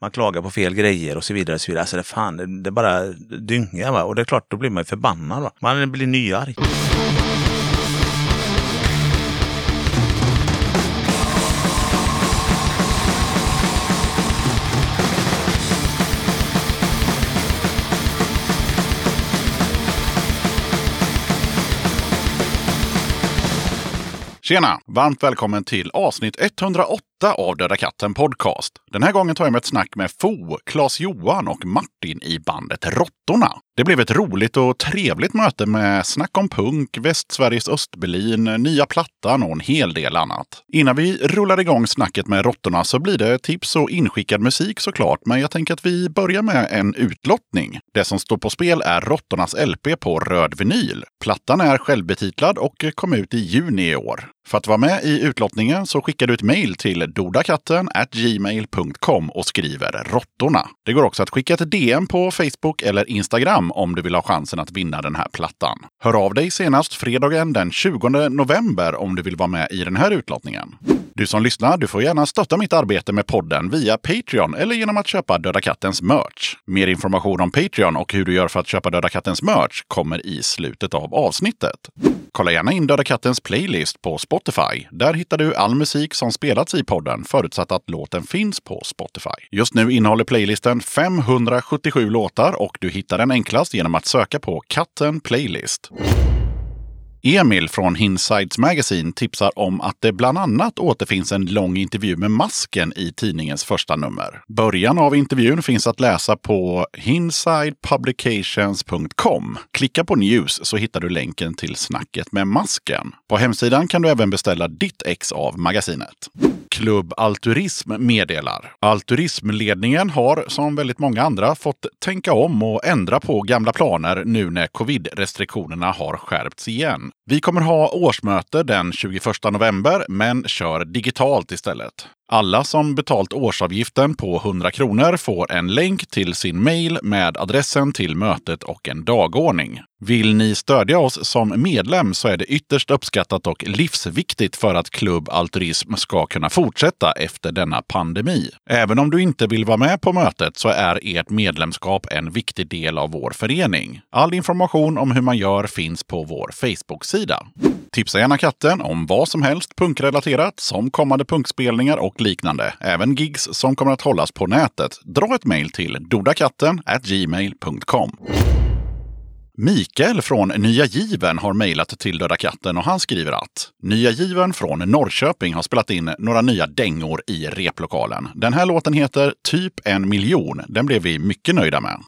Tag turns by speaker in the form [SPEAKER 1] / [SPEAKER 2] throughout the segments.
[SPEAKER 1] man klagar på fel grejer och så vidare. Och så vidare. Alltså det, fan, det, det bara dyngar. Va? Och det är klart, då blir man ju förbannad. Va? Man blir nyarg.
[SPEAKER 2] Tjena! Varmt välkommen till avsnitt 108 av Döda katten Podcast. Den här gången tar jag med ett snack med Fo, Claes-Johan och Martin i bandet Råttorna. Det blev ett roligt och trevligt möte med snack om punk, Västsveriges Östberlin, nya plattan och en hel del annat. Innan vi rullar igång snacket med Råttorna så blir det tips och inskickad musik såklart, men jag tänker att vi börjar med en utlottning. Det som står på spel är Råttornas LP på röd vinyl. Plattan är självbetitlad och kom ut i juni i år. För att vara med i utlottningen så skickar du ett mejl till dodakatten gmail.com och skriver råttorna. Det går också att skicka ett DM på Facebook eller Instagram om du vill ha chansen att vinna den här plattan. Hör av dig senast fredagen den 20 november om du vill vara med i den här utlottningen. Du som lyssnar, du får gärna stötta mitt arbete med podden via Patreon eller genom att köpa Döda Kattens merch. Mer information om Patreon och hur du gör för att köpa Döda Kattens merch kommer i slutet av avsnittet. Kolla gärna in Döda Kattens playlist på Spotify. Där hittar du all musik som spelats i podden, förutsatt att låten finns på Spotify. Just nu innehåller playlisten 577 låtar och du hittar den enklast genom att söka på Katten Playlist. Emil från Hinsides Magazine tipsar om att det bland annat återfinns en lång intervju med Masken i tidningens första nummer. Början av intervjun finns att läsa på hinsidepublications.com. Klicka på news så hittar du länken till snacket med Masken. På hemsidan kan du även beställa ditt ex av magasinet. Klubb Alturism meddelar. Alturismledningen har, som väldigt många andra, fått tänka om och ändra på gamla planer nu när covid-restriktionerna har skärpts igen. Vi kommer ha årsmöte den 21 november, men kör digitalt istället. Alla som betalt årsavgiften på 100 kronor får en länk till sin mail med adressen till mötet och en dagordning. Vill ni stödja oss som medlem så är det ytterst uppskattat och livsviktigt för att Klubb Altruism ska kunna fortsätta efter denna pandemi. Även om du inte vill vara med på mötet så är ert medlemskap en viktig del av vår förening. All information om hur man gör finns på vår Facebook-sida. Tipsa gärna katten om vad som helst punkrelaterat, som kommande punkspelningar och liknande. Även gigs som kommer att hållas på nätet. Dra ett mejl till dodakatten gmail.com. Mikael från Nya Given har mejlat till Döda katten och han skriver att Nya Given från Norrköping har spelat in några nya dängor i replokalen. Den här låten heter Typ en miljon. Den blev vi mycket nöjda med.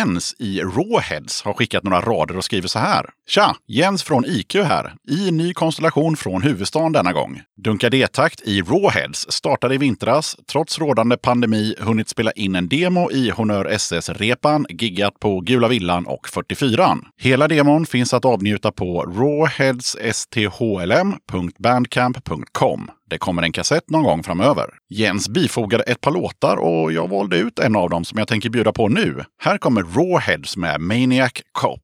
[SPEAKER 2] Jens i Rawheads har skickat några rader och skriver så här. Tja! Jens från IQ här. I ny konstellation från huvudstaden denna gång. Dunka D-takt i Rawheads startade i vintras. Trots rådande pandemi hunnit spela in en demo i Honör SS-repan, giggat på Gula Villan och 44. Hela demon finns att avnjuta på rawheadssthlm.bandcamp.com. Det kommer en kassett någon gång framöver. Jens bifogade ett par låtar och jag valde ut en av dem som jag tänker bjuda på nu. Här kommer Rawheads med Maniac Cop.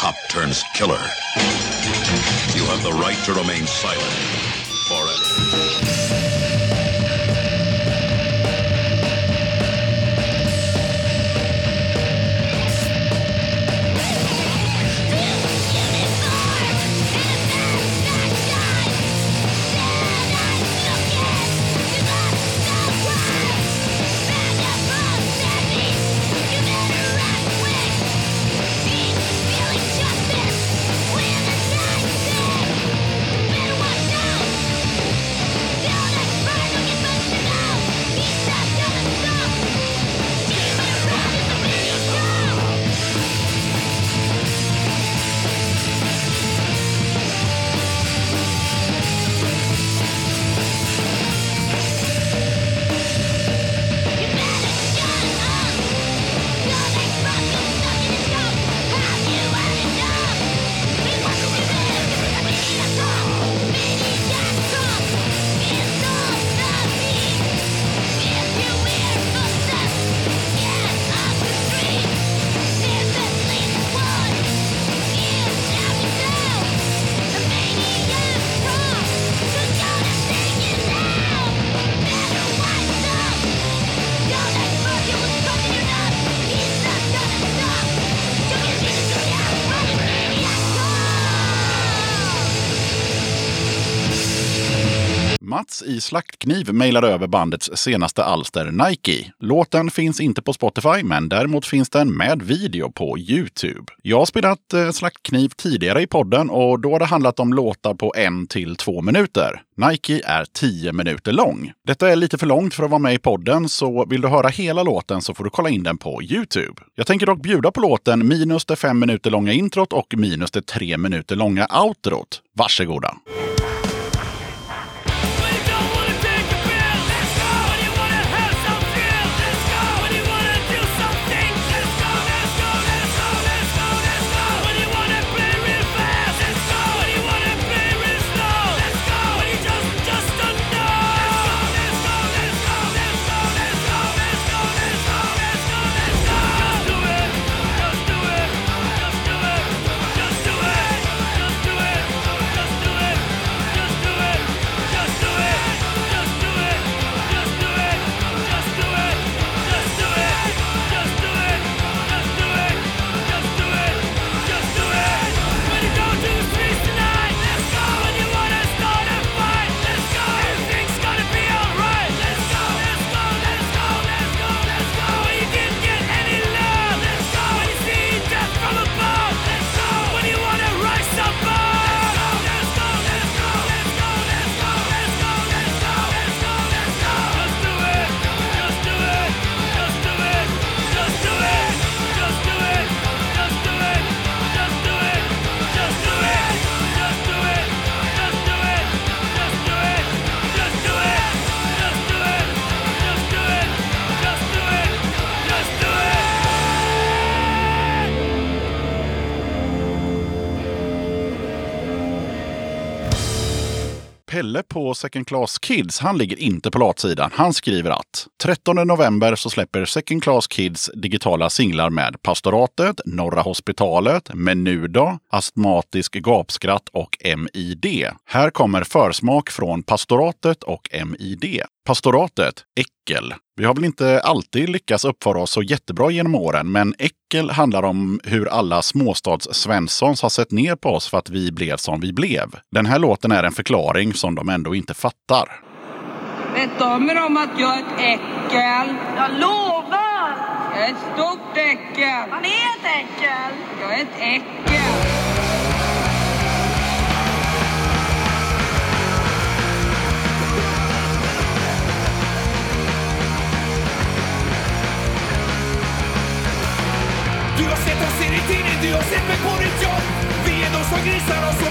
[SPEAKER 3] Cop turns killer, you have the right to remain silent forever.
[SPEAKER 2] Mats i Slaktkniv mejlade över bandets senaste alster Nike. Låten finns inte på Spotify, men däremot finns den med video på Youtube. Jag har spelat eh, Slaktkniv tidigare i podden och då har det handlat om låtar på en till två minuter. Nike är 10 minuter lång. Detta är lite för långt för att vara med i podden, så vill du höra hela låten så får du kolla in den på Youtube. Jag tänker dock bjuda på låten minus det fem minuter långa introt och minus det tre minuter långa outrot. Varsågoda! Pelle på Second Class Kids, han ligger inte på latsidan. Han skriver att 13 november så släpper Second Class Kids digitala singlar med Pastoratet, Norra Hospitalet, Menudo, Astmatisk Gapskratt och MID. Här kommer försmak från Pastoratet och MID. Pastoratet, äckel. Vi har väl inte alltid lyckats uppföra oss så jättebra genom åren, men äckel handlar om hur alla småstads-Svenssons har sett ner på oss för att vi blev som vi blev. Den här låten är en förklaring som de ändå inte fattar.
[SPEAKER 4] Vet de om att jag är ett äckel?
[SPEAKER 5] Jag lovar!
[SPEAKER 4] Jag är ett stort äckel.
[SPEAKER 5] Han är ett äckel!
[SPEAKER 4] Jag är ett äckel.
[SPEAKER 6] Du har sett oss i din tidning, du har sett mig på ditt jobb. Vi är de som grisar oss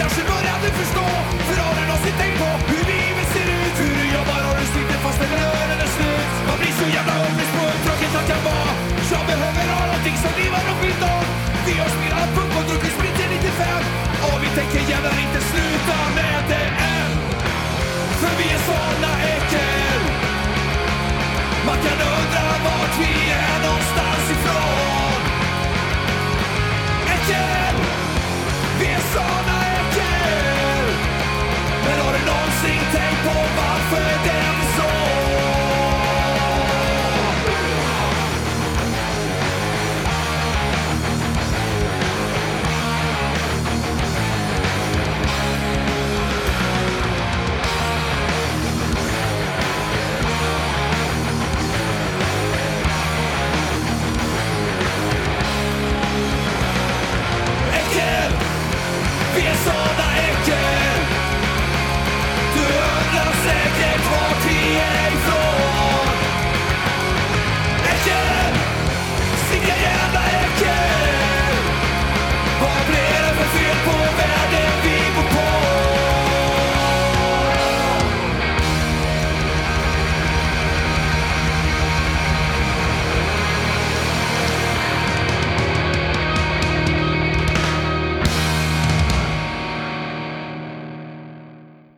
[SPEAKER 6] kanske börjar du förstå För har du någonsin tänkt på. Hur livet ser ut? Hur du jobbar och du sitter fast när lönen är slut. Man blir så jävla hopplös på hur tråkigt allt kan vara Jag behöver ha någonting som livar upp mitt dag Vi har spelat punk och druckit sprit till 95 Och vi tänker jävlar inte sluta med det än. För vi är såna äckel. Man kan undra vart vi är någonstans ifrån. Äckel! Någonsin tänkt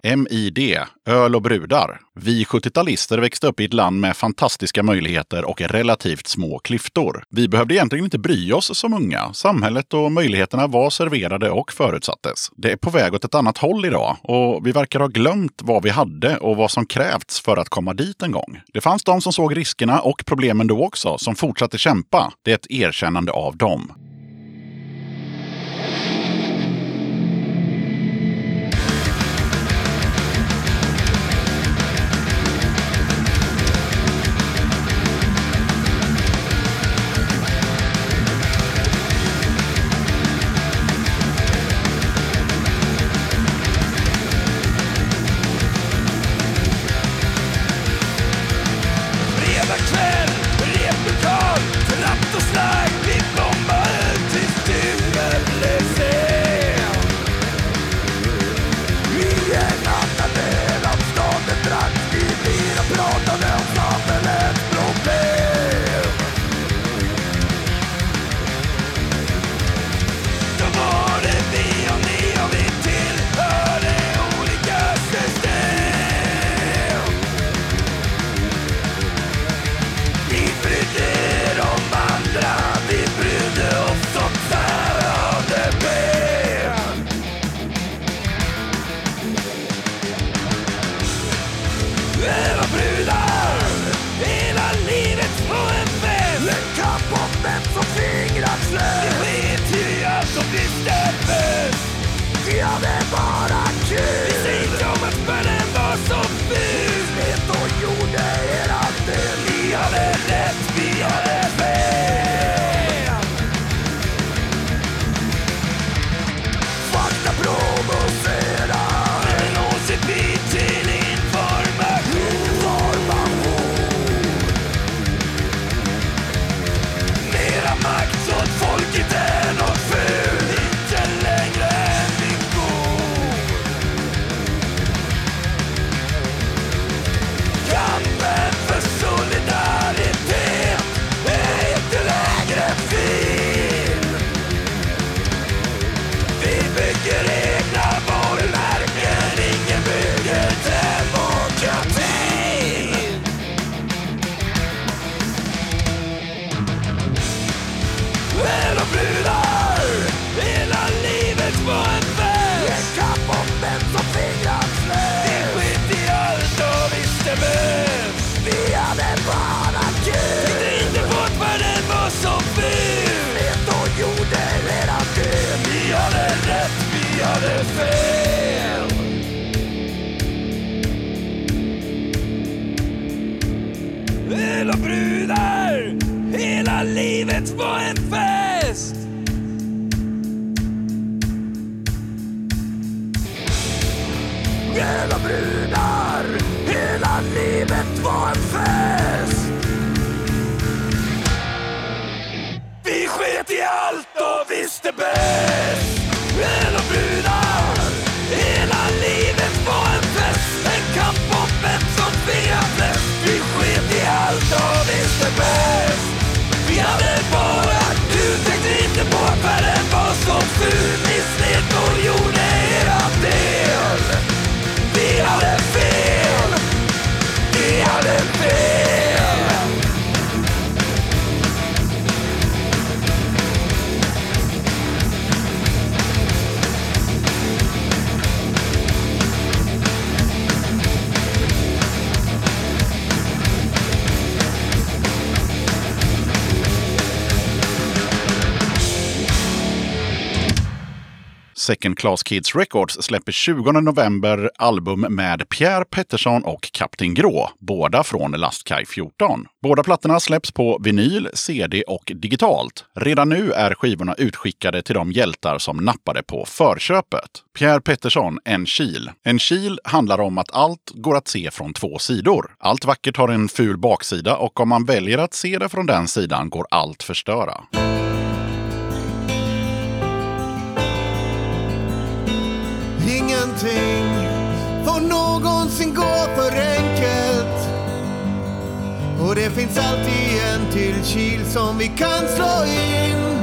[SPEAKER 2] MID, öl och brudar. Vi 70-talister växte upp i ett land med fantastiska möjligheter och relativt små klyftor. Vi behövde egentligen inte bry oss som unga. Samhället och möjligheterna var serverade och förutsattes. Det är på väg åt ett annat håll idag och vi verkar ha glömt vad vi hade och vad som krävts för att komma dit en gång. Det fanns de som såg riskerna och problemen då också, som fortsatte kämpa. Det är ett erkännande av dem. Second Class Kids Records släpper 20 november album med Pierre Pettersson och Kapten Grå, båda från Lastkaj 14. Båda plattorna släpps på vinyl, CD och digitalt. Redan nu är skivorna utskickade till de hjältar som nappade på förköpet. Pierre Pettersson, En kil. En kil handlar om att allt går att se från två sidor. Allt vackert har en ful baksida och om man väljer att se det från den sidan går allt förstöra.
[SPEAKER 7] Ingenting. Får någonsin gå för enkelt. Och det finns alltid en till kil som vi kan slå in.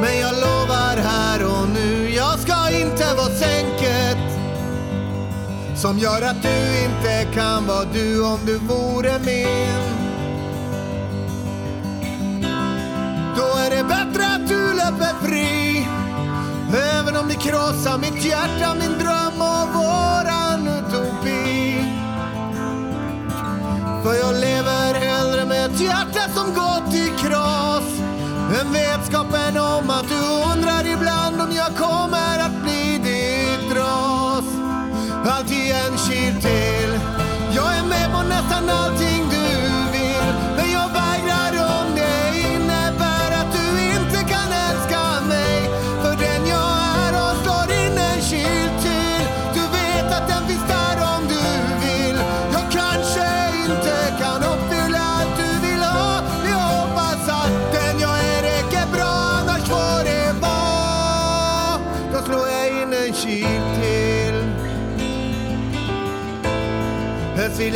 [SPEAKER 7] Men jag lovar här och nu, jag ska inte vara sänket. Som gör att du inte kan vara du om du vore min. Då är det bättre att du löper fri. Även om det krossar mitt hjärta, min dröm och våran utopi. För jag lever hellre med ett hjärta som gått i kras Än vetskapen om att du undrar ibland om jag kommer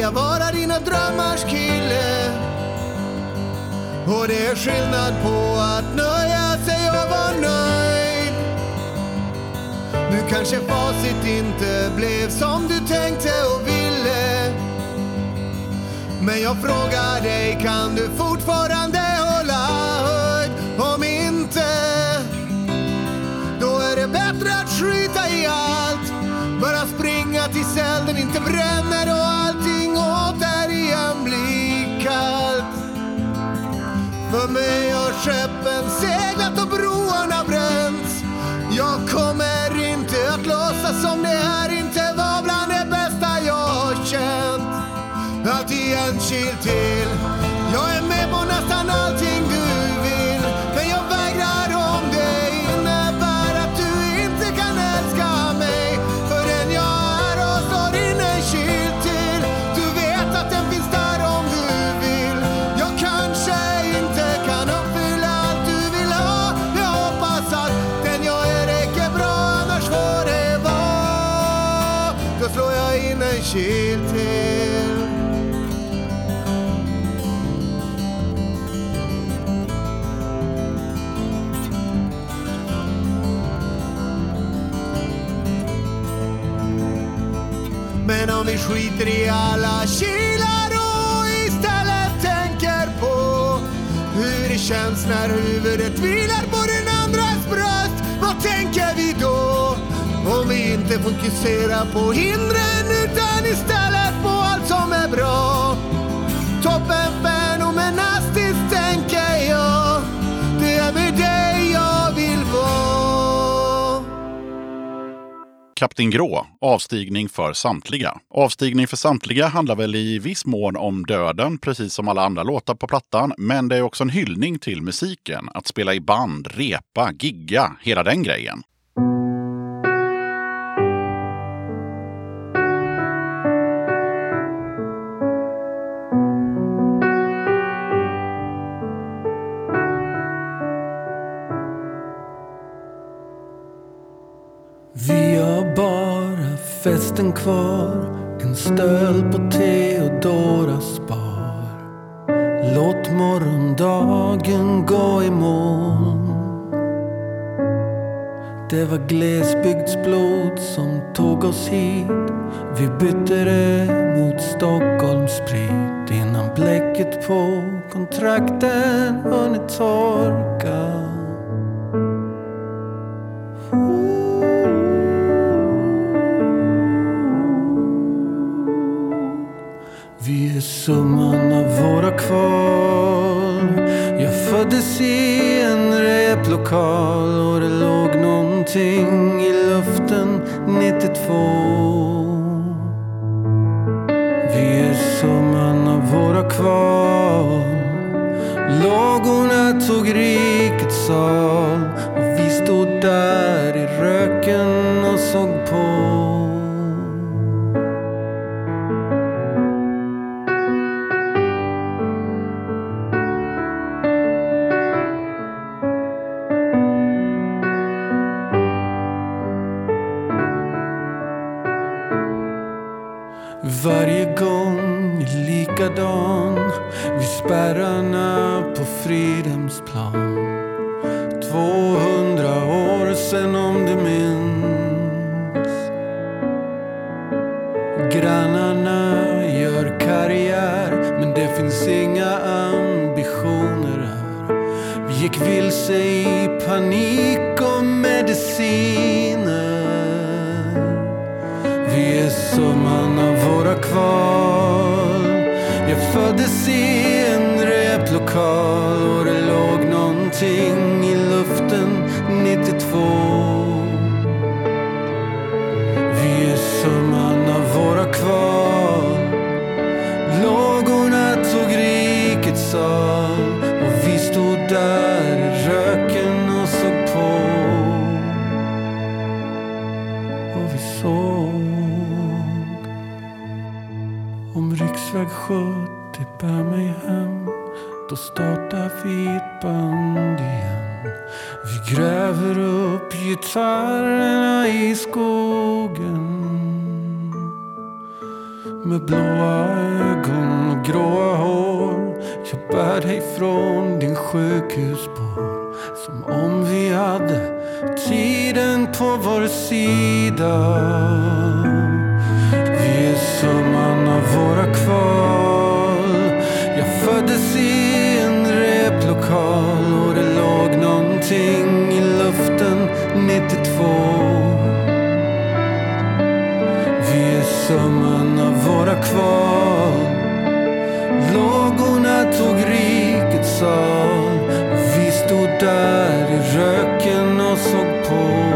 [SPEAKER 7] jag vara dina drömmars kille. Och det är skillnad på att nöja sig och vara nöjd. Nu kanske facit inte blev som du tänkte och ville. Men jag frågar dig, kan du fortfarande hålla höjd? Om inte, då är det bättre att skita i allt. Bara springa tills elden inte bränner För mig har skeppen seglat och broarna bränts. Jag kommer inte att låtsas som det här inte var bland det bästa jag har känt. Alltid en kil till skiter i alla kilar och istället tänker på hur det känns när huvudet vilar på den andras bröst. Vad tänker vi då? Om vi inte fokuserar på hindren utan istället på allt som är bra. Toppen
[SPEAKER 2] Kapten Grå, Avstigning för samtliga. Avstigning för samtliga handlar väl i viss mån om döden, precis som alla andra låtar på plattan. Men det är också en hyllning till musiken. Att spela i band, repa, gigga, hela den grejen.
[SPEAKER 8] Festen kvar. En stöld på Theodoras bar. Låt morgondagen gå i moln. Det var glesbygdsblod som tog oss hit. Vi bytte det mot Stockholmssprit Innan bläcket på kontrakten hunnit torka. Våra Jag föddes i en replokal och det låg någonting i luften 92 Vi är summan av våra kval Lågorna tog rikets sal. Och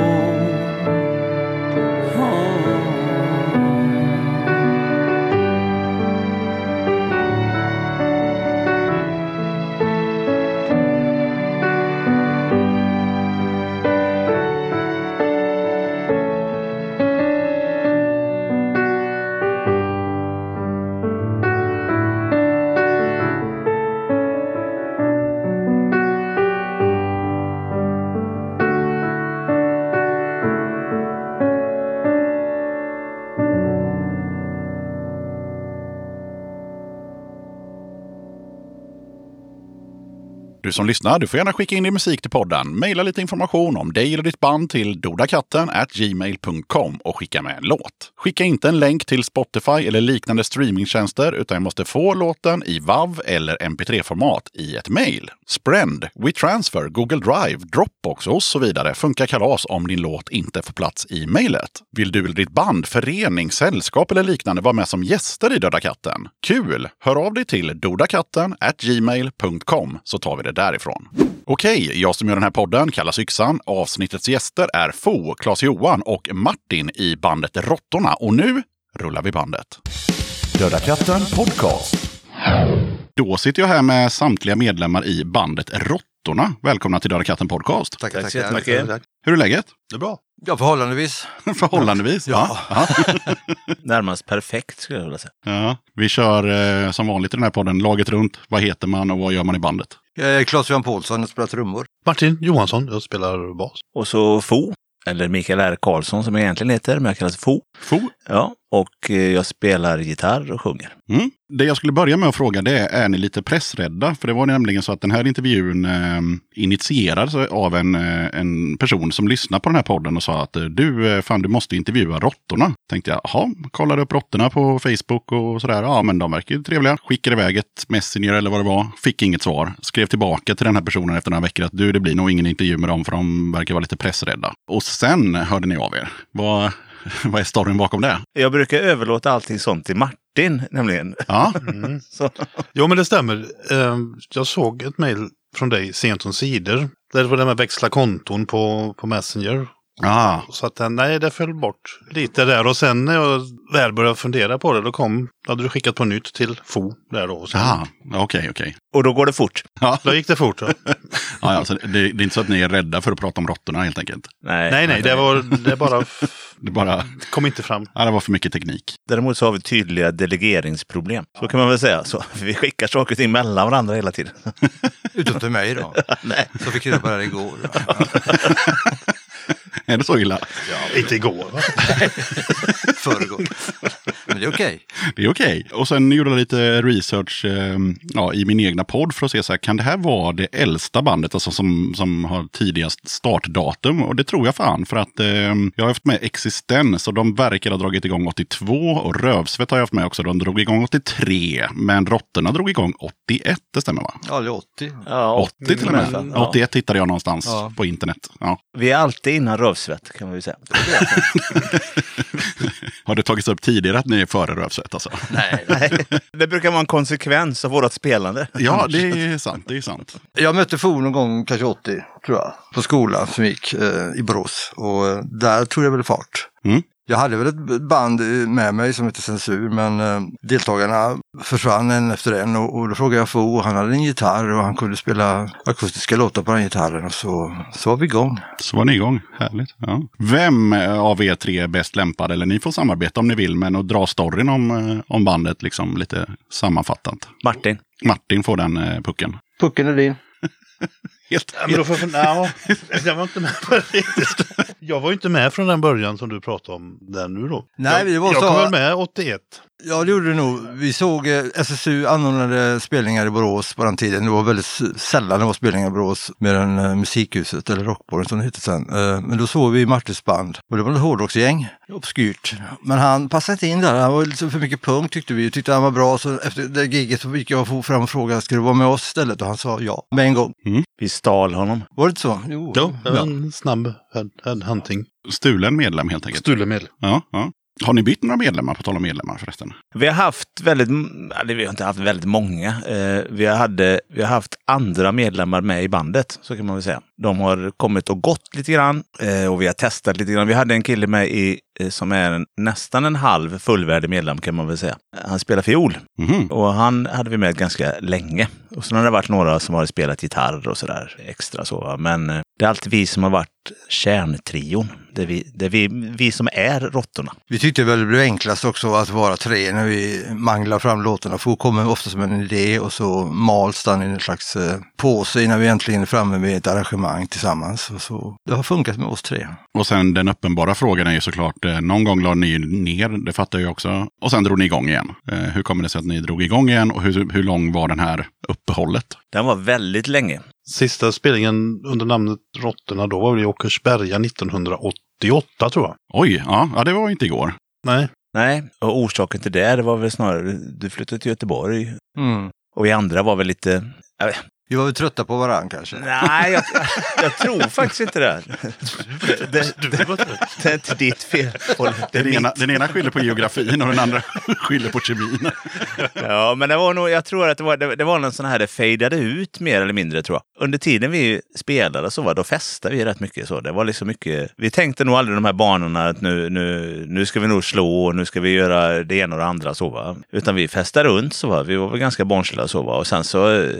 [SPEAKER 8] Du som
[SPEAKER 2] lyssnar, du får gärna skicka in din musik till podden. Maila lite information om dig eller ditt band till dodakatten gmail.com och skicka med en låt. Skicka inte en länk till Spotify eller liknande streamingtjänster utan jag måste få låten i WAV eller MP3-format i ett mail. Sprend, WeTransfer, Google Drive, Dropbox och så vidare funkar kalas om din låt inte får plats i mejlet. Vill du eller ditt band, förening, sällskap eller liknande vara med som gäster i Döda katten? Kul! Hör av dig till dodakatten gmail.com så tar vi det därifrån. Okej, jag som gör den här podden kallas Yxan. Avsnittets gäster är Fo, Claes-Johan och Martin i bandet Råttorna. Och nu rullar vi bandet. Döda katten podcast. Då sitter jag här med samtliga medlemmar i bandet Råttorna. Välkomna till Döda katten podcast.
[SPEAKER 9] Tack,
[SPEAKER 1] Tack
[SPEAKER 9] tack,
[SPEAKER 1] så jättemycket.
[SPEAKER 9] tack.
[SPEAKER 2] Hur är läget?
[SPEAKER 9] Det är bra. Ja, förhållandevis.
[SPEAKER 2] Förhållandevis. Ja. Ja.
[SPEAKER 1] Närmast perfekt skulle jag vilja säga.
[SPEAKER 2] ja. Vi kör eh, som vanligt i den här podden laget runt. Vad heter man och vad gör man i bandet?
[SPEAKER 9] Jag är Claes-Johan Paulsson, jag spelar trummor.
[SPEAKER 10] Martin Johansson, jag spelar bas.
[SPEAKER 1] Och så Fo, eller Mikael R. Karlsson som jag egentligen heter, men jag kallas Fo.
[SPEAKER 2] Fo.
[SPEAKER 1] Ja, och eh, jag spelar gitarr och sjunger.
[SPEAKER 2] Mm. Det jag skulle börja med att fråga det är, är ni lite pressrädda? För det var nämligen så att den här intervjun eh, initierades av en, eh, en person som lyssnade på den här podden och sa att eh, du, fan du måste intervjua råttorna. Tänkte jag, jaha, kollade upp råttorna på Facebook och sådär. Ja, men de verkar ju trevliga. Skickade iväg ett Messenger eller vad det var. Fick inget svar. Skrev tillbaka till den här personen efter några veckor att du, det blir nog ingen intervju med dem för de verkar vara lite pressrädda. Och sen hörde ni av er. Vad, vad är storyn bakom det?
[SPEAKER 1] Jag brukar överlåta allting sånt till Martin, nämligen.
[SPEAKER 2] Ja,
[SPEAKER 1] Så,
[SPEAKER 10] Jo, men det stämmer. Eh, Jag såg ett mejl från dig sent om sidor. Där det var det med växla konton på, på Messenger.
[SPEAKER 2] Ah,
[SPEAKER 10] Så att nej, det föll bort lite där. Och sen när jag väl började fundera på det, då kom, hade du skickat på nytt till FO där då. Och sen,
[SPEAKER 2] ah, okej, okej.
[SPEAKER 1] och då går det fort.
[SPEAKER 10] Då gick det fort. Ja.
[SPEAKER 2] Ja, ja, så det, det är inte så att ni är rädda för att prata om råttorna helt enkelt.
[SPEAKER 1] Nej,
[SPEAKER 10] nej, nej, det var det bara
[SPEAKER 2] Det bara,
[SPEAKER 10] kom inte fram.
[SPEAKER 2] ja, det var för mycket teknik.
[SPEAKER 1] Däremot så har vi tydliga delegeringsproblem. Så kan man väl säga. Så, vi skickar saker och ting mellan varandra hela tiden.
[SPEAKER 9] Utom till mig då.
[SPEAKER 1] nej.
[SPEAKER 9] Så fick jag reda på det här igår.
[SPEAKER 2] Är det så illa?
[SPEAKER 10] Inte igår?
[SPEAKER 9] Förrgår. Men det är okej.
[SPEAKER 2] Det är okej. Och sen gjorde jag lite research eh, ja, i min egna podd för att se så här, kan det här vara det äldsta bandet alltså som, som har tidigast startdatum? Och det tror jag fan, för att eh, jag har haft med Existens och de verkar ha dragit igång 82 och Rövsvett har jag haft med också. De drog igång 83, men Råttorna drog igång 81, det stämmer va?
[SPEAKER 9] Ja, det är 80.
[SPEAKER 1] Ja,
[SPEAKER 2] 80 till och med.
[SPEAKER 1] nästan. Ja.
[SPEAKER 2] 81 hittade jag någonstans
[SPEAKER 9] Ja.
[SPEAKER 2] på internet. Ja.
[SPEAKER 1] Vi är alltid innan rövsvett kan man ju säga.
[SPEAKER 2] Har det tagits upp tidigare att ni är före Rövsvett alltså?
[SPEAKER 9] Nej.
[SPEAKER 1] Nej, det brukar vara en konsekvens av vårt spelande.
[SPEAKER 2] Ja, det är sant. Det är sant.
[SPEAKER 9] Jag mötte FO någon gång, kanske 80, tror jag, på skolan som gick eh, i Borås. Och eh, där tog det väl fart.
[SPEAKER 2] Mm.
[SPEAKER 9] Jag hade väl ett band med mig som hette Censur, men eh, deltagarna försvann en efter en och, och då frågade jag FO, och han hade en gitarr och han kunde spela akustiska låtar på den gitarren och så, så var vi igång.
[SPEAKER 2] Så var ni igång. Härligt. Ja. Vem av er tre är bäst lämpad? Eller ni får samarbeta om ni vill, men att dra storyn om, eh, om bandet liksom lite sammanfattat.
[SPEAKER 1] Martin.
[SPEAKER 2] Martin får den eh, pucken.
[SPEAKER 9] Pucken är din.
[SPEAKER 2] Helt,
[SPEAKER 10] men då får jag, ja, jag var inte med på det. Jag var inte med från den början som du pratade om där nu då.
[SPEAKER 9] Nej,
[SPEAKER 10] jag,
[SPEAKER 9] det var
[SPEAKER 10] jag
[SPEAKER 9] så-
[SPEAKER 10] kom väl med 81.
[SPEAKER 9] Ja, det gjorde det nog. Vi såg eh, SSU anordnade spelningar i Borås på den tiden. Det var väldigt sällan det var spelningar i Borås med än eh, Musikhuset eller Rockborgen som det hette sen. Eh, men då såg vi Martins band och det var ett hårdrocksgäng, obskyrt. Men han passade inte in där, han var lite för mycket punk tyckte vi. Tyckte han var bra så efter det giget så gick jag fram och frågade, ska du vara med oss istället? Och han sa ja, med en gång.
[SPEAKER 1] Vi stal honom.
[SPEAKER 9] Var det inte så? Jo.
[SPEAKER 10] Jo, det var
[SPEAKER 9] Ja.
[SPEAKER 10] en snabb head- headhunting.
[SPEAKER 2] Stulen medlem helt enkelt.
[SPEAKER 10] Stulen medlem.
[SPEAKER 2] Ja, ja. Har ni bytt några medlemmar, på tal om medlemmar förresten?
[SPEAKER 1] Vi har haft väldigt, eller vi har inte haft väldigt många. Eh, vi, har hade, vi har haft andra medlemmar med i bandet, så kan man väl säga. De har kommit och gått lite grann eh, och vi har testat lite grann. Vi hade en kille med i, eh, som är en, nästan en halv fullvärdig medlem kan man väl säga. Han spelar fiol
[SPEAKER 2] Mhm.
[SPEAKER 1] och han hade vi med ganska länge. Och sen har det varit några som har spelat gitarr och sådär extra så. Men eh, det är alltid vi som har varit kärntrion. Det är vi, det är vi, vi som är råttorna.
[SPEAKER 9] Vi tyckte väl det blev enklast också att vara tre när vi manglar fram låtarna. För kommer ofta som en idé och så mals den i en slags påse innan vi äntligen är framme med ett arrangemang tillsammans. Och så, det har funkat med oss tre.
[SPEAKER 2] Och sen den uppenbara frågan är ju såklart, eh, någon gång la ni ner, det fattar jag också. Och sen drog ni igång igen. Eh, hur kommer det sig att ni drog igång igen och hur, hur lång var den här uppehållet?
[SPEAKER 1] Den var väldigt länge.
[SPEAKER 10] Sista spelningen under namnet Råttorna då var väl i Åkersberga 1988 tror jag.
[SPEAKER 2] Oj, ja, ja det var inte igår.
[SPEAKER 10] Nej,
[SPEAKER 1] Nej, och orsaken till det, det var väl snarare du flyttade till Göteborg
[SPEAKER 9] Mm.
[SPEAKER 1] och vi andra var väl lite...
[SPEAKER 9] Vi var väl trötta på varandra kanske.
[SPEAKER 1] Nej, jag, jag tror faktiskt inte det. Det, det, det, det är inte ditt fel. Det är
[SPEAKER 2] Den ena, den ena skyller på geografin och den andra skyller på kemin.
[SPEAKER 1] Ja, men det var nog, jag tror att det var, det, det var någon sån här, det fejdade ut mer eller mindre tror jag. Under tiden vi spelade så var då festade vi rätt mycket. Så det var liksom mycket, vi tänkte nog aldrig de här banorna att nu, nu, nu ska vi nog slå och nu ska vi göra det ena och det andra så va. Utan vi festade runt så va. Vi var väl ganska barnsliga så va. Och sen så, eh,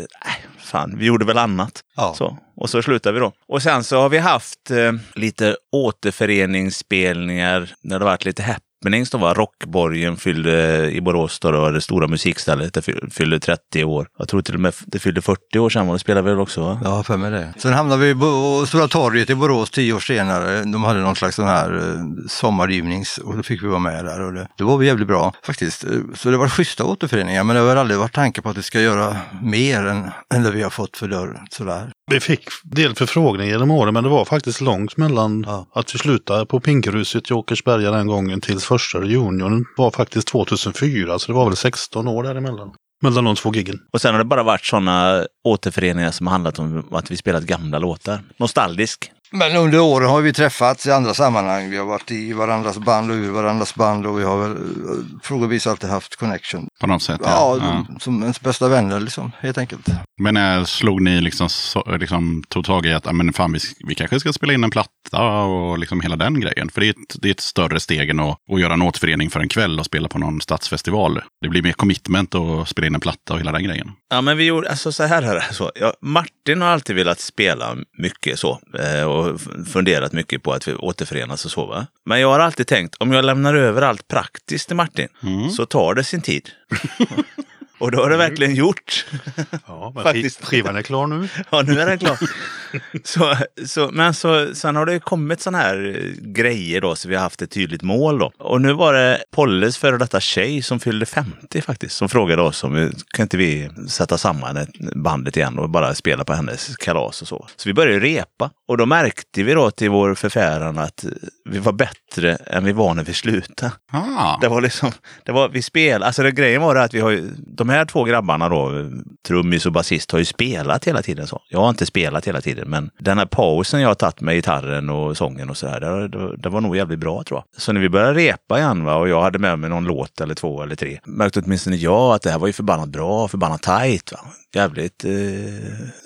[SPEAKER 1] fan, vi gjorde väl annat.
[SPEAKER 9] Ja.
[SPEAKER 1] Så, och så slutade vi då. Och sen så har vi haft eh, lite återföreningsspelningar när det varit lite happenings. som var Rockborgen fyllde i Borås, då, då, det stora musikstället, det fyllde 30 år. Jag tror till och med det fyllde 40 år sedan, och det spelade vi väl också va?
[SPEAKER 9] Ja, för mig det. Sen hamnade vi på Stora torget i Borås tio år senare. De hade någon slags sån här eh, sommargivnings och då fick vi vara med där. Och det, det var jävligt bra faktiskt. Eh, så det var schyssta återföreningar men det har väl aldrig varit tanke på att vi ska göra mer än, än det vi har fått för dörren. Sådär.
[SPEAKER 10] Vi fick del förfrågningar genom åren men det var faktiskt långt mellan
[SPEAKER 9] Ja.
[SPEAKER 10] att vi slutade på Pinkruset i Åkersberga den gången tills första reunion var faktiskt 2004 så det var väl 16 år däremellan. Mellan de två giggen.
[SPEAKER 1] Och sen har det bara varit sådana återföreningar som har handlat om att vi spelat gamla låtar. Nostalgisk.
[SPEAKER 9] Men under åren har vi träffats i andra sammanhang. Vi har varit i varandras band och ur varandras band och vi har väl eh, frågorvis alltid haft connection.
[SPEAKER 2] På något sätt.
[SPEAKER 9] Ja,
[SPEAKER 2] Ja.
[SPEAKER 9] som ens bästa vänner liksom, helt enkelt.
[SPEAKER 2] Men när slog ni liksom, så, liksom tog tag i att men fan, vi, vi kanske ska spela in en platta och liksom hela den grejen? För det är ett, det är ett större steg än att, att göra en återförening för en kväll och spela på någon stadsfestival. Det blir mer commitment att spela in en platta och hela den grejen.
[SPEAKER 1] Ja, men vi gjorde, alltså så här är det. Så, ja, Martin har alltid velat spela mycket så eh, och funderat mycket på att vi återförenas och så. Va? Men jag har alltid tänkt, om jag lämnar över allt praktiskt till Martin så tar det sin tid. och då har det verkligen gjort.
[SPEAKER 10] Ja, men
[SPEAKER 1] Faktiskt.
[SPEAKER 10] sk- skivan är klar nu.
[SPEAKER 1] Ja, nu är den klar. så, så, men så, sen har det ju kommit sådana här eh, grejer då, så vi har haft ett tydligt mål då. Och nu var det Polles före detta tjej som fyllde 50 faktiskt, som frågade oss om vi, kan inte vi sätta samman bandet igen och bara spela på hennes kalas och så. Så vi började repa och då märkte vi då till vår förfäran att vi var bättre än vi var när vi slutade.
[SPEAKER 2] Ah,
[SPEAKER 1] Det var liksom, det var, vi spel, alltså det, grejen var det att vi har ju, de här två grabbarna då, trummis och basist, har ju spelat hela tiden så. Jag har inte spelat hela tiden, men den här pausen jag har tagit med gitarren och sången och sådär, det, det, det var nog jävligt bra tror jag. Så när vi började repa igen va, och jag hade med mig någon låt eller två eller tre, märkte åtminstone jag att det här var ju förbannat bra, förbannat tajt. Va? Jävligt, eh,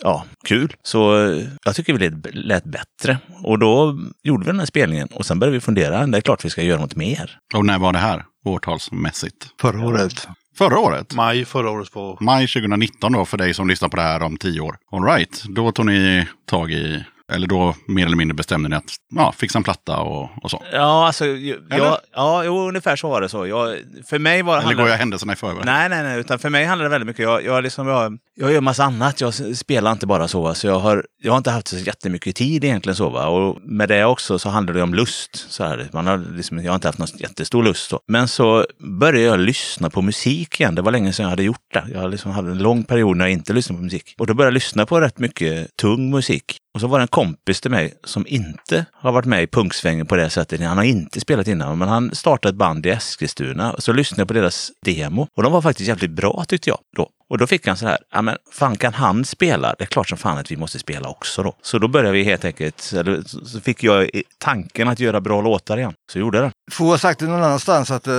[SPEAKER 1] ja, kul. Så eh, jag tycker vi lät, lät bättre. Och då gjorde vi den här spelningen och sen började vi fundera, det är klart vi ska göra något mer.
[SPEAKER 2] och när var det här? Årtalsmässigt?
[SPEAKER 9] Förra året.
[SPEAKER 2] Förra året?
[SPEAKER 10] Maj förra året på...
[SPEAKER 2] Maj 2019 då för dig som lyssnar på det här om tio år. All right, då tog ni tag i, eller då mer eller mindre bestämde ni att ja, fixa en platta och, och så.
[SPEAKER 1] Ja, alltså, ju- jag, ja, jo, ungefär så var det så. Jag, för mig var
[SPEAKER 2] Eller går jag händelserna i förväg?
[SPEAKER 1] Nej, nej, nej, utan för mig handlar det väldigt mycket. Jag, jag, liksom, jag, jag gör massa annat. Jag spelar inte bara så. va. Så jag har, jag har inte haft så jättemycket tid egentligen så. Va? Och med det också så handlar det om lust. Så här. Man har liksom, jag har inte haft någon jättestor lust. Så. Men så började jag lyssna på musik igen. Det var länge sedan jag hade gjort det. Jag liksom hade en lång period när jag inte lyssnade på musik. Och då började jag lyssna på rätt mycket tung musik. Och så var det en kompis till mig som inte har varit med i punksvängen på det sättet. Han har inte spelat innan, men han startade ett band i Eskilstuna. Och så lyssnade jag på deras demo. Och de var faktiskt jävligt bra tyckte jag då. Och då fick han så här, ja men fan kan han spela? Det är klart som fan att vi måste spela också då. Så då började vi helt enkelt, eller så fick jag tanken att göra bra låtar igen. Så gjorde jag det.
[SPEAKER 9] Får ha sagt det någon annanstans att eh,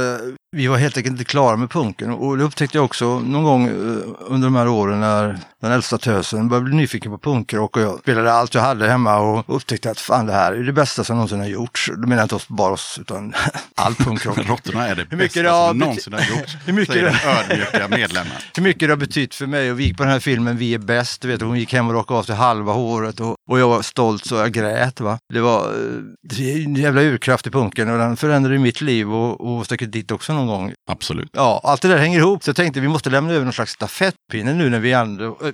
[SPEAKER 9] vi var helt enkelt inte klara med punken. Och det upptäckte jag också någon gång eh, under de här åren när den äldsta tösen började bli nyfiken på punkrock och jag spelade allt jag hade hemma och upptäckte att fan det här är det bästa som någonsin har gjorts. Då menar jag inte oss, bara oss utan all punkrock.
[SPEAKER 2] Råttorna är det
[SPEAKER 9] Hur mycket
[SPEAKER 2] bästa
[SPEAKER 9] det har
[SPEAKER 2] som någonsin har gjorts.
[SPEAKER 9] Hur mycket
[SPEAKER 2] säger den ödmjuka medlemmen.
[SPEAKER 9] Hur mycket det har betytt för mig och vi gick på den här filmen Vi är bäst, du vet hon gick hem och rakade av sig halva håret och, och jag var stolt så jag grät. Va? Det var eh, det är en jävla urkraft i punken och den förändrade mitt liv och, och säkert ditt också någon gång.
[SPEAKER 2] Absolut.
[SPEAKER 9] Ja, allt det där hänger ihop. Så jag tänkte vi måste lämna över någon slags stafettpinne nu när vi äh,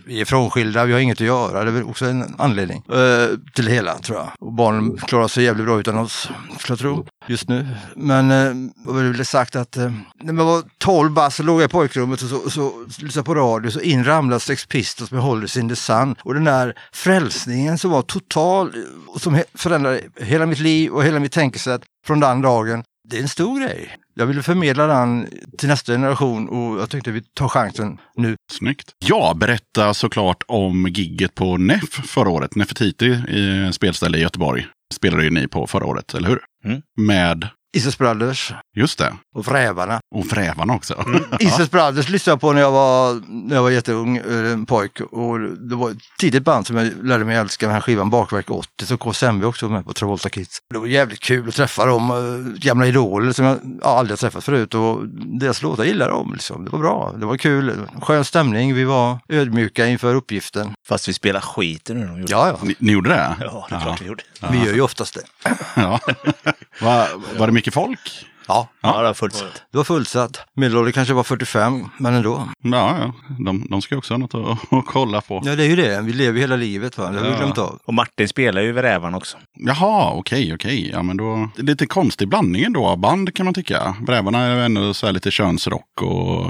[SPEAKER 9] vi är frånskilda, vi har inget att göra. Det är väl också en anledning eh, till det hela tror jag. Och barnen klarar sig jävligt bra utan oss, skulle jag tro, just nu. Men eh, vad vill jag sagt att eh, när man var 12 bast så låg jag i pojkrummet och så, så lyssnade på radio så in ramlade Sex Pistols med Holders in the Sun. Och den där frälsningen som var total, eh, som he- förändrade hela mitt liv och hela mitt tänkesätt från den dagen. Det är en stor grej. Jag ville förmedla den till nästa generation och jag tänkte vi tar chansen nu.
[SPEAKER 2] Snyggt. Ja, berätta såklart om gigget på NEF förra året. Nefertiti i spelställe i Göteborg. Spelade ju ni på förra året, eller hur?
[SPEAKER 1] Mm.
[SPEAKER 2] Med,
[SPEAKER 9] Isis Brothers
[SPEAKER 2] just det,
[SPEAKER 9] och Vrävarna.
[SPEAKER 2] och Frävarna också.
[SPEAKER 9] Isis Brothers lyssnade jag på när jag var, när jag var jätteung, eh, en pojk. Och det var ett tidigt band som jag lärde mig älska, den här skivan Bakverk 80, så KSMV också var med på Travolta Kids. Det var jävligt kul att träffa dem, eh, gamla idoler som jag ja, aldrig träffat förut. Och deras låtar gillar de. Liksom. Det var bra, det var kul, skön stämning, vi var ödmjuka inför uppgiften.
[SPEAKER 1] Fast vi spelar skiten nu. De.
[SPEAKER 9] Ja, ja,
[SPEAKER 2] Ni, ni gjorde det?
[SPEAKER 1] ja, det är klart vi gjorde.
[SPEAKER 9] vi gör ju oftast det.
[SPEAKER 2] Ja. Var, var det mycket folk?
[SPEAKER 9] Ja,
[SPEAKER 1] Ja, det var fullsatt.
[SPEAKER 9] det var fullsatt. Medelåldern kanske var 45, men ändå.
[SPEAKER 2] Ja, ja. De, de ska ju också ha något att, att kolla på.
[SPEAKER 9] Ja, det är ju det. Vi lever hela livet, va? det har vi
[SPEAKER 2] Ja.
[SPEAKER 9] glömt av.
[SPEAKER 1] Och Martin spelar ju vid Rävan också.
[SPEAKER 2] Jaha, okej, okej. Ja, men då, det är lite konstig blandning ändå av band kan man tycka. Brävarna är ju ändå så här lite könsrock och,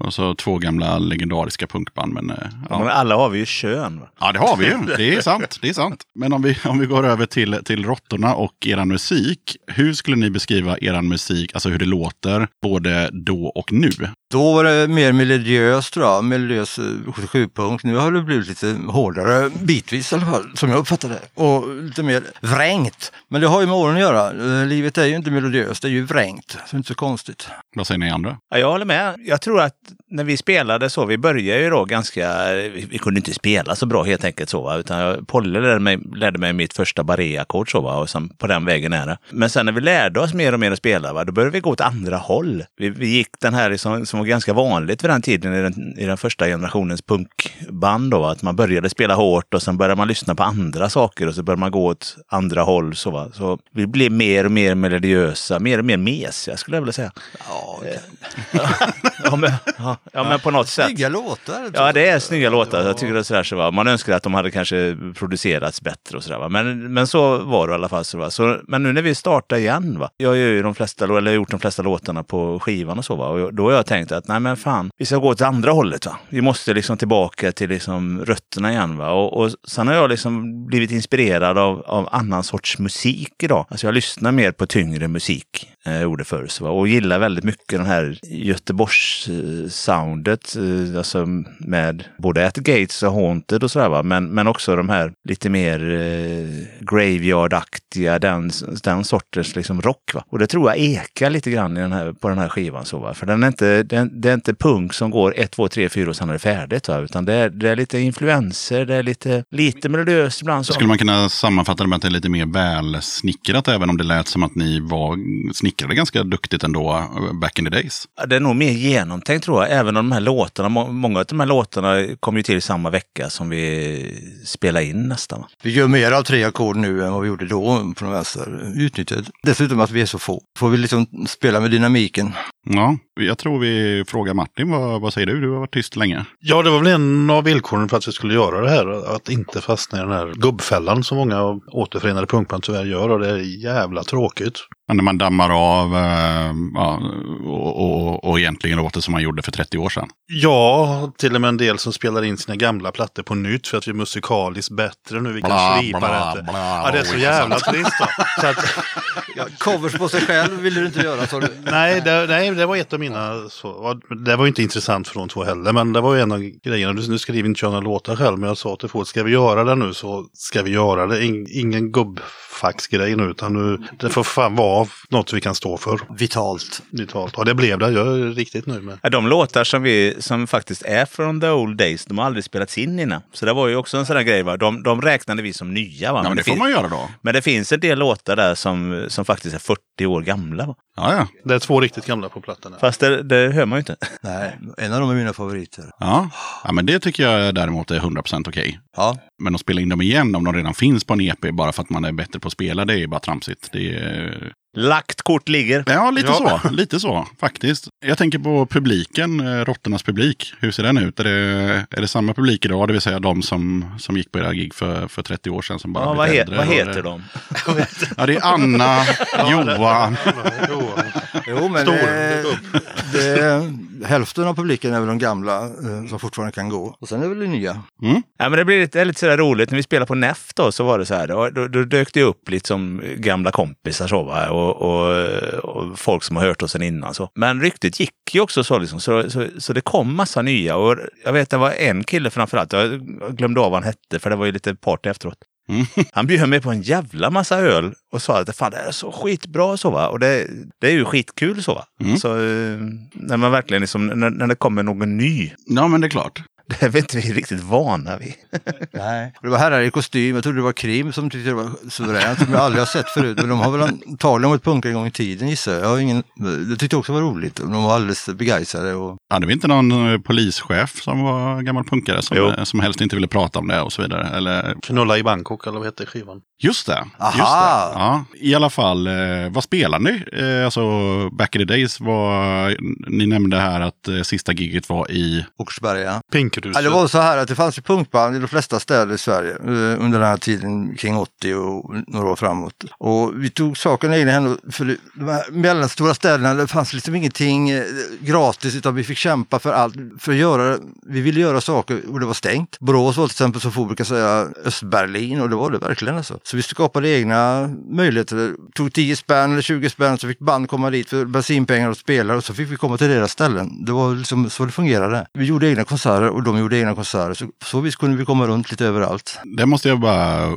[SPEAKER 2] och så två gamla legendariska punkband. Men, eh,
[SPEAKER 1] Ja. Men alla har vi ju kön. Va?
[SPEAKER 2] ja, det har vi ju. Det är sant. Det är sant. Men om vi, om vi går över till, till Råttorna och eran musik. Hur skulle ni beskriva eran musik, alltså hur det låter, både då och nu?
[SPEAKER 9] Då var det mer melodiöst tror jag, melodiös eh, 77-punkt. Nu har det blivit lite hårdare, bitvis i alla fall, som jag uppfattar det. Och lite mer vrängt. Men det har ju med åren att göra. Eh, Livet är ju inte melodiöst, det är ju vrängt. Så det är inte så konstigt.
[SPEAKER 2] Vad säger ni andra?
[SPEAKER 1] Ja, jag håller med. Jag tror att när vi spelade så, vi började ju då ganska, vi, vi kunde inte spela så bra helt enkelt så, va? utan jag, Polle lärde mig, lärde mig mitt första barré-ackord så, va? och sen på den vägen är det. Men sen när vi lärde oss mer och mer att spela, va? då började vi gå åt andra håll. Vi, vi gick den här liksom, som var ganska vanligt vid den tiden i den, i den första generationens punkband då, att man började spela hårt och sen började man lyssna på andra saker och så började man gå åt andra håll. Så, va? så vi blev mer och mer melodiösa, mer och mer mesiga skulle jag vilja säga. Ja, men, ja, ja, men på något sätt.
[SPEAKER 9] Snygga låtar.
[SPEAKER 1] Ja, det är snygga låtar. Jag tycker det är sådär, så va. Man önskar att de hade kanske producerats bättre och sådär. Va? Men, men så var det i alla fall. Så, va. Så, men nu när vi startar igen, va? jag gör ju de flesta, eller har gjort de flesta låtarna på skivan och så. Va? Och då har jag tänkt att nej men fan, vi ska gå åt andra hållet. Va? Vi måste liksom tillbaka till liksom rötterna igen. Va? Och, och sen har jag liksom blivit inspirerad av, av annan sorts musik idag. Alltså jag lyssnar mer på tyngre musik Eh, jag gjorde förr. Så. Och gillar väldigt mycket den här Göteborgs-soundet. Eh, alltså med både At the Gates och Haunted och sådär. Va? Men, men också de här lite mer eh, graveyard-aktiga, den, den sortens liksom rock. Va? Och det tror jag ekar lite grann i den här, på den här skivan. Så, va? För den är inte, den, det är inte punk som går 1, 2, 3, 4 och sen är det färdigt. Va? Utan det är, det är lite influenser, det är lite, lite melodiöst ibland. Så.
[SPEAKER 2] Skulle man kunna sammanfatta det med att det är lite mer välsnickrat, även om det lät som att ni var snickrade ganska duktigt ändå eh, back in the days?
[SPEAKER 1] Det är nog mer genomtänkt tror jag. Även om de här låtarna, må- många av de här låtarna kom ju till samma vecka som vi spelade in nästan.
[SPEAKER 9] Vi gör mer av tre ackord nu än vad vi gjorde då på den vänster. Utnyttjat. Dessutom att vi är så få. Får vi liksom spela med dynamiken.
[SPEAKER 2] Ja, jag tror vi frågar Martin, vad, vad säger du? Du har varit tyst länge.
[SPEAKER 10] Ja, det var väl en av villkoren för att vi skulle göra det här. Att inte fastna i den här gubbfällan som många av återförenade punkband tyvärr gör. Och det är jävla tråkigt.
[SPEAKER 2] När man dammar av eh, ja, och, och, och egentligen låter som man gjorde för 30 år sedan.
[SPEAKER 10] Ja, till och med en del som spelar in sina gamla plattor på nytt för att vi är musikaliskt bättre nu. Vi kan
[SPEAKER 2] Bla,
[SPEAKER 10] slipa
[SPEAKER 2] bla,
[SPEAKER 10] det.
[SPEAKER 2] bla,
[SPEAKER 10] Ja, det är så jävla trist. Så att,
[SPEAKER 9] Ja, covers på sig själv vill du inte göra sa du?
[SPEAKER 10] nej, det, nej, det var ett av mina. Så, det var inte intressant för de två heller. Men det var ju en av grejerna. Nu ska vi inte köra några låtar själv. Men jag sa till folk, ska vi göra det nu så ska vi göra det. In, ingen gubbfaxgrej nu. Utan nu, det får fan vara något vi kan stå för.
[SPEAKER 9] Vitalt.
[SPEAKER 10] Vitalt. Ja, det blev det. Jag är riktigt nöjd med.
[SPEAKER 1] De låtar som, vi, som faktiskt är från the old days, de har aldrig spelats in innan. Så det var ju också en sån där grej. Va? De, de räknade vi som nya. Va?
[SPEAKER 2] Ja, men det får
[SPEAKER 1] finns,
[SPEAKER 2] man göra då.
[SPEAKER 1] men det finns en del låtar där som, som faktiskt är 40 år gamla. Va?
[SPEAKER 2] Ja, ja.
[SPEAKER 10] Det är två riktigt gamla på plattorna.
[SPEAKER 1] Fast det, det hör man ju inte.
[SPEAKER 9] Nej, en av dem är mina favoriter.
[SPEAKER 2] Ja. ja, men det tycker jag däremot är 100% okej.
[SPEAKER 9] Ja,
[SPEAKER 2] Men att spela in dem igen om de redan finns på en EP bara för att man är bättre på att spela, det är bara tramsigt. Det är...
[SPEAKER 1] Lagt kort ligger.
[SPEAKER 2] Ja, lite
[SPEAKER 10] Ja.
[SPEAKER 2] så. Lite så, faktiskt. Jag tänker på publiken, eh, Råttornas publik. Hur ser den ut? Är det, är det samma publik idag? Det vill säga de som, som gick på era gig för, för 30 år sedan som bara
[SPEAKER 1] Ja, vad, he,
[SPEAKER 2] äldre,
[SPEAKER 1] vad heter de?
[SPEAKER 2] Ja, det är Anna, Johan.
[SPEAKER 10] Jo,
[SPEAKER 9] Jo, men
[SPEAKER 10] Stor
[SPEAKER 9] eh,
[SPEAKER 10] gubb.
[SPEAKER 9] det, hälften av publiken är väl de gamla eh, som fortfarande kan gå. Och sen är väl det nya.
[SPEAKER 1] Ja, men det blir lite, det lite sådär roligt. När vi spelade på NEF då, så var det så här. Då, då, då dök det upp liksom gamla kompisar så, va? Och, och, och folk som har hört oss sen innan. Så. Men ryktet gick ju också så, liksom, så, så, så det kom massa nya. Och jag vet det var en kille framförallt, jag glömde av vad han hette för det var ju lite party efteråt. Han bjöd mig på en jävla massa öl och sa att fan, det är så skitbra så va. Och det, det är ju skitkul så va. Så eh, när man verkligen liksom, när, när det kommer någon ny,
[SPEAKER 2] Ja, men det är klart.
[SPEAKER 1] Det är vi inte riktigt vana vid.
[SPEAKER 9] Nej. Det var herrar i kostym, jag trodde det var Krim som tyckte det var suveränt, som jag aldrig har sett förut. Men de har väl antagligen varit punkare en gång i tiden gissar jag. jag har ingen, det tyckte jag också var roligt. De var alldeles begeistrade. Och...
[SPEAKER 2] Hade vi inte någon eh, polischef som var gammal punkare som,
[SPEAKER 1] Jo.
[SPEAKER 2] som helst inte ville prata om det och så vidare? Eller,
[SPEAKER 10] Knulla i Bangkok eller vad heter skivan?
[SPEAKER 2] Just det.
[SPEAKER 9] Aha.
[SPEAKER 2] Just det. Ja, I alla fall, eh, vad spelar ni? Eh, alltså, back in the days var, ni nämnde här att eh, sista giget var i,
[SPEAKER 9] Åkersberga.
[SPEAKER 10] Pinkruset.
[SPEAKER 9] Ja, det var så här att det fanns ju punkband i de flesta städer i Sverige under den här tiden kring 80 och några år framåt. Och vi tog saken i egna händer för de här mellanstora städerna, det fanns liksom ingenting gratis utan vi fick kämpa för allt. För att göra, vi ville göra saker och det var stängt. Borås var till exempel som folk brukar säga Östberlin och det var det verkligen alltså. Så vi skapade egna möjligheter. Tog 10 spänn eller 20 spänn så fick band komma dit för bensinpengar och spelare och så fick vi komma till deras ställen. Det var liksom så det fungerade. Vi gjorde egna konserter och de gjorde egna konserter. Så på så vis kunde vi komma runt lite överallt.
[SPEAKER 2] det måste jag bara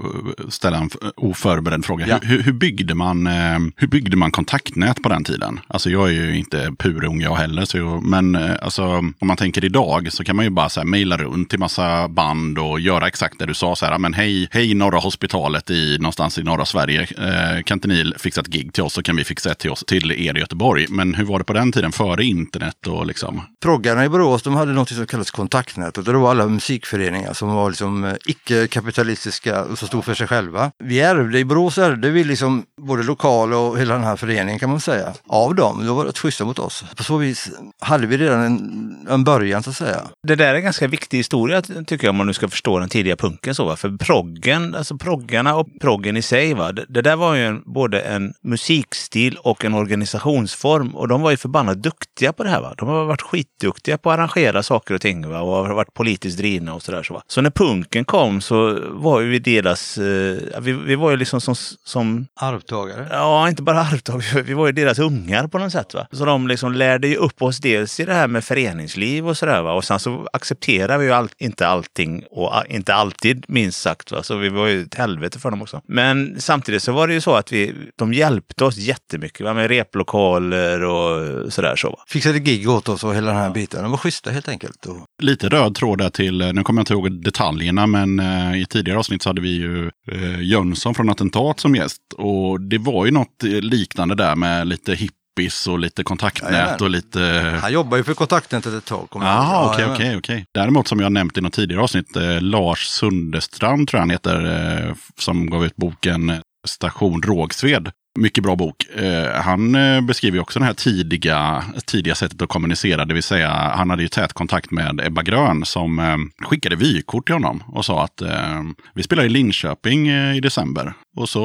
[SPEAKER 2] ställa en oförberedd fråga.
[SPEAKER 9] Ja.
[SPEAKER 2] Hur, hur, hur, byggde man, eh, hur byggde man kontaktnät på den tiden? Alltså jag är ju inte purung jag heller, så jag, men eh, alltså, om man tänker idag så kan man ju bara så här, mejla runt till massa band och göra exakt det du sa. Så här, men hej, hej Norra Hospitalet i, någonstans i norra Sverige. Eh, kan inte ni fixa ett gig till oss så kan vi fixa ett till, oss, till er i Göteborg. Men hur var det på den tiden, före internet och liksom?
[SPEAKER 9] Proggarna i Borås de hade något som kallades kontaktnätet och det var alla musikföreningar som var liksom eh, icke-kapitalistiska och som stod för sig själva. Vi ärvde, i Borås ärvde vi liksom både lokal och hela den här föreningen kan man säga. Av dem, de var rätt schyssta mot oss. På så vis hade vi redan en, en början så att säga.
[SPEAKER 1] Det där är en ganska viktig historia tycker jag om man nu ska förstå den tidiga punken. Så? För proggen, alltså proggarna och proggen i sig, va? Det, det där var ju en, både en musikstil och en organisationsform. Och de var ju förbannat duktiga på det här. Va? De har varit skitduktiga på att arrangera saker och ting va? och har varit politiskt drivna och sådär. Så, va? så när punken kom så var ju vi deras, eh, vi, vi var ju liksom som, som
[SPEAKER 9] Arvtagare.
[SPEAKER 1] Ja, inte bara arvtagare. Vi var ju deras ungar på något sätt. Va? Så de liksom lärde ju upp oss dels i det här med föreningsliv och sådär. Va? Och sen så accepterar vi ju all, inte allting och inte alltid minst sagt. Va? Så vi var ju ett helvete för dem också. Men samtidigt så var det ju så att vi, de hjälpte oss jättemycket va? med replokaler och sådär. Så, va?
[SPEAKER 9] Fixade gig åt oss och hela den här biten. De var schyssta helt enkelt. Och
[SPEAKER 2] lite röd tråd där till, nu kommer jag inte ihåg detaljerna, men eh, i tidigare avsnitt så hade vi ju eh, Jönsson från Attentat som gäst. Och det var ju något eh, liknande där med lite hippies och lite kontaktnät och lite...
[SPEAKER 9] han jobbade ju för kontaktnätet ett tag.
[SPEAKER 2] Jaha, okej, okej, okej. Däremot som jag nämnt i något tidigare avsnitt, eh, Lars Sundestrand tror jag han heter, eh, som gav ut boken eh, Station Rågsved. Mycket bra bok. Eh, han eh, beskriver också det här tidiga, tidiga sättet att kommunicera. Det vill säga, han hade ju tät kontakt med Ebba Grön som eh, skickade vykort till honom och sa att eh, vi spelar i Linköping i december. Och så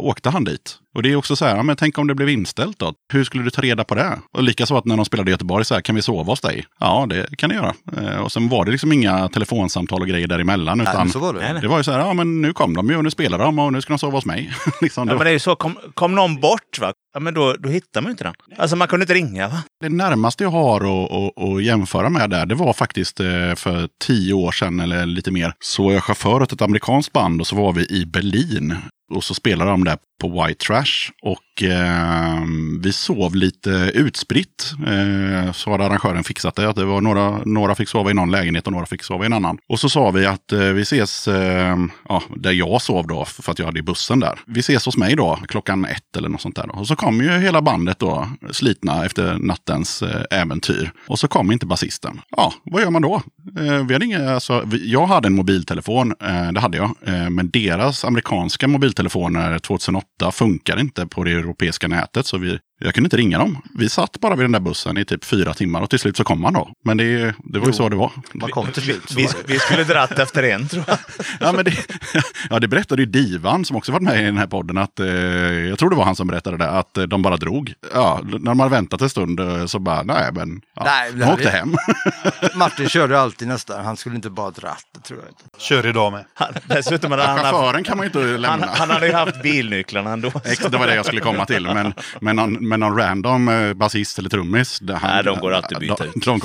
[SPEAKER 2] åkte han dit. Och det är också så här, ja, men tänk om det blev inställt då? Hur skulle du ta reda på det? Och likaså att när de spelade i Göteborg, så här, kan vi sova hos dig? Ja, det kan ni göra. Eh, och sen var det liksom inga telefonsamtal och grejer däremellan.
[SPEAKER 9] Nej,
[SPEAKER 2] Utan
[SPEAKER 9] men så var det.
[SPEAKER 1] Nej, nej.
[SPEAKER 2] det var ju så här, ja men nu kom de ju och nu spelar de och nu ska de sova hos mig. liksom, det,
[SPEAKER 1] Ja, men det är ju så, kom, kom någon bort, va? Ja, men då, då hittar man ju inte den. Alltså man kunde inte ringa. Va?
[SPEAKER 2] det närmaste jag har att, att, att jämföra med där, det var faktiskt eh, för tio år sedan eller lite mer. Så var jag chaufför åt ett amerikanskt band och så var vi i Berlin. Och så spelade de där på White Trash. Och eh, vi sov lite utspritt. Eh, så hade arrangören fixat det. Att det var några, några fick sova i någon lägenhet och några fick sova i en annan. Och så sa vi att eh, vi ses, eh, ja, där jag sov då, för att jag hade bussen där. Vi ses hos mig då, klockan ett eller något sånt där. Då. Och så kom ju hela bandet då, slitna efter nattens eh, äventyr. Och så kom inte basisten. Ja, vad gör man då? Eh, vi hade inga, alltså, vi, jag hade en mobiltelefon, eh, det hade jag. Eh, men deras amerikanska mobiltelefoner 2008 funkar inte på det europeiska nätet. Så vi, jag kunde inte ringa dem. Vi satt bara vid den där bussen i typ fyra timmar och till slut så kom han då. Men det, det var ju så det var.
[SPEAKER 9] Man kom till slut.
[SPEAKER 1] Vi, vi skulle dratt efter en tror jag.
[SPEAKER 2] Ja, men det, ja, det berättade ju Divan som också varit med i den här podden. Att, eh, jag tror det var han som berättade det. Att eh, de bara drog. Ja, när man väntat en stund eh, så bara, nej men. Ja,
[SPEAKER 9] Nej,
[SPEAKER 2] de åkte hem.
[SPEAKER 9] Martin körde alltid nästan. Han skulle inte bara dratt, det tror jag inte.
[SPEAKER 10] Kör idag med.
[SPEAKER 1] Han, dessutom hade han, haft,
[SPEAKER 2] Chauffören kan man ju inte
[SPEAKER 1] han,
[SPEAKER 2] lämna.
[SPEAKER 1] han hade ju haft bilnycklarna ändå.
[SPEAKER 2] Exakt, det var det jag skulle komma till. Men, men, någon, men någon random eh, basist eller trummis. det- Han,
[SPEAKER 1] Nej, de går alltid att byta
[SPEAKER 2] de,
[SPEAKER 1] ut.
[SPEAKER 2] De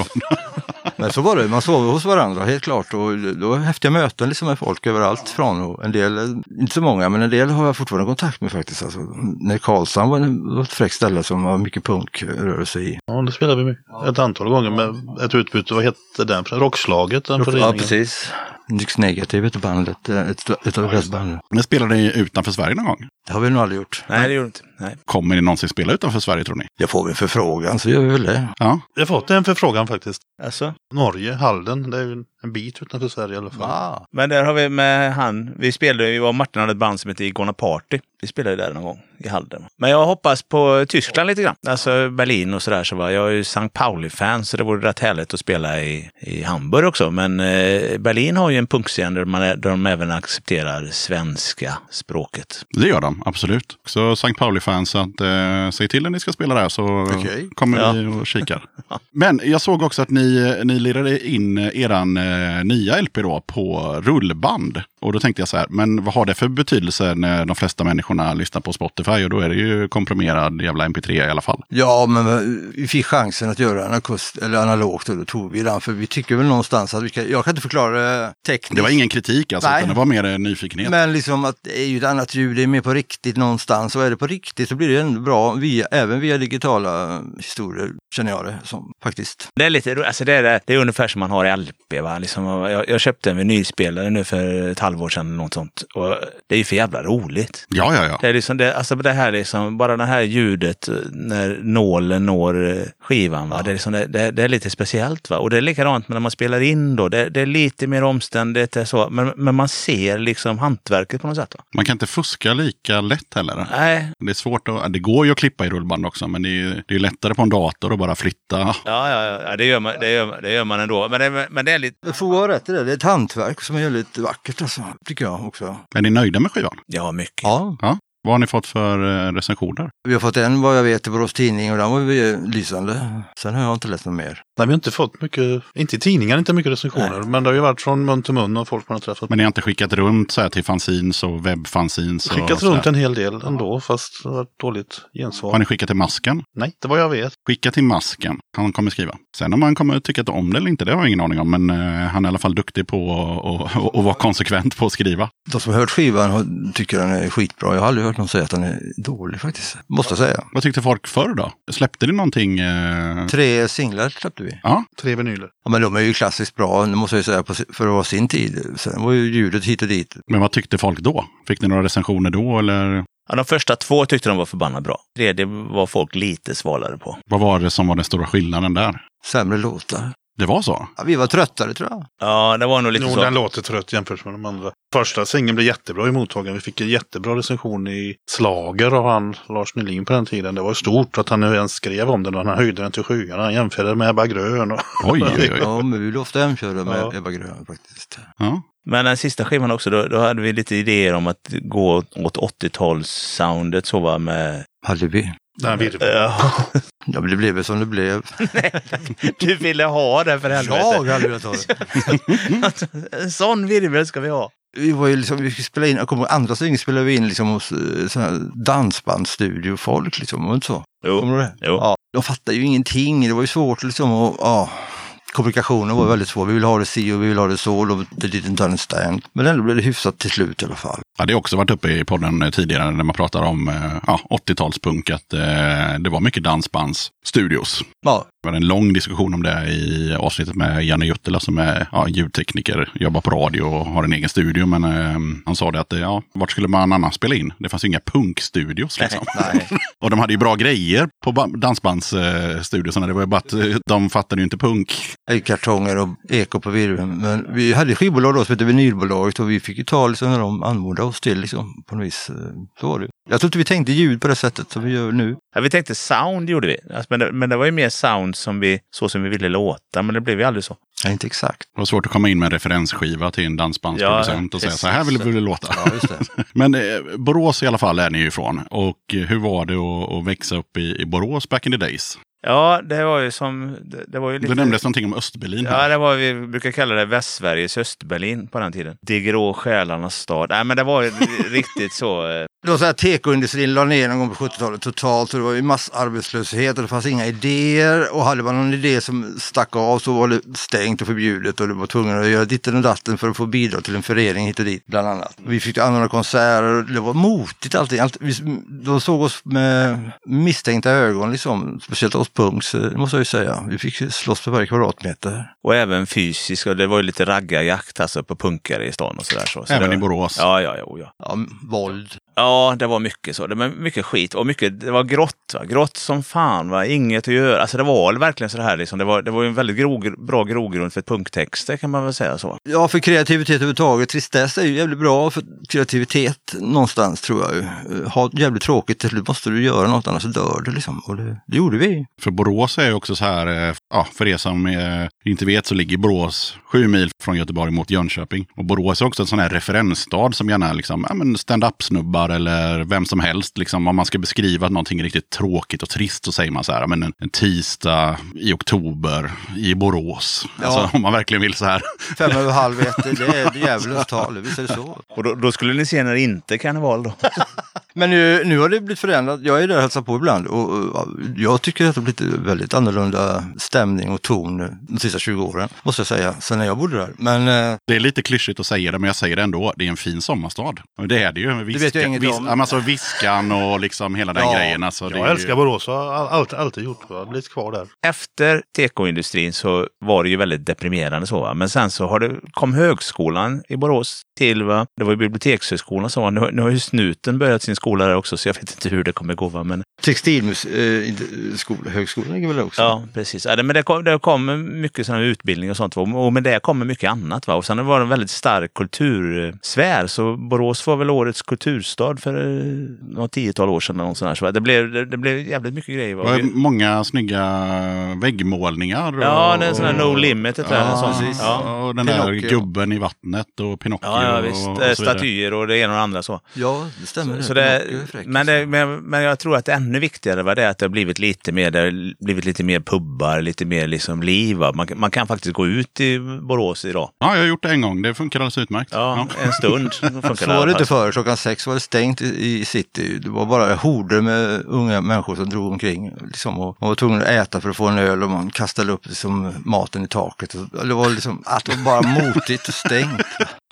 [SPEAKER 9] Men så var det, man sov hos varandra helt klart. Och det var häftiga möten liksom med folk överallt från. Och en del, inte så många, men en del har jag fortfarande kontakt med faktiskt. Alltså, när Karlshamn var, ett fräckt ställe som var mycket punkrörelse i.
[SPEAKER 10] Ja, det spelade vi ett antal gånger med ett utbyte. Vad hette den? Rockslaget, den
[SPEAKER 9] Ja,
[SPEAKER 10] föreningen.
[SPEAKER 9] precis. Nyx Negativ heter bandet, ett, ett av deras band.
[SPEAKER 2] men spelade ni utanför Sverige någon gång?
[SPEAKER 9] Det har vi nog aldrig gjort.
[SPEAKER 1] Nej, det gjorde inte. Nej.
[SPEAKER 2] Kommer ni någonsin spela utanför Sverige tror ni?
[SPEAKER 9] Jag får vi en förfrågan så gör vi väl det.
[SPEAKER 2] Ja.
[SPEAKER 10] Jag har fått en förfrågan faktiskt.
[SPEAKER 1] Alltså,
[SPEAKER 10] Norge, Halden. Det är ju en bit utanför Sverige i alla fall.
[SPEAKER 9] Ah.
[SPEAKER 1] men där har vi med han. Vi spelade, vi var Martin hade ett band som hette Igona Party. Vi spelade där någon gång i Halden. Men jag hoppas på Tyskland lite grann. Alltså Berlin och sådär. Så var jag är ju St. Pauli-fan så det vore rätt härligt att spela i, i Hamburg också. Men eh, Berlin har ju en punkscen där, man är, där de även accepterar svenska språket.
[SPEAKER 2] Det gör de, absolut. Så St. Pauli-fans, att eh, säg till när ni ska spela där så
[SPEAKER 9] Okej.
[SPEAKER 2] kommer
[SPEAKER 1] Ja.
[SPEAKER 2] vi och kikar. Men jag såg också att ni, ni lirade in eran eh, nya LP då på rullband. Och då tänkte jag så här, men vad har det för betydelse när de flesta människorna lyssnar på Spotify? Och då är det ju komprimerad jävla MP3 i alla fall.
[SPEAKER 9] Ja, men vi fick chansen att göra en akust eller analogt och då tog vi den. För vi tycker väl någonstans att vi kan, jag kan inte förklara det tekniskt.
[SPEAKER 2] Det var ingen kritik alltså,
[SPEAKER 9] Nej.
[SPEAKER 2] utan det var mer en nyfikenhet.
[SPEAKER 9] Men liksom att det är ju ett annat ljud, det är mer på riktigt någonstans. Och är det på riktigt så blir det ändå bra, via, även via digitala historier känner jag det som faktiskt.
[SPEAKER 1] Det är lite alltså det är, det, det är ungefär som man har i LP. Va? Liksom, jag, jag köpte en vinylspelare nu för ett halvår sedan eller något sånt. Och det är ju för jävla roligt.
[SPEAKER 2] Ja, ja, ja.
[SPEAKER 1] Det är liksom det, alltså det här liksom, bara det här ljudet eh, när nålen når eh, skivan. Va? Det, är liksom, det, det, det är lite speciellt. Va? Och det är likadant med när man spelar in då. Det, det är lite mer omständigt. Det är så. Men, men man ser liksom hantverket på något sätt. Va?
[SPEAKER 2] Man kan inte fuska lika lätt heller.
[SPEAKER 1] Nej,
[SPEAKER 2] Det är svårt att, det går ju att klippa i rullband också, men det är ju det är lättare på en dator att bara flytta.
[SPEAKER 1] ja, ja, ja, det, gör man, det, gör, man- det gör man ändå. Men det, men det är lite...
[SPEAKER 9] Jag får vara rätt i det, det är ett hantverk som är väldigt vackert alltså, tycker jag också.
[SPEAKER 2] Är ni nöjda med skivan?
[SPEAKER 1] Ja, mycket.
[SPEAKER 9] Ja,
[SPEAKER 2] Ja. Vad har ni fått för eh, recensioner?
[SPEAKER 9] vi har fått en vad jag vet i Borås Tidning och den var ju lysande. Sen har jag inte läst något mer.
[SPEAKER 10] Nej, vi har inte fått mycket, inte i tidningar, inte mycket recensioner. Men det har ju varit från mun till mun och folk man har träffat.
[SPEAKER 2] Men ni har inte skickat runt så här till fanzines och webbfanzines?
[SPEAKER 10] Skickat runt en hel del ändå, fast det har varit dåligt gensvar.
[SPEAKER 2] Har ni skickat till masken?
[SPEAKER 10] Nej, det var jag vet.
[SPEAKER 2] Skicka till masken. Han kommer skriva. Sen om han kommer tycka att om det eller inte, det har jag ingen aning om. Men eh, han är i alla fall duktig på att och, och, och vara konsekvent på att skriva.
[SPEAKER 9] De som har hört skivan har- tycker den är skitbra. Jag har aldrig hört någon säga att den är dålig faktiskt. Måste jag säga.
[SPEAKER 2] Vad tyckte folk förr då? Släppte ni någonting? Eh...
[SPEAKER 9] Tre singlar släppte vi.
[SPEAKER 2] Ja,
[SPEAKER 10] Tre vinyler.
[SPEAKER 9] Ja, men de är ju klassiskt bra, måste jag säga, för att vara sin tid. Sen var ju ljudet hit och dit.
[SPEAKER 2] men vad tyckte folk då? Fick ni några recensioner då eller
[SPEAKER 1] Ja, de första två tyckte de var förbannat bra. Tredje var folk lite svalare på.
[SPEAKER 2] vad var det som var den stora skillnaden där?
[SPEAKER 9] Sämre låtar.
[SPEAKER 2] Det var så?
[SPEAKER 9] Ja, vi var tröttare tror jag.
[SPEAKER 1] Ja, det var nog lite
[SPEAKER 10] Jo,
[SPEAKER 1] så.
[SPEAKER 10] den låter trött jämfört med de andra. Första singeln blev jättebra i mottagen. Vi fick en jättebra recension i Slager av han Lars Nylin på den tiden. Det var stort att han nu ens skrev om den och han höjde den till skyarna. Han jämförde med Ebba Grön. Och...
[SPEAKER 2] Oj, oj, oj.
[SPEAKER 9] Ja, men vi vill ofta jämföra med
[SPEAKER 10] Ja.
[SPEAKER 9] Ebba Grön faktiskt.
[SPEAKER 2] Ja.
[SPEAKER 1] Men den sista skivan också, då, då hade vi lite idéer om att gå åt 80-talssoundet så va med...
[SPEAKER 9] Halliby.
[SPEAKER 10] Den här virveln.
[SPEAKER 1] Ja,
[SPEAKER 9] Ja, det blev som det blev.
[SPEAKER 1] du ville ha det för helvete.
[SPEAKER 9] Jag hade velat ha det.
[SPEAKER 1] en sån virvel ska vi ha.
[SPEAKER 9] Vi var ju liksom, vi spelade in, jag kommer ihåg, andra stycken spelade vi in liksom hos eh, sån här dansbandsstudiofolk liksom, inte så?
[SPEAKER 1] Jo.
[SPEAKER 9] Kommer du det?
[SPEAKER 1] Jo.
[SPEAKER 9] Ja, de fattade ju ingenting, det var ju svårt liksom och ja, kommunikationen var väldigt svår. Vi ville ha det si och vi ville ha det så och de they didn't understand. Men ändå blev det hyfsat till slut i alla fall.
[SPEAKER 2] Ja, det har också varit uppe i podden eh, tidigare när man pratar om eh, ja, 80-talspunk. Att eh, det var mycket dansbandsstudios.
[SPEAKER 9] Ja,
[SPEAKER 2] Det var en lång diskussion om det i avsnittet med Janne Juttila som är ja, ljudtekniker, jobbar på radio och har en egen studio. Men eh, han sa det att eh, ja, vart skulle man annars spela in? Det fanns ju inga punkstudios. Liksom.
[SPEAKER 9] nej.
[SPEAKER 2] och de hade ju bra grejer på ba- dansbandsstudiosarna. det var ju bara att eh, de fattade ju inte punk.
[SPEAKER 9] äggkartonger och eko på virveln. Men vi hade skivbolag då som hette Vinylbolaget och vi fick ju ta liksom när de anmodade oss till liksom på något vis. eh, Så var det. Jag tror inte vi tänkte ljud på det sättet som vi gör nu.
[SPEAKER 1] Ja, vi tänkte sound gjorde vi. Alltså, men, det, men det var ju mer sound som vi, så som vi ville låta. Men det blev ju aldrig så.
[SPEAKER 9] Ja, inte exakt.
[SPEAKER 2] Det var svårt att komma in med en referensskiva till en dansbandsproducent
[SPEAKER 1] Ja,
[SPEAKER 2] och säga så här vill vi låta.
[SPEAKER 9] Ja.
[SPEAKER 2] Men eh, Borås i alla fall är ni ju ifrån. Och hur var det att, att växa upp i, i Borås back in the days?
[SPEAKER 1] Ja, det var ju som... Det, det var ju lite...
[SPEAKER 2] Det nämndes någonting om Östberlin.
[SPEAKER 1] Ja, det var, vi brukar kalla det Västsveriges Östberlin på den tiden. De grå själarnas stad. Nej, men det var ju riktigt så. eh,
[SPEAKER 9] Det var så här tekoindustrin la ner någon gång på 70-talet totalt så det var ju massarbetslöshet och det fanns inga idéer och hade man någon idé som stack av så var det stängt och förbjudet och du var tvungen att göra ditten och datten för att få bidrag till en förening hit och dit bland annat. Vi fick anordna konserter och det var motigt allting. Allt, vi, de såg oss med misstänkta ögon liksom, speciellt oss punks, eh, måste jag ju säga. Vi fick slåss för varje kvadratmeter.
[SPEAKER 1] Och även fysiskt. Och det var ju lite raggarjakt alltså på punkare i stan och sådär. Så. så
[SPEAKER 2] Även
[SPEAKER 1] det,
[SPEAKER 2] i Borås.
[SPEAKER 1] Ja, ja, ja, ja.
[SPEAKER 9] Ja, våld.
[SPEAKER 1] Ja, det var mycket så. Det var mycket skit och mycket, det var grått. Va? Grått som fan. Va? Inget att göra. Alltså det var verkligen så här. Liksom. Det, var, det var en väldigt grog, bra grogrund för punktexter kan man väl säga så.
[SPEAKER 9] Ja, för kreativitet överhuvudtaget. Tristess är ju jävligt bra för kreativitet någonstans tror jag. Ha jävligt tråkigt, till slut måste du göra något annars så dör du liksom. Och det, det gjorde vi.
[SPEAKER 2] För Borås är ju också så här, eh, ja, för er som eh, inte vet så ligger Borås sju mil från Göteborg mot Jönköping. Och Borås är också en sån här referensstad som gärna är liksom, ja, men stand-up-snubbar eller vem som helst. Liksom, om man ska beskriva någonting riktigt tråkigt och trist så säger man så här, men en, en tisdag i oktober i Borås.
[SPEAKER 9] Ja.
[SPEAKER 2] Alltså om man verkligen vill så här.
[SPEAKER 9] Fem över halv ett, det är djävulens tal, visst är det så?
[SPEAKER 1] Och då, då skulle ni se när det inte är karneval då.
[SPEAKER 9] Men nu, nu har det blivit förändrat. Jag är där och hälsar på ibland och, och jag tycker att det har blivit väldigt annorlunda stämning och ton nu de sista 20 åren, måste jag säga, sen när jag bodde där. Men eh,
[SPEAKER 2] Det är lite klyschigt att säga det, men jag säger det ändå. Det är en fin sommarstad. Det är det ju. Viska,
[SPEAKER 9] vet jag inget
[SPEAKER 2] vis,
[SPEAKER 9] om.
[SPEAKER 2] alltså viskan och liksom hela den
[SPEAKER 9] Ja,
[SPEAKER 2] grejen. Alltså, det är
[SPEAKER 10] Jag
[SPEAKER 2] ju-
[SPEAKER 10] älskar Borås och har all- alltid, alltid gjort det. Jag har blivit kvar där.
[SPEAKER 1] Efter tekoindustrin så var det ju väldigt deprimerande så. Va? Men sen så har det, kom högskolan i Borås till. Va? Det var ju bibliotekshögskolan som var. Nu, har- nu har ju Snuten börjat sin skola där också så jag vet inte hur det kommer gå. Va? Men
[SPEAKER 9] textilskola, högskolan ligger väl där också?
[SPEAKER 1] Ja, precis. Ja, det- men det kom, det kom mycket sån här utbildning och sånt. va. Och med det kommer mycket annat. Va? Och sen var det en väldigt stark kultursfär. Så Borås var väl årets kulturstad för eh, något tiotal år sedan. eller sånt där. Så det, blev, det, det blev jävligt mycket grejer. Va?
[SPEAKER 2] Det var många snygga väggmålningar.
[SPEAKER 1] Ja,
[SPEAKER 2] och-
[SPEAKER 1] det är en sån här No Limit.
[SPEAKER 9] Ja,
[SPEAKER 1] ja, sånt.
[SPEAKER 9] precis.
[SPEAKER 1] Ja.
[SPEAKER 2] Och den där
[SPEAKER 9] Pinocchio.
[SPEAKER 2] gubben i vattnet och Pinocchio.
[SPEAKER 1] Ja, ja,
[SPEAKER 2] och,
[SPEAKER 1] visst.
[SPEAKER 2] och
[SPEAKER 1] Eh,
[SPEAKER 2] så vidare.
[SPEAKER 1] Statyer och det ena och det andra så.
[SPEAKER 9] Ja, det stämmer.
[SPEAKER 1] Så det,
[SPEAKER 9] är fräck,
[SPEAKER 1] men, det, men, men jag tror att det ännu viktigare var det att det har blivit lite mer, det har blivit lite mer pubbar, lite mer liksom liv. Man, kan- man kan faktiskt gå ut i Borås idag.
[SPEAKER 2] Ja, jag har gjort det en gång. Det funkar alldeles utmärkt.
[SPEAKER 1] Ja, en stund. funkar
[SPEAKER 9] Så
[SPEAKER 1] det
[SPEAKER 9] var det inte förr. Klockan sex var det stängt i, i city. Det var bara horder med unga människor som drog omkring. Liksom, och man var tvungen att äta för att få en öl och man kastade upp liksom, maten i taket. Och Det var liksom att det var bara motigt och stängt.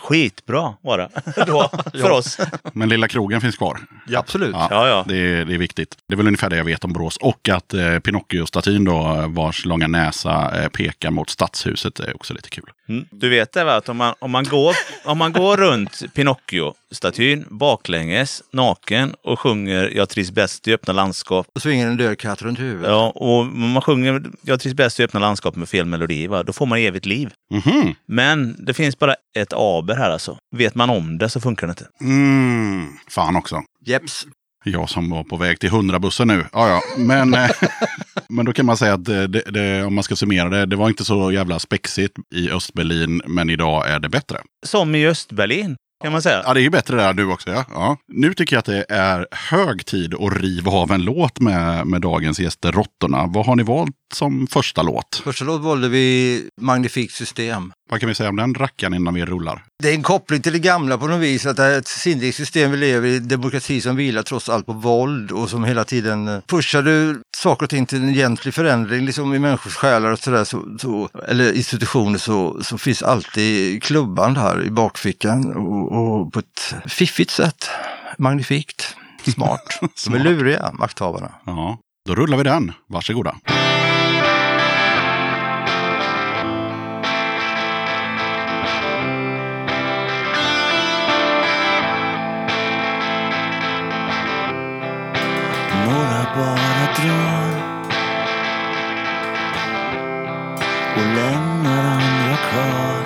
[SPEAKER 1] Skitbra var det då, för oss.
[SPEAKER 2] Men Lilla krogen finns kvar.
[SPEAKER 9] Ja, absolut.
[SPEAKER 2] Ja,
[SPEAKER 1] Ja, ja.
[SPEAKER 2] Det, är, det är viktigt. Det är väl ungefär det jag vet om Borås. Och att eh, Pinocchio-statyn då, vars långa näsa eh, pekar mot stadshuset, är också lite kul.
[SPEAKER 1] Mm. Du vet det va, att om man, om man, går, om man går runt Pinocchio-statyn baklänges, naken och sjunger Jag trivs bäst i öppna landskap.
[SPEAKER 9] Och svingar en död katt runt huvudet.
[SPEAKER 1] Ja, och om man sjunger Jag trivs bäst i öppna landskap med fel melodi, va, då får man evigt liv.
[SPEAKER 2] Mhm.
[SPEAKER 1] Men det finns bara ett aber här alltså. Vet man om det så funkar det inte.
[SPEAKER 2] Mm. Fan också.
[SPEAKER 9] Jeps.
[SPEAKER 2] Jag som var på väg till 100-bussen nu. Ja, ja. Men, eh, men då kan man säga att det, det, om man ska summera det, det var inte så jävla spexigt i Östberlin, men idag är det bättre.
[SPEAKER 1] Som i Östberlin, kan man säga.
[SPEAKER 2] Ja, det är ju bättre där nu också. Ja. Ja. Nu tycker jag att det är hög tid att riva av en låt med, med dagens gäster Råttorna. Vad har ni valt som första låt?
[SPEAKER 9] Första låt valde vi Magnifikt system.
[SPEAKER 2] Vad kan vi säga om den rackaren innan vi rullar?
[SPEAKER 9] Det är en koppling till det gamla på något vis, att det är ett sinnrikt system vi lever i, demokrati som vilar trots allt på våld och som hela tiden eh, pushar saker och ting till en egentlig förändring liksom i människors själar och sådär, så, så, eller institutioner så, så finns alltid klubban där i bakfickan och, och på ett fiffigt sätt. Magnifikt, smart. De är
[SPEAKER 2] Smart.
[SPEAKER 9] luriga, makthavarna.
[SPEAKER 2] Ja, då rullar vi den. Varsågoda.
[SPEAKER 11] jag bara drar och lämnar andra kvar.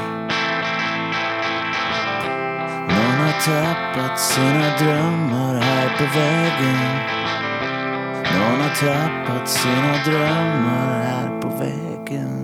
[SPEAKER 11] Någon har tappat sina drömmar här på vägen. Någon har tappat sina drömmar här på vägen.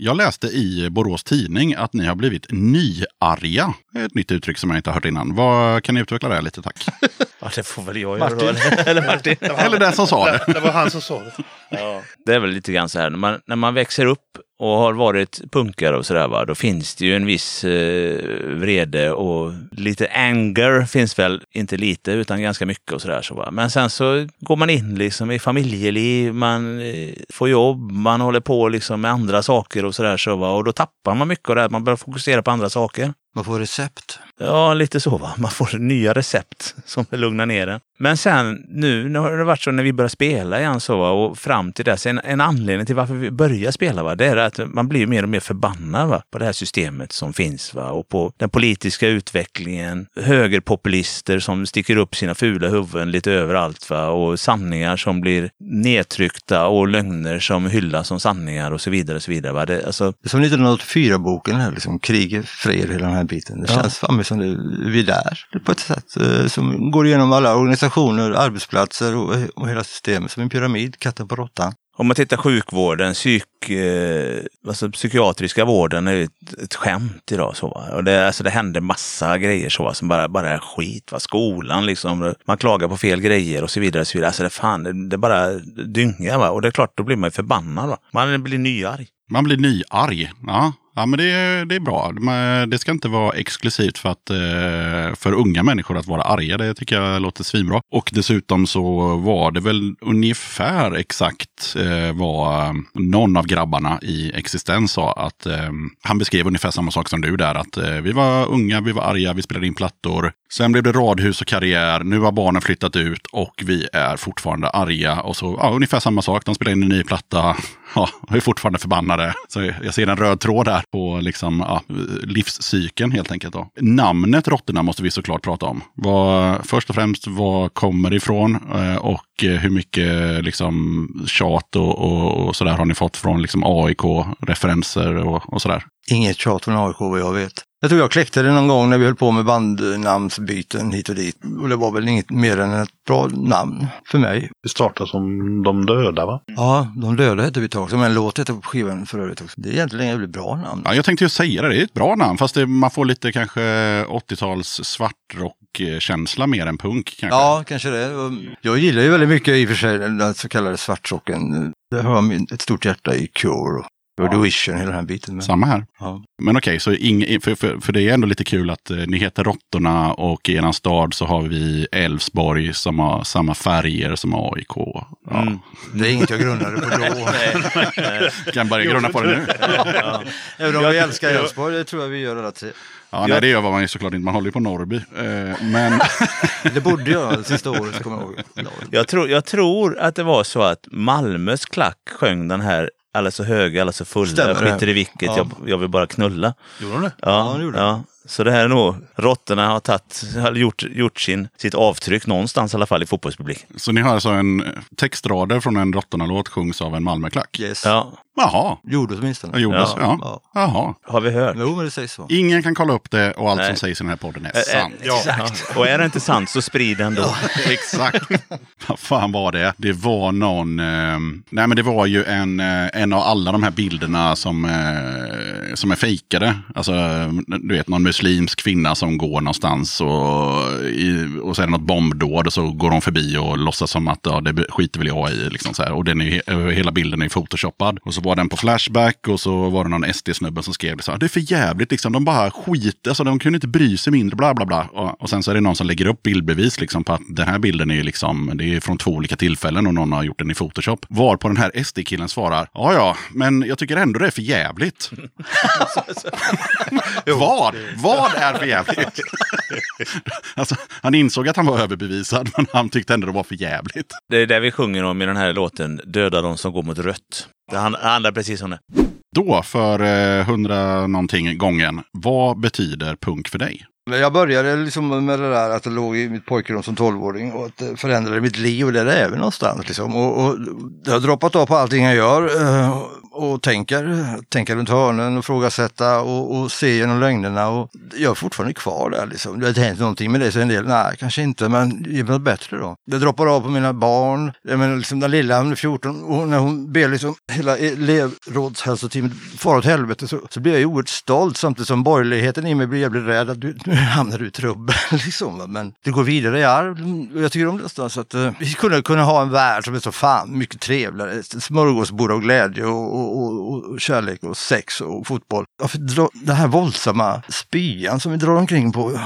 [SPEAKER 2] Jag läste i Borås Tidning att ni har blivit nyarga. Ett nytt uttryck som jag inte har hört innan. Vad, kan ni utveckla det lite tack?
[SPEAKER 1] Ja, det får väl jag
[SPEAKER 10] Martin.
[SPEAKER 1] göra. Eller Martin.
[SPEAKER 2] Eller den som sa det.
[SPEAKER 10] Det var han som sa det.
[SPEAKER 1] Ja. Det är väl lite grann så här, när man, när man växer upp och har varit punkare och sådär, va, då finns det ju en viss eh, vrede och lite anger finns väl, inte lite utan ganska mycket och sådär. Så, va. Men sen så går man in liksom i familjeliv, man eh, får jobb, man håller på liksom med andra saker och sådär. Så, va. och då tappar man mycket av det här, man börjar fokusera på andra saker.
[SPEAKER 9] Man får recept.
[SPEAKER 1] Ja, lite så va. Man får nya recept som lugnar ner en. Men sen nu, nu har det varit så när vi börjar spela igen så va, och fram till dess, en, en anledning till varför vi börjar spela va, det är att man blir mer och mer förbannad va, på det här systemet som finns va, och på den politiska utvecklingen, högerpopulister som sticker upp sina fula huvuden lite överallt va, och sanningar som blir nedtryckta och lögner som hyllas som sanningar och så vidare. Och så vidare va. Det, alltså,
[SPEAKER 9] Det är som 1984-boken här, liksom, krig, fred, hela den här biten. Det
[SPEAKER 1] Ja.
[SPEAKER 9] känns fan som det, vi är där på ett sätt. Eh, som går igenom alla organisationer, arbetsplatser och, och hela systemet som en pyramid, katten på råttan.
[SPEAKER 1] Om man tittar sjukvården, psyk, eh, alltså psykiatriska vården är ju ett, ett skämt idag. Så, va? Och det, alltså, det händer massa grejer så, va? som bara, bara är skit. Va? Skolan liksom, man klagar på fel grejer och så vidare. Och så vidare. Alltså, det, fan, det, det bara dyngar. Va? Och det är klart, då blir man ju förbannad. Va? Man blir nyarg.
[SPEAKER 2] Man blir nyarg. Ja, ja men det, är- det är bra. Det ska inte vara exklusivt för, att, eh, för unga människor att vara arga. Det tycker jag låter svinbra. Och dessutom så var det väl ungefär exakt eh, vad eh, någon av grabbarna i Existens sa. Att, han beskrev ungefär samma sak som du där. Att vi var unga, vi var arga, vi spelade in plattor. Sen blev det radhus och karriär. Nu har barnen flyttat ut och vi är fortfarande arga. Och så ja, ungefär samma sak. De spelar in en ny platta. Ja, jag är fortfarande förbannade. Så jag ser en röd tråd där på liksom, ja, livscykeln helt enkelt. Då. Namnet Råttorna måste vi såklart prata om. Vad, först och främst, var kommer det ifrån? Eh, och hur mycket liksom, tjat och, och, och sådär har ni fått från liksom, AIK-referenser och, och sådär?
[SPEAKER 9] Inget tjat från AIK vad jag vet. Jag tror jag kläckte det någon gång när vi höll på med bandnamnsbyten hit och dit. Och det var väl inget mer än ett bra namn för mig.
[SPEAKER 10] Vi startade som De döda va?
[SPEAKER 9] Ja, De döda hette vi ett tag, som en låt hette på skivan för övrigt också. Det är egentligen ett bra namn.
[SPEAKER 2] Ja, jag tänkte ju säga det, det är ett bra namn. Fast det, man får lite kanske 80-tals svartrock-känsla mer än punk. Kanske.
[SPEAKER 9] Ja, kanske det. Jag gillar ju väldigt mycket i och för sig den så kallade svartrocken. Det har jag ett stort hjärta i Cure The Vision, hela den här biten. Med.
[SPEAKER 2] Samma här.
[SPEAKER 9] Ja.
[SPEAKER 2] Men okej, så ing, för, för, för det är ändå lite kul att eh, ni heter Råttorna och i eran stad så har vi Älvsborg som har samma färger som AIK. Ja.
[SPEAKER 1] Mm.
[SPEAKER 9] Det är inget jag grundade på då.
[SPEAKER 2] Kan börja grunna på det nu.
[SPEAKER 9] Även om vi älskar Älvsborg, det tror jag vi gör alla tre.
[SPEAKER 2] Ja, nej, det gör man ju såklart inte. Man håller ju på Norrby. Eh, men
[SPEAKER 9] Det borde jag sista året, kommer jag ihåg.
[SPEAKER 1] Jag tror, jag tror att det var så att Malmös klack sjöng den här Alla så höga, alla så fulla,
[SPEAKER 9] Stämmer
[SPEAKER 1] jag
[SPEAKER 9] det?
[SPEAKER 1] skiter i vilket,
[SPEAKER 9] Ja.
[SPEAKER 1] jag, jag vill bara knulla.
[SPEAKER 10] Gjorde de det?
[SPEAKER 1] Ja,
[SPEAKER 9] det gjorde
[SPEAKER 1] ja. Så det här är nog, råttorna har tagit, har gjort, gjort sin, sitt avtryck någonstans i alla fall i fotbollspublik.
[SPEAKER 2] så ni har alltså en textrader från en Råttorna-låt sjungs av en Malmöklack?
[SPEAKER 9] Yes.
[SPEAKER 1] Ja,
[SPEAKER 2] Jaha,
[SPEAKER 9] Gjorde åtminstone.
[SPEAKER 2] gjordes. Ja.
[SPEAKER 9] Ja.
[SPEAKER 2] Jaha.
[SPEAKER 1] har vi hört.
[SPEAKER 9] Jo, men det sägs så.
[SPEAKER 2] Ingen kan kolla upp det och allt
[SPEAKER 1] Nej.
[SPEAKER 2] som sägs i den här podden är
[SPEAKER 1] Eh,
[SPEAKER 2] sant.
[SPEAKER 1] eh, Exakt. Och är det inte sant så sprid ändå.
[SPEAKER 2] Exakt. Vad fan var det? Det var någon... Eh, nej men det var ju en, eh, en av alla de här bilderna som, eh, som är fejkade. Alltså du vet någon muslimsk kvinna som går någonstans och, i, och så är det något bombdåd och så går de förbi och låtsas som att ja, det skiter väl jag i. Liksom så här. Och den är, he- hela bilden är photoshoppad. Och så var den på Flashback och så var det någon SD-snubbe som skrev det så här. Det är för jävligt liksom. De bara skiter. Alltså de kunde inte bry sig mindre. Bla bla bla. Och, och sen så är det någon som lägger upp bildbevis liksom på att den här bilden är liksom. Det är från två olika tillfällen och någon har gjort den i Photoshop. Var på den här SD-killen svarar. Ja ja, men jag tycker ändå det är för jävligt. vad? Vad är för jävligt? alltså, han insåg att han var överbevisad, men han tyckte ändå det var för jävligt.
[SPEAKER 1] Det är det vi sjunger om i den här låten, Döda de som går mot rött. Det hand- handlar precis om det.
[SPEAKER 2] Då, för eh, hundra någonting gången, vad betyder punk för dig?
[SPEAKER 9] Jag började liksom med det där att det låg i mitt pojkrum som 12-åring och att det förändrade mitt liv och där är vi någonstans. Liksom. Och, och det har droppat av på allting jag gör eh, och tänker, tänker runt hörnen och frågasätta och, och se genom lögnerna. Och jag är fortfarande kvar där. Liksom. Det har inte hänt någonting med det, så en del, nej kanske inte, men ge mig något bättre då. Det droppar av på mina barn. Jag menar, liksom, den lilla, hon är 14, och när hon ber liksom hela elevrådshälsoteamet fara åt helvete så, så blir jag ju oerhört stolt samtidigt som borgerligheten i mig blir jävligt rädd att du, nu hamnar du i trubbel. Liksom. Men det går vidare i arv och jag tycker om det Så att uh, vi skulle kunna ha en värld som är så fan mycket trevligare. Smörgåsbord av glädje och, och, och, och kärlek och sex och fotboll. Varför dra, den här våldsamma spyan som vi drar omkring på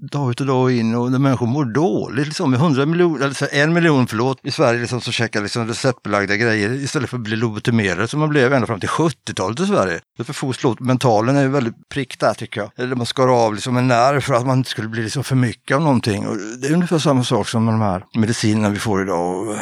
[SPEAKER 9] dag ut och dag in och när människor mår dåligt. Liksom, med 100 miljoner, eller en miljon förlåt, i Sverige liksom, som käkar liksom receptbelagda grejer istället för att bli lobotomerade som man blev ända fram till 70-talet i Sverige. Det är för få mentalen är ju väldigt prick där tycker jag. Eller man skar av liksom en nerv för att man inte skulle bli liksom för mycket av någonting. Och det är ungefär samma sak som med de här medicinerna vi får idag. Och, eh,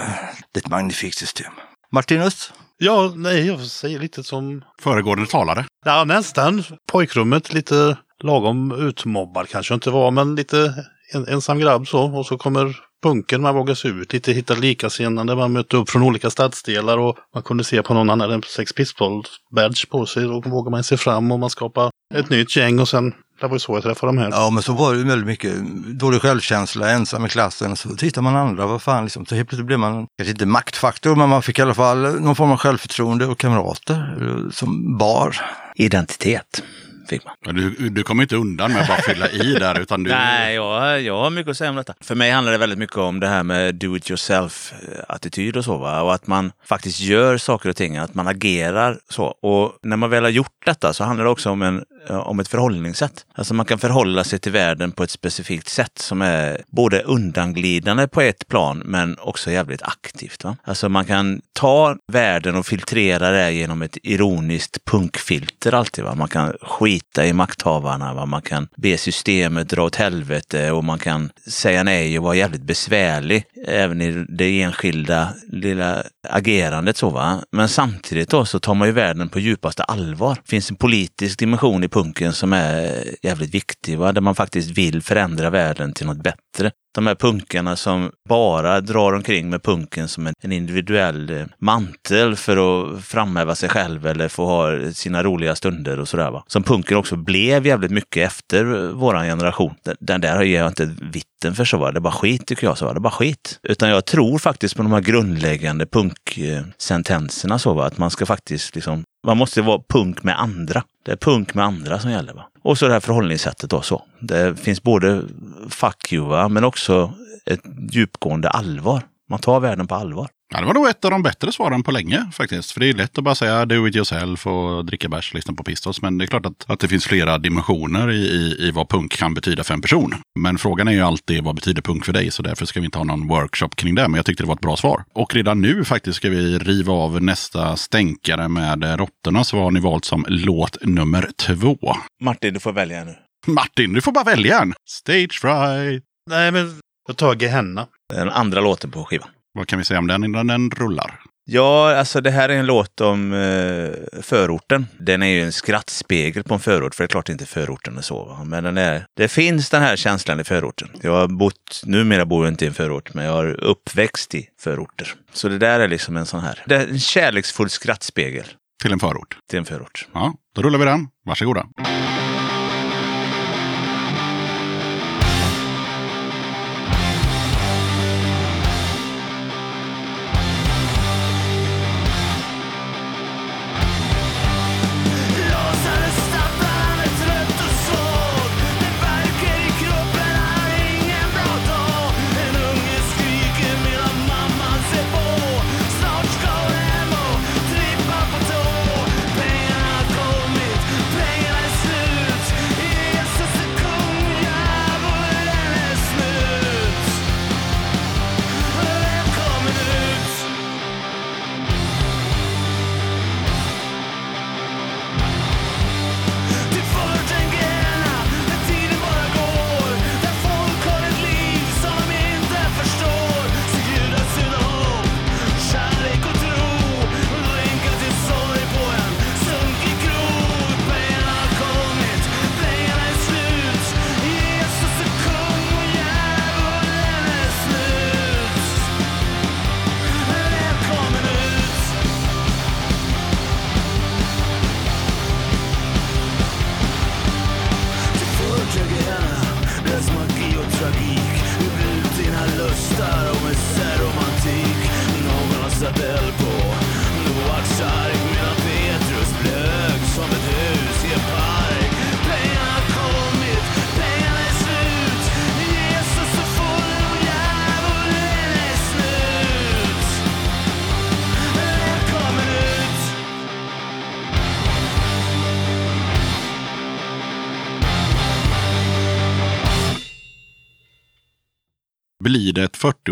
[SPEAKER 9] det är ett magnifikt system. Martinus?
[SPEAKER 10] Ja, nej, jag säger lite som...
[SPEAKER 2] Föregående talare.
[SPEAKER 10] Ja, nästan. Pojkrummet lite lagom utmobbad kanske inte var, men lite en, ensam grabb så. Och så kommer punken, man vågar sig ut lite, hitta likasinnande, man mötte upp från olika stadsdelar och man kunde se på någon annan en Sex Pistols-badge på sig. Då vågar man sig fram och man skapar ett nytt gäng och sen, det var ju så jag träffade de här.
[SPEAKER 9] Ja, men så var det ju väldigt mycket dålig självkänsla, ensam i klassen. Så tittar man andra, vad fan, liksom, så helt plötsligt blev man, kanske inte maktfaktor, men man fick i alla fall någon form av självförtroende och kamrater eh, som bar.
[SPEAKER 1] Identitet fick
[SPEAKER 2] Du, du kommer inte undan med att bara fylla i där, utan du...
[SPEAKER 1] Nej, jag, jag har mycket att säga om detta. För mig handlar det väldigt mycket om det här med do it yourself-attityd och så. Va? Och att man faktiskt gör saker och ting, att man agerar så. Och när man väl har gjort detta så handlar det också om, en, Eh, om ett förhållningssätt. Alltså man kan förhålla sig till världen på ett specifikt sätt som är både undanglidande på ett plan men också jävligt aktivt. Va? Alltså man kan ta världen och filtrera det genom ett ironiskt punkfilter alltid. Va? Man kan skita i makthavarna, va? man kan be systemet dra åt helvete och man kan säga nej och vara jävligt besvärlig även i det enskilda lilla agerandet. Så, va? Men samtidigt då så tar man ju världen på djupaste allvar. Det finns en politisk dimension i punken som är jävligt viktig, va? där man faktiskt vill förändra världen till något bättre. De här punkarna som bara drar omkring med punken som en, individuell eh, mantel för att framhäva sig själv eller få ha sina roliga stunder och sådär. Va? Som punken också blev jävligt mycket efter våran generation. Den, där ger jag inte vitten för så. var Det är bara skit tycker jag. Så, var Det bara skit. Utan jag tror faktiskt på de här grundläggande punksentenserna. Eh, så, va? Att man ska faktiskt liksom man måste vara punk med andra. Det är punk med andra som gäller. Va? Och så det här förhållningssättet då så. Det finns både fuck you, va? men också ett djupgående allvar. Man tar världen på allvar.
[SPEAKER 2] Ja, det var nog ett av de bättre svaren på länge faktiskt. För det är lätt att bara säga do it yourself och dricka bärs och lyssna på Pistols. Men det är klart att, att det finns flera dimensioner i, i, i vad punk kan betyda för en person. Men frågan är ju alltid vad betyder punk för dig? Så därför ska vi inte ha någon workshop kring det. Men jag tyckte det var ett bra svar. Och redan nu faktiskt ska vi riva av nästa stänkare med råttorna. Så har ni valt som låt nummer två.
[SPEAKER 1] Martin, du får välja nu.
[SPEAKER 2] Martin, du får bara välja en. Stage fright.
[SPEAKER 10] Nej, men jag tar Gehenna.
[SPEAKER 1] Den andra låten på skivan.
[SPEAKER 2] Vad kan vi säga om den innan den rullar?
[SPEAKER 1] Ja, alltså det här är en låt om eh, förorten. Den är ju en skrattspegel på en förort, för det är klart inte förorten är så. Va? Men den är, det finns den här känslan i förorten. Jag har bott, numera bor jag inte i en förort, men jag har uppväxt i förorter. Så det där är liksom en sån här, det är en kärleksfull skrattspegel
[SPEAKER 2] Till en förort.
[SPEAKER 1] till en förort.
[SPEAKER 2] Ja, då rullar vi den. Varsågoda.
[SPEAKER 6] Låsade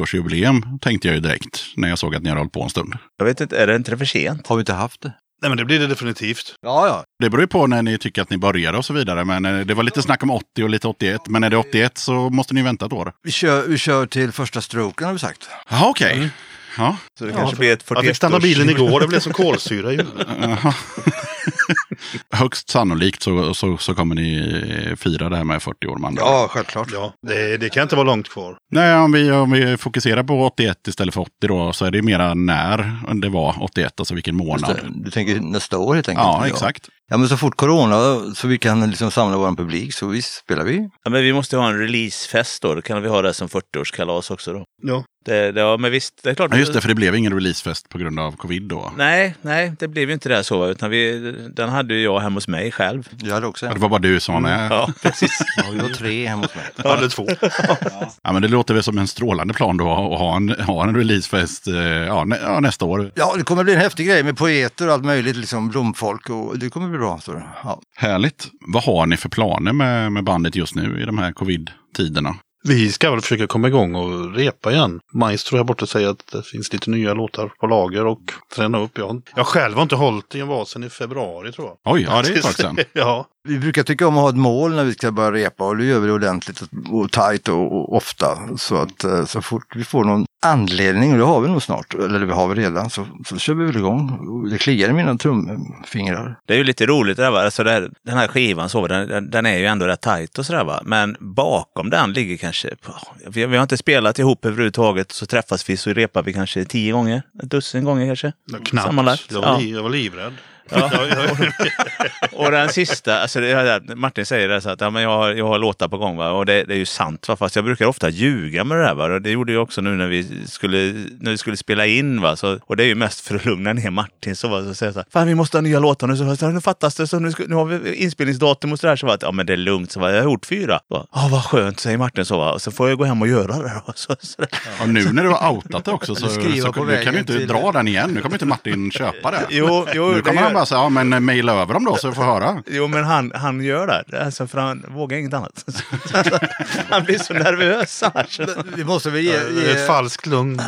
[SPEAKER 2] 40-årsjubileum tänkte jag ju direkt när jag såg att ni har hållit på en stund.
[SPEAKER 1] Jag vet inte, är det inte för sent?
[SPEAKER 9] Har vi inte haft det?
[SPEAKER 10] Nej, men det blir det definitivt.
[SPEAKER 9] Ja, ja.
[SPEAKER 2] Det beror ju på när ni tycker att ni började och så vidare. Men eh, det var lite snack om 80 och lite 81. Men är det 81 så måste ni vänta ett år.
[SPEAKER 9] Vi kör, vi kör till första stroken har vi sagt.
[SPEAKER 2] Jaha, okej. Ja.
[SPEAKER 1] Så det kanske blir ett
[SPEAKER 10] Jag fick stanna
[SPEAKER 1] 41
[SPEAKER 10] bilen igår, det blev som kolsyra ju.
[SPEAKER 2] Högst sannolikt så, så, så kommer ni eh, fira det här med 40 år. Man.
[SPEAKER 9] Ja, självklart.
[SPEAKER 10] Ja, det, det kan inte vara långt kvar.
[SPEAKER 2] Nej, om vi, om vi fokuserar på 81 istället för 80 då så är det mera när det var 81, alltså vilken månad.
[SPEAKER 9] Du tänker nästa år helt enkelt?
[SPEAKER 2] Ja, exakt.
[SPEAKER 9] Ja, men så fort corona så vi kan liksom samla vår publik så visst spelar vi.
[SPEAKER 1] Ja, men vi måste ha en releasefest då. Då kan vi ha det som 40-årskalas också då.
[SPEAKER 10] Ja.
[SPEAKER 1] Det, det, ja, men visst, det är klart.
[SPEAKER 2] Ja, just det, för det blev ingen releasefest på grund av covid då.
[SPEAKER 1] Nej, nej, det blev ju inte det så. Utan vi, den hade ju jag hemma hos mig själv.
[SPEAKER 9] Jag hade också
[SPEAKER 2] Ja, Det
[SPEAKER 9] en.
[SPEAKER 2] var bara du som var med.
[SPEAKER 1] Ja, precis.
[SPEAKER 9] Ja, vi var tre hemma hos mig.
[SPEAKER 10] Jag hade två.
[SPEAKER 2] Ja, men det låter väl som en strålande plan då att ha en, ha en releasefest eh, ja, nä, ja, nästa år.
[SPEAKER 9] Ja, det kommer bli en häftig grej med poeter och allt möjligt, liksom blomfolk och det kommer bli bra. Så. Ja.
[SPEAKER 2] Härligt. Vad har ni för planer med, med bandet just nu i de här covid-tiderna?
[SPEAKER 10] Vi ska väl försöka komma igång och repa igen. Maestro här borta säger att det finns lite nya låtar på lager och träna upp. Jag, jag själv har inte hållit i en vas sedan i februari tror jag.
[SPEAKER 2] Oj, ja det är ett tag sedan.
[SPEAKER 10] ja,
[SPEAKER 9] Vi brukar tycka om att ha ett mål när vi ska börja repa och det gör vi ordentligt och, tajt och, och ofta. Så att eh, så fort vi får någon anledning, och det har vi nog snart, eller det har vi redan, så, så kör vi väl igång. Och Det kliar i mina trumfingrar.
[SPEAKER 1] Det är ju lite roligt det där va. Alltså det här, den här skivan så, den, den- är ju ändå rätt tajt och sådär va. Men bakom den ligger kanske, vi, vi har inte spelat ihop överhuvudtaget. Så träffas vi så repar vi kanske tio gånger, ett dussin gånger kanske.
[SPEAKER 10] knappt.
[SPEAKER 1] Sammanlagt.
[SPEAKER 10] Jag var,
[SPEAKER 1] Ja.
[SPEAKER 10] li, jag var livrädd.
[SPEAKER 1] Ja. och den sista, alltså det Martin säger det så att ja, men jag, har, jag har låtar på gång va? och det, det är ju sant. Va? Fast jag brukar ofta ljuga med det där. Va? Och Det gjorde jag också nu när vi skulle, när vi skulle spela in. Va? Så, och det är ju mest för att lugna ner Martin. Så, va? så säger jag så här, fan vi måste ha nya låtar nu. Så, så, nu fattas det, så nu, ska, nu har vi inspelningsdatum och sådär. Så, va? ja men det är lugnt. Så, va? Jag har gjort fyra. Ja ah, vad skönt, säger Martin. Så, va? Och så får jag gå hem och göra det. Va? Så, så,
[SPEAKER 2] Och nu när du har outat det också så,
[SPEAKER 9] skriva
[SPEAKER 2] så
[SPEAKER 9] på
[SPEAKER 2] nu kan du inte
[SPEAKER 9] till-
[SPEAKER 2] dra den igen. Nu kommer inte Martin köpa det.
[SPEAKER 1] Jo, jo,
[SPEAKER 2] nu
[SPEAKER 1] det
[SPEAKER 2] kommer han bara säga, ja men eh, mejla över dem då så vi får höra.
[SPEAKER 1] Jo, men han, han gör det. Alltså, för han vågar inget annat. han blir så nervös annars.
[SPEAKER 9] Vi måste väl ge,
[SPEAKER 10] Det är ett
[SPEAKER 9] ge
[SPEAKER 10] falskt lugn.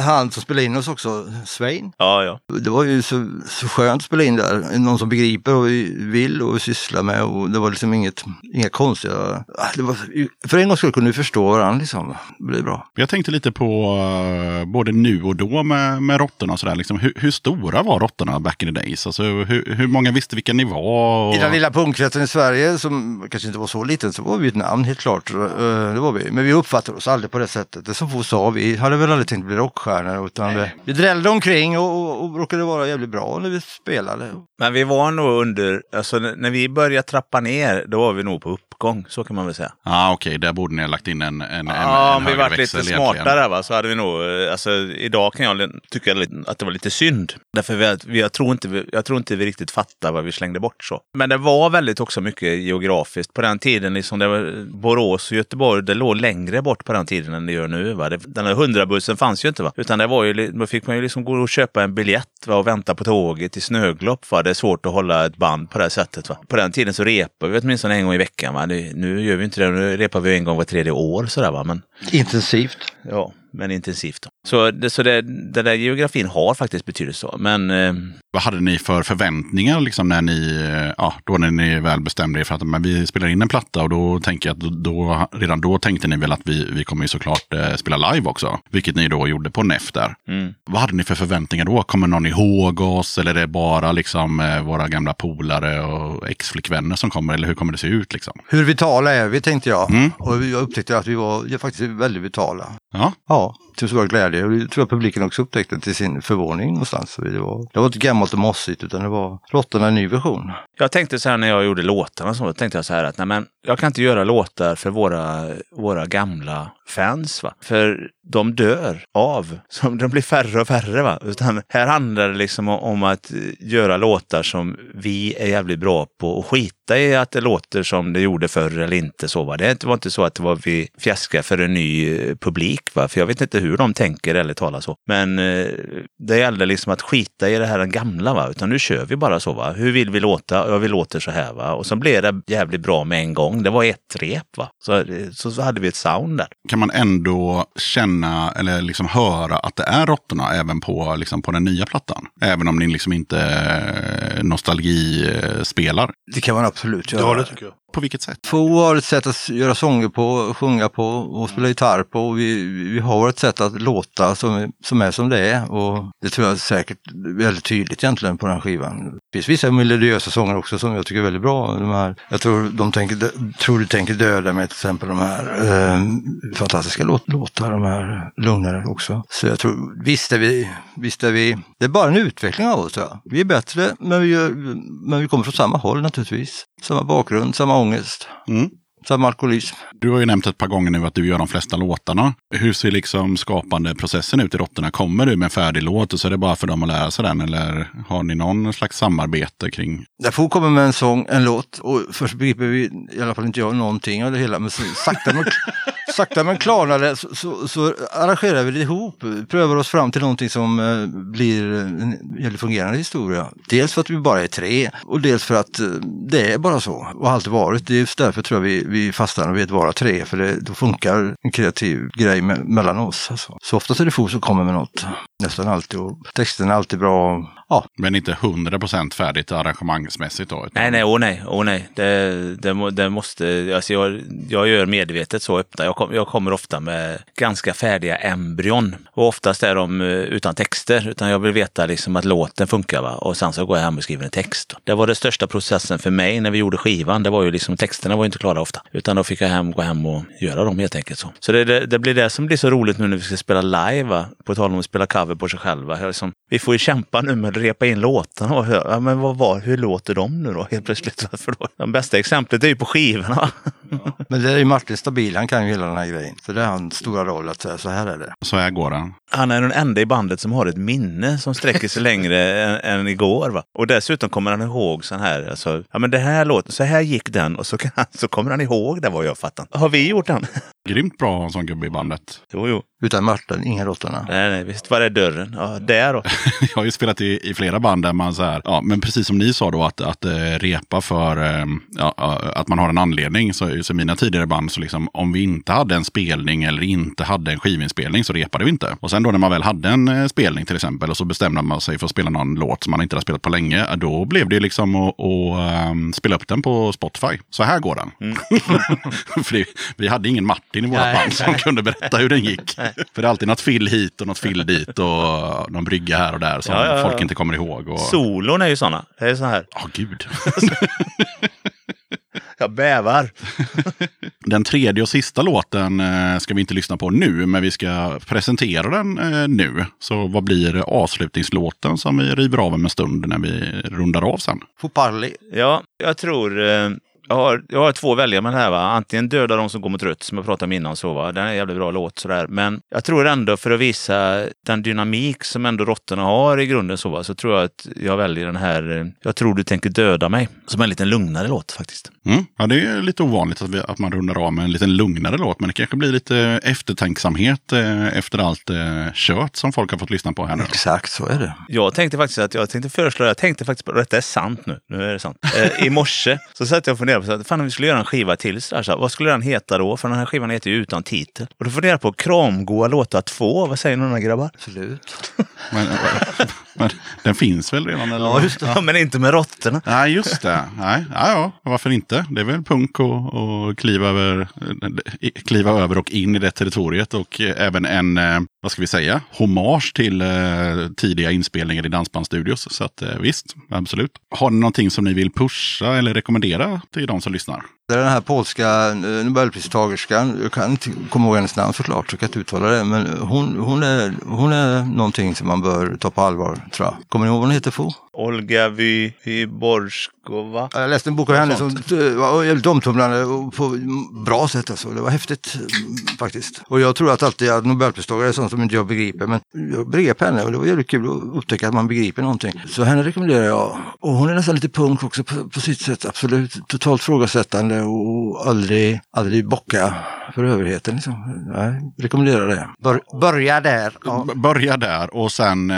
[SPEAKER 9] han som spelade in oss också, Svein.
[SPEAKER 1] Ja, ja.
[SPEAKER 9] Det var ju så, så skönt att spela in där. Någon som begriper vad vi vill och sysslar med och det var liksom inget, inga konstiga... Ah, Det var, för en gång skulle kunde vi förstå varandra liksom. Det blev bra.
[SPEAKER 2] Jag tänkte lite på eh, både nu och då med, med råttorna och sådär. Liksom, hur, hur stora var råttorna back in the days? Alltså, hur, hur många visste vilka ni var? Och...
[SPEAKER 9] I den lilla punkrätten i Sverige, som kanske inte var så liten, så var vi ett namn helt klart. Eh, Det var vi. Men vi uppfattade oss aldrig på det sättet. Det som få sa, vi hade väl aldrig tänkt bli rockstjärnor. Utan det, vi drällde omkring och, och, och råkade vara jävligt bra när vi spelade.
[SPEAKER 1] Men vi var nog under, alltså när vi började trappa ner, då var vi nog på uppgång. Så kan man väl säga.
[SPEAKER 2] Ja, okej, där borde ni ha lagt in en, en,
[SPEAKER 1] Ja,
[SPEAKER 2] en,
[SPEAKER 1] om vi varit lite
[SPEAKER 2] egentligen.
[SPEAKER 1] smartare va, så hade vi nog, eh, alltså idag kan jag tycka att det var lite synd. Därför vi, vi, jag, tror inte, vi, jag tror inte vi riktigt fattar vad vi slängde bort så. Men det var väldigt också mycket geografiskt. På den tiden, liksom det var, Borås och Göteborg, det låg längre bort på den tiden än det gör nu. Va? Det, den här hundrabussen fanns ju inte va, utan det var ju, då fick man ju liksom gå och köpa en biljett va? och vänta på tåget i snöglopp. Va? Det är svårt att hålla ett band på det här sättet. Va? På den tiden så repade vi åtminstone en gång i veckan. Va? Det, nu gör vi inte det, nu repar vi en gång var tredje år sådär va. Men,
[SPEAKER 9] Intensivt.
[SPEAKER 1] Ja, men intensivt. Då. Så, det, så det, det där geografin har faktiskt betydelse. Så. Men eh,
[SPEAKER 2] Vad hade ni för förväntningar liksom när ni, eh, ja, då när ni väl bestämde er för att men vi spelar in en platta och då tänker jag att då, redan då tänkte ni väl att vi, vi kommer ju såklart eh, spela live också. Vilket ni då gjorde på NEF där.
[SPEAKER 1] mm.
[SPEAKER 2] Vad hade ni för förväntningar då? Kommer någon ihåg oss eller är det bara liksom eh, våra gamla polare och ex-flickvänner som kommer? Eller hur kommer det se ut liksom?
[SPEAKER 9] Hur vitala är vi tänkte jag.
[SPEAKER 2] Mm.
[SPEAKER 9] Och jag upptäckte att vi var faktiskt väldigt vitala.
[SPEAKER 2] Ja,
[SPEAKER 9] Ja, till stor glädje. Och det tror jag publiken också upptäckte till sin förvåning någonstans. Så Det var, det var inte gammalt och mossigt utan det var Råttorna i ny version.
[SPEAKER 1] Jag tänkte så här när jag gjorde låtarna, så tänkte jag så här att nej men, jag kan inte göra låtar för våra, våra gamla fans. Va? För de dör av. Så de blir färre och färre. Va? Utan här handlar det liksom om- att eh, göra låtar som vi är jävligt bra på och skita i att det låter som det gjorde förr eller inte. Så, va? Det var inte så att det var vi fjäskade för en ny eh, publik. Va? För jag vet inte hur de tänker eller talar så. Men eh, det gällde liksom att skita i det här gamla. Va? Utan nu kör vi bara så. Va? Hur vill vi låta? Ja, vi låter så här. Va? Och så blev det jävligt bra med en gång. Det var ett rep. Va? Så, eh, så, så hade vi ett sound där
[SPEAKER 2] kan man ändå känna eller liksom höra att det är råttorna även på, liksom på den nya plattan? Även om ni liksom inte eh, nostalgispelar.
[SPEAKER 9] Det kan man absolut göra.
[SPEAKER 10] Ja, det tycker jag.
[SPEAKER 2] På vilket sätt?
[SPEAKER 9] Få har ett sätt att göra sånger på, sjunga på och spela gitarr på. Och vi, vi har ett sätt att låta som, som är som det är. Och det tror jag säkert väldigt tydligt egentligen på den skivan. Det finns vissa melodiösa sånger också som jag tycker är väldigt bra. De här, jag tror, de tänker, tror du tänker döda mig till exempel de här eh, fantastiska låt, låtar, de här lugnare också. Så jag tror, visst är vi, visst är vi, det är bara en utveckling av oss Ja. Vi är bättre, men vi, gör, men vi kommer från samma håll naturligtvis. Samma bakgrund, samma ångest,
[SPEAKER 2] Mm.
[SPEAKER 9] samma alkoholism.
[SPEAKER 2] Du har ju nämnt ett par gånger nu att du gör de flesta låtarna. Hur ser liksom skapandeprocessen ut i Råttorna? Kommer du med en färdig låt och så är det bara för dem att lära sig den? Eller har ni någon slags samarbete kring?
[SPEAKER 9] När Foo kommer med en sång, en låt, och först begriper vi, i alla fall inte jag, någonting av det hela, men sakta sakta men klarnare så, så, så arrangerar vi det ihop, prövar oss fram till någonting som eh, blir en väldigt fungerande historia. Dels för att vi bara är tre och dels för att eh, det är bara så och har alltid varit. Det är just därför tror jag vi, vi fastnar vid att vara tre, för det, då funkar en kreativ grej me mellan oss. Alltså. Så ofta är det Foo som kommer med något, nästan alltid, och texten är alltid bra. Ja,
[SPEAKER 2] Men inte 100% färdigt arrangemangsmässigt då? utan-
[SPEAKER 1] Nej, nej, åh nej, åh nej. Det, det, det måste, alltså jag, jag gör medvetet så öppna. Jag, kom, jag kommer ofta med ganska färdiga embryon. Och oftast är de eh, utan texter, utan jag vill veta liksom att låten funkar. Va? Och sen så går jag hem och skriver en text. Det var den största processen för mig när vi gjorde skivan. Det var ju liksom, texterna var inte klara ofta. Utan då fick jag hem, gå hem och göra dem helt enkelt. Så, så det, det, det blir det som blir så roligt nu när vi ska spela live. Va? På tal om att spela cover på sig själva. Liksom, vi får ju kämpa nu med började repa in låtarna. Och hör, ja, men vad var, hur låter de nu då helt plötsligt? Varför då? De bästa exemplet är ju på skivorna.
[SPEAKER 9] Men det är ju Martin Stabil, han kan ju hela den här grejen. Så det är hans stora roll att säga så här är det.
[SPEAKER 2] Så här går den.
[SPEAKER 1] Han är den enda i bandet som har ett minne som sträcker sig längre än, än igår. Va? Och dessutom kommer han ihåg sån här, alltså, ja men det här låten, så här gick den och så, kan, han- så kommer han ihåg det vad jag fattar. Har vi gjort den?
[SPEAKER 2] Grymt bra att ha en sån gubbe i bandet.
[SPEAKER 1] Jo, jo.
[SPEAKER 9] Utan Martin, inga råttorna.
[SPEAKER 1] Nej, nej, visst var det dörren? Ja, där då.
[SPEAKER 2] Jag har ju spelat i, i flera band där man så här, ja, men precis som ni sa då, att, att eh, repa för eh, ja, att man har en anledning. Så, så mina tidigare band, så liksom, om vi inte hade en spelning eller inte hade en skivinspelning så repade vi inte. Och sen då när man väl hade en eh, spelning till exempel och så bestämde man sig för att spela någon låt som man inte hade spelat på länge, ja, då blev det liksom att, att ehm, spela upp den på Spotify. Så här går den. för det, vi hade ingen Martin i våra
[SPEAKER 9] Nej.
[SPEAKER 2] band som kunde berätta hur den gick. För det är alltid något fill hit och något fill dit och någon brygga här och där som
[SPEAKER 1] Ja, ja, ja.
[SPEAKER 2] folk inte kommer ihåg. Och...
[SPEAKER 1] Solon är ju såna. Det är så här.
[SPEAKER 2] Ja, gud.
[SPEAKER 1] Jag bävar.
[SPEAKER 2] Den tredje och sista låten eh, ska vi inte lyssna på nu, men vi ska presentera den eh, nu. Så vad blir avslutningslåten som vi river av om en stund när vi rundar av sen?
[SPEAKER 9] Får parli.
[SPEAKER 1] Ja, jag tror... Jag, har, jag har två att välja mellan här. Va? Antingen Döda de som går mot rött, som jag pratade om innan. Så, va? Den är en jävligt bra låt. Sådär. Men jag tror ändå för att visa den dynamik som ändå råttorna har i grunden så, va? så tror jag att jag väljer den här eh, Jag tror du tänker döda mig. Som en lite lugnare låt faktiskt.
[SPEAKER 2] Mm. Ja, det är lite ovanligt att, vi, att man rundar av med en lite lugnare låt, men det kanske blir lite eftertänksamhet eh, efter allt eh, kött som folk har fått lyssna på här nu.
[SPEAKER 9] Exakt, så är det.
[SPEAKER 1] Jag tänkte faktiskt att jag tänkte föreslå, jag tänkte faktiskt på, detta är sant nu, nu är det sant. Eh, I morse så satt jag och funderade på, så att, fan om vi skulle göra en skiva till, så här, så här, vad skulle den heta då? För den här skivan heter ju Utan titel. Och då funderade jag på Kramgoa låtar 2, vad säger några grabbar?
[SPEAKER 9] Absolut.
[SPEAKER 2] Men, men den finns väl redan? Eller?
[SPEAKER 9] Ja, just det.
[SPEAKER 1] Ja, men inte med råttorna.
[SPEAKER 2] Nej, just det. Nej, ja, ja, varför inte? Det är väl punk och, och kliva, över, kliva över och in i det territoriet. Och eh, även en, eh, vad ska vi säga, hommage till eh, tidiga inspelningar i dansbandsstudios. Så att, visst, absolut. Har ni någonting som ni vill pusha eller rekommendera till de som lyssnar?
[SPEAKER 9] Det är den här polska eh, nobelpristagerskan, jag kan inte komma ihåg hennes namn såklart, så jag kan inte uttala det, men hon, hon, är, hon är någonting som man bör ta på allvar, tror jag. Kommer ni ihåg vad hon heter, Fo?
[SPEAKER 1] Olga Vy, Vyborskova.
[SPEAKER 9] Jag läste en bok av henne som eh, var jävligt omtumlande på bra sätt alltså. Det var häftigt mm, faktiskt. Och jag tror att alltid att nobelpristagare är sånt som inte jag begriper. Men jag begrep henne och det var jävligt kul att upptäcka att man begriper någonting. Så henne rekommenderar jag. Och hon är nästan lite punk också på, på sitt sätt. Absolut totalt frågasättande och aldrig, aldrig bocka för överheten. Liksom. Jag rekommenderar det. Bör, börja där. Ja.
[SPEAKER 2] Börja där och sen eh,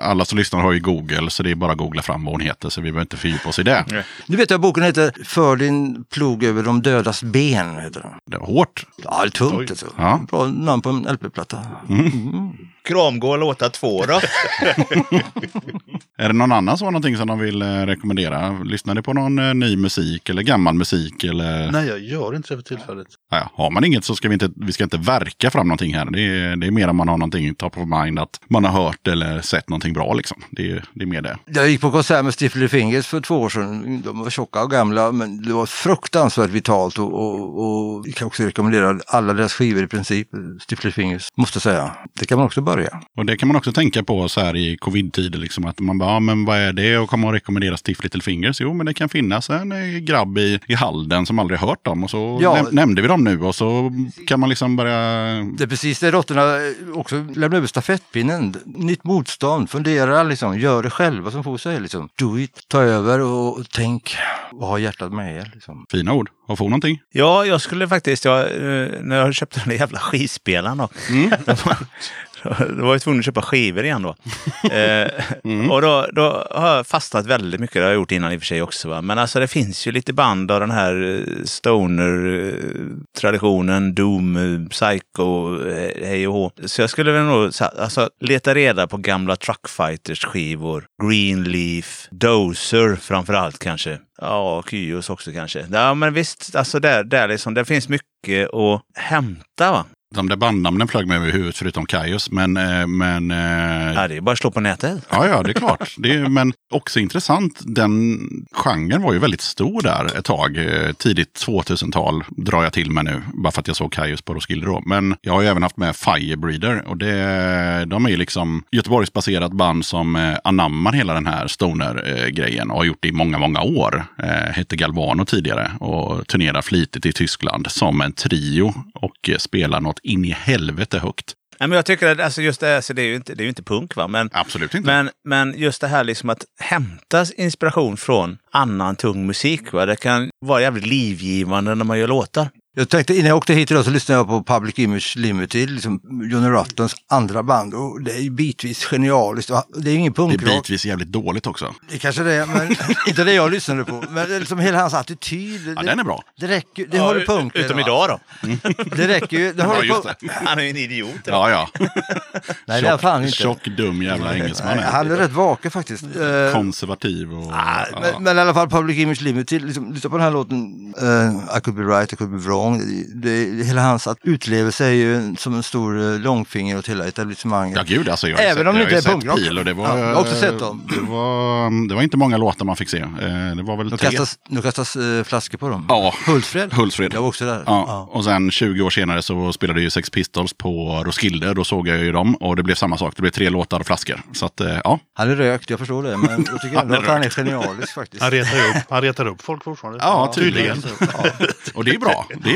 [SPEAKER 2] alla som lyssnar har ju Google så det är bara att googla fram vad hon heter så vi behöver inte fördjupa oss i det.
[SPEAKER 9] Nu vet jag boken heter För din plog över de dödas ben. Heter den.
[SPEAKER 2] Det var hårt.
[SPEAKER 9] Ja, det är tungt alltså.
[SPEAKER 2] Ja.
[SPEAKER 9] Bra namn på en LP-platta.
[SPEAKER 1] Kramgoa låtar 2 då?
[SPEAKER 2] Är det någon annan som har någonting som de vill eh, rekommendera? Lyssnar ni på någon eh, ny musik eller gammal musik? Eller...
[SPEAKER 10] Nej, jag gör inte det för tillfället.
[SPEAKER 2] Ja, har man inget så ska vi inte, vi ska inte verka fram någonting här. Det är, det är mer om man har någonting top of mind, att man har hört eller sett någonting bra. Liksom. Det, är, det är mer det.
[SPEAKER 9] Jag gick på konsert med Stifler Fingers för två år sedan. De var tjocka och gamla men det var fruktansvärt vitalt och, och, och jag kan också rekommendera alla deras skivor i princip. Stifler Fingers, måste säga. Det kan man också börja.
[SPEAKER 2] Och det kan man också tänka på så här i covid-tider. Liksom, att man bara, ja, men vad är det? Och kommer att rekommendera Stiff Little Fingers? Jo, men det kan finnas en eh, grabb i, i Halden som aldrig hört dem. Och så
[SPEAKER 9] Ja.
[SPEAKER 2] näm- nämnde vi dem nu och så kan man liksom börja...
[SPEAKER 9] Det är precis det råttorna eh, också lämnar över stafettpinnen. Nytt motstånd, fundera liksom, gör det själva som får säga liksom. Do it, ta över och tänk och ha hjärtat med er. Liksom.
[SPEAKER 2] Fina ord. Har få någonting?
[SPEAKER 1] Ja, jag skulle faktiskt, jag, eh, när jag köpte den där jävla skivspelaren då. Då var jag tvungen att köpa skivor igen då. eh, Och då, då har jag fastnat väldigt mycket, det har jag gjort innan i och för sig också. Va? Men alltså det finns ju lite band av den här eh, stoner-traditionen, Doom, eh, Psycho, hej och hå. Så jag skulle väl nog alltså, leta reda på gamla Truckfighters-skivor. Greenleaf, Dozer framför allt kanske. Ja, Kyos också kanske. Ja, men visst, alltså där, där liksom, det finns mycket att hämta. Va?
[SPEAKER 2] De där bandnamnen flög mig över huvudet förutom Kaius. Men, eh, men eh,
[SPEAKER 1] Ja, det är bara att slå på nätet.
[SPEAKER 2] Ja, ja, det är klart. Det är, men också intressant, den genren var ju väldigt stor där ett tag. Eh, Tidigt 2000-tal drar jag till med nu, bara för att jag såg Kaius på Roskilde då. Men jag har ju även haft med Firebreeder och det, de är ju liksom Göteborgsbaserat band som anammar hela den här stoner-grejen och har gjort det i många, många år. Hette Galvano tidigare och turnerar flitigt i Tyskland som en trio och spelar något in i helvete högt.
[SPEAKER 1] Nej, men jag tycker att alltså just det, här, så det är ju inte, det är ju inte punk, va? Men,
[SPEAKER 2] Absolut inte.
[SPEAKER 1] men, men just det här liksom att hämta inspiration från annan tung musik. Va? Det kan vara jävligt livgivande när man gör låtar.
[SPEAKER 9] Jag tänkte innan jag åkte hit idag så lyssnade jag på Public Image Limited, liksom Johnny Rottens andra band. Och det är bitvis genialiskt. Det är ju ingen
[SPEAKER 2] det är
[SPEAKER 9] punkrock.
[SPEAKER 2] bitvis jävligt dåligt också.
[SPEAKER 9] Det kanske det är, men inte det jag lyssnade på. Men liksom hela hans attityd.
[SPEAKER 2] Ja,
[SPEAKER 9] det,
[SPEAKER 2] den är bra.
[SPEAKER 9] det räcker Det håller punk.
[SPEAKER 1] Utom idag då.
[SPEAKER 9] Det räcker ju. Det
[SPEAKER 2] Ja,
[SPEAKER 9] håller
[SPEAKER 2] just
[SPEAKER 9] punk.
[SPEAKER 2] det.
[SPEAKER 1] Han är ju en idiot.
[SPEAKER 2] Ja, ja.
[SPEAKER 9] Nej, det är fan inte.
[SPEAKER 2] Tjock, dum jävla engelsman.
[SPEAKER 9] Nej, han är rätt vaken faktiskt. Eh,
[SPEAKER 2] Konservativ och...
[SPEAKER 9] Ah,
[SPEAKER 2] ja.
[SPEAKER 9] men, men i alla fall Public Image Limited, liksom, lyssna på den här låten eh, I could be right, I could be wrong. Det, det, hela hans att utlevelse är ju som en stor uh, långfinger åt hela etablissemanget.
[SPEAKER 2] Ja, gud alltså. Jag har
[SPEAKER 9] Även
[SPEAKER 2] sett,
[SPEAKER 9] om det inte är punkrock.
[SPEAKER 2] Pil och det var...
[SPEAKER 9] Ja, jag har också sett dem.
[SPEAKER 2] Det var, det var inte många låtar man fick se. Eh, Det var väl
[SPEAKER 9] Nu
[SPEAKER 2] tre.
[SPEAKER 9] kastas, nu kastas eh, flaskor på dem.
[SPEAKER 2] Ja.
[SPEAKER 9] Hultsfred.
[SPEAKER 2] Hultsfred.
[SPEAKER 9] Jag var också där.
[SPEAKER 2] Ja. Och sen 20 år senare så spelade ju Sex Pistols på Roskilde. Då såg jag ju dem och det blev samma sak. Det blev tre låtar och flaskor. Så att, eh, ja.
[SPEAKER 9] Han är rökt, jag förstår det. Men jag tycker ändå att han är genialisk faktiskt.
[SPEAKER 10] Han retar, upp, han retar upp folk fortfarande.
[SPEAKER 2] Ja, tydligen. Och det är bra. Det är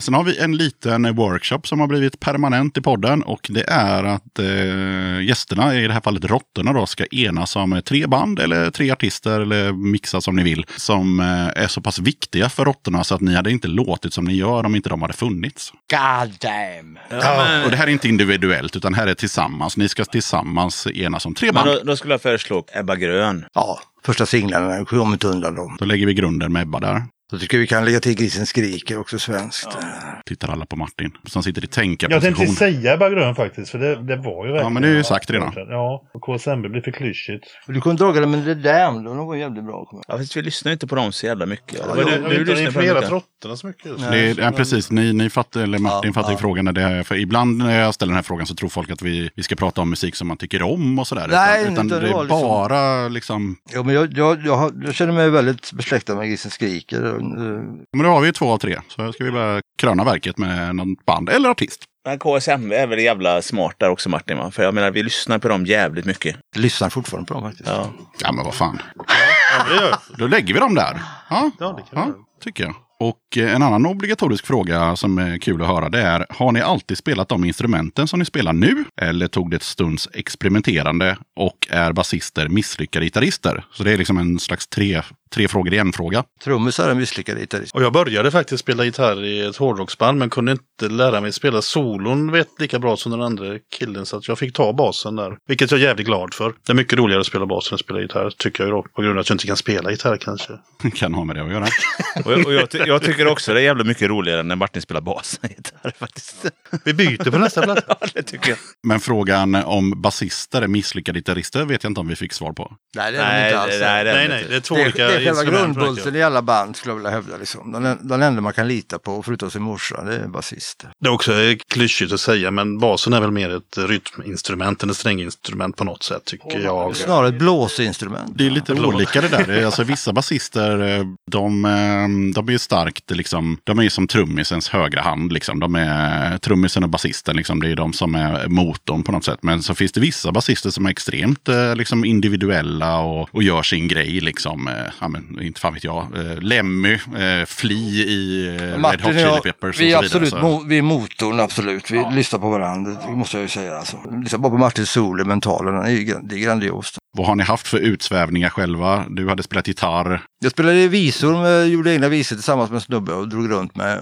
[SPEAKER 2] Sen har vi en liten workshop som har blivit permanent i podden och det är att eh, gästerna, i det här fallet råttorna, då, ska enas om tre band eller tre artister eller mixa som ni vill som eh, är så pass viktiga för råttorna så att ni hade inte låtit som ni gör om inte de hade funnits.
[SPEAKER 9] God damn!
[SPEAKER 1] Ja,
[SPEAKER 2] Och det här är inte individuellt utan här är tillsammans. Ni ska tillsammans enas om tre
[SPEAKER 1] men
[SPEAKER 2] band.
[SPEAKER 1] då, då skulle jag föreslå Ebba Grön.
[SPEAKER 9] Ja, första singlarna kommer inte undan dem.
[SPEAKER 2] Då lägger vi grunden med Ebba där.
[SPEAKER 9] Så tycker vi kan lägga till Grisen skriker också svenskt.
[SPEAKER 2] Tittar alla på Martin som sitter i
[SPEAKER 10] Jag tänkte
[SPEAKER 2] tänkarposition.
[SPEAKER 10] säga Ebba Grön faktiskt, för det, det var ju verkligen...
[SPEAKER 2] men det är ju sagt redan.
[SPEAKER 10] Ja, och KSMB blir för klyschigt.
[SPEAKER 9] Du kunde draga det med det damn, de var jävligt bra. jag
[SPEAKER 1] Ja, fast vi lyssnar inte på dem så jävla mycket.
[SPEAKER 10] Ja,
[SPEAKER 1] Eller
[SPEAKER 10] jag,
[SPEAKER 1] vad
[SPEAKER 10] jag,
[SPEAKER 1] du- du
[SPEAKER 10] influerat
[SPEAKER 1] mycket.
[SPEAKER 10] råttorna så mycket. just nu.
[SPEAKER 2] Det är, ja, precis, ni, ni fattar, eller Martin
[SPEAKER 9] Ja,
[SPEAKER 2] fattar ju
[SPEAKER 9] ja.
[SPEAKER 2] frågan. När det är, för ibland när jag ställer den här frågan så tror folk att vi, vi ska prata om musik som man tycker om och sådär.
[SPEAKER 9] Nej,
[SPEAKER 2] utan, utan
[SPEAKER 9] utan
[SPEAKER 2] det
[SPEAKER 9] det var
[SPEAKER 2] är
[SPEAKER 9] liksom-
[SPEAKER 2] bara liksom...
[SPEAKER 9] Ja, men jag, jag, jag, jag känner mig väldigt besläktad med Grisen skriker. Eh,
[SPEAKER 2] Men då har vi två av tre. Så ska vi bara kröna verket med något band eller artist.
[SPEAKER 1] Men KSM är väl jävla smart där också Martin va? För jag menar vi lyssnar på dem jävligt mycket.
[SPEAKER 9] Jag lyssnar fortfarande på dem faktiskt.
[SPEAKER 1] Ja.
[SPEAKER 2] Ja men vad fan.
[SPEAKER 10] Ja,
[SPEAKER 2] Då lägger vi dem där. Ja,
[SPEAKER 10] Ja, det kan
[SPEAKER 2] ja tycker jag. Och eh, en annan obligatorisk fråga som är kul att höra det är, har ni alltid spelat de instrumenten som ni spelar nu? Eller tog det ett stunds experimenterande och är basister misslyckade gitarrister? Så det är liksom en slags tre, tre frågor i en fråga.
[SPEAKER 9] Trummisar är misslyckade gitarrist.
[SPEAKER 10] Och jag började faktiskt spela gitarr i ett hårdrocksband men kunde inte lära mig spela solon vet lika bra som den andra killen så att jag fick ta basen där. Vilket jag är jävligt glad för. Det är mycket roligare att spela bas än att spela gitarr tycker jag ju då. På grund av att jag inte kan spela gitarr kanske.
[SPEAKER 2] kan ha med det att göra.
[SPEAKER 1] Och, jag- och jag, ty- jag tycker också det är jävla mycket roligare när Martin spelar bas än gitarr faktiskt.
[SPEAKER 10] Vi byter på nästa platta.
[SPEAKER 1] Ja, det tycker jag.
[SPEAKER 2] Men frågan om basister är misslyckade gitarrister vet jag inte om vi fick svar på.
[SPEAKER 9] Nej, det är de inte alls.
[SPEAKER 1] nej,
[SPEAKER 10] nej, det är två olika
[SPEAKER 9] är själva grundbulten i alla band skulle jag vilja hävda. Liksom. Den, den enda man kan lita på, förutom sin morsa, det är basist.
[SPEAKER 10] Det är också klyschigt att säga, men basen är väl mer ett rytminstrument än ett stränginstrument på något sätt, tycker jag.
[SPEAKER 9] Snarare ett blåsinstrument.
[SPEAKER 2] Det är lite olika det där. Alltså, vissa basister, eh, de, eh, de är ju starkt, liksom, de är ju som trummisens högra hand. Liksom. De är trummisen och basisten, liksom, det är de som är motorn på något sätt. Men så finns det vissa basister som är extremt eh, liksom, individuella och, och gör sin grej. Liksom, eh, ja, men, inte fan vet jag. Eh, Lemmy, eh, Flea i eh, Red Hot
[SPEAKER 9] Martin och
[SPEAKER 2] Chili Peppers
[SPEAKER 9] vi är
[SPEAKER 2] och så vidare.
[SPEAKER 9] absolut
[SPEAKER 2] Så.
[SPEAKER 9] mo, vi är motorn, absolut. Vi lyssnar på varandra, det måste jag ju säga. Alltså. Lyssna bara på Martins solo, mentalen, det är, det är grandiost.
[SPEAKER 2] Vad har ni haft för utsvävningar själva? Du hade spelat gitarr.
[SPEAKER 9] Jag spelade visor, med, gjorde egna visor tillsammans med en snubbe och drog runt med.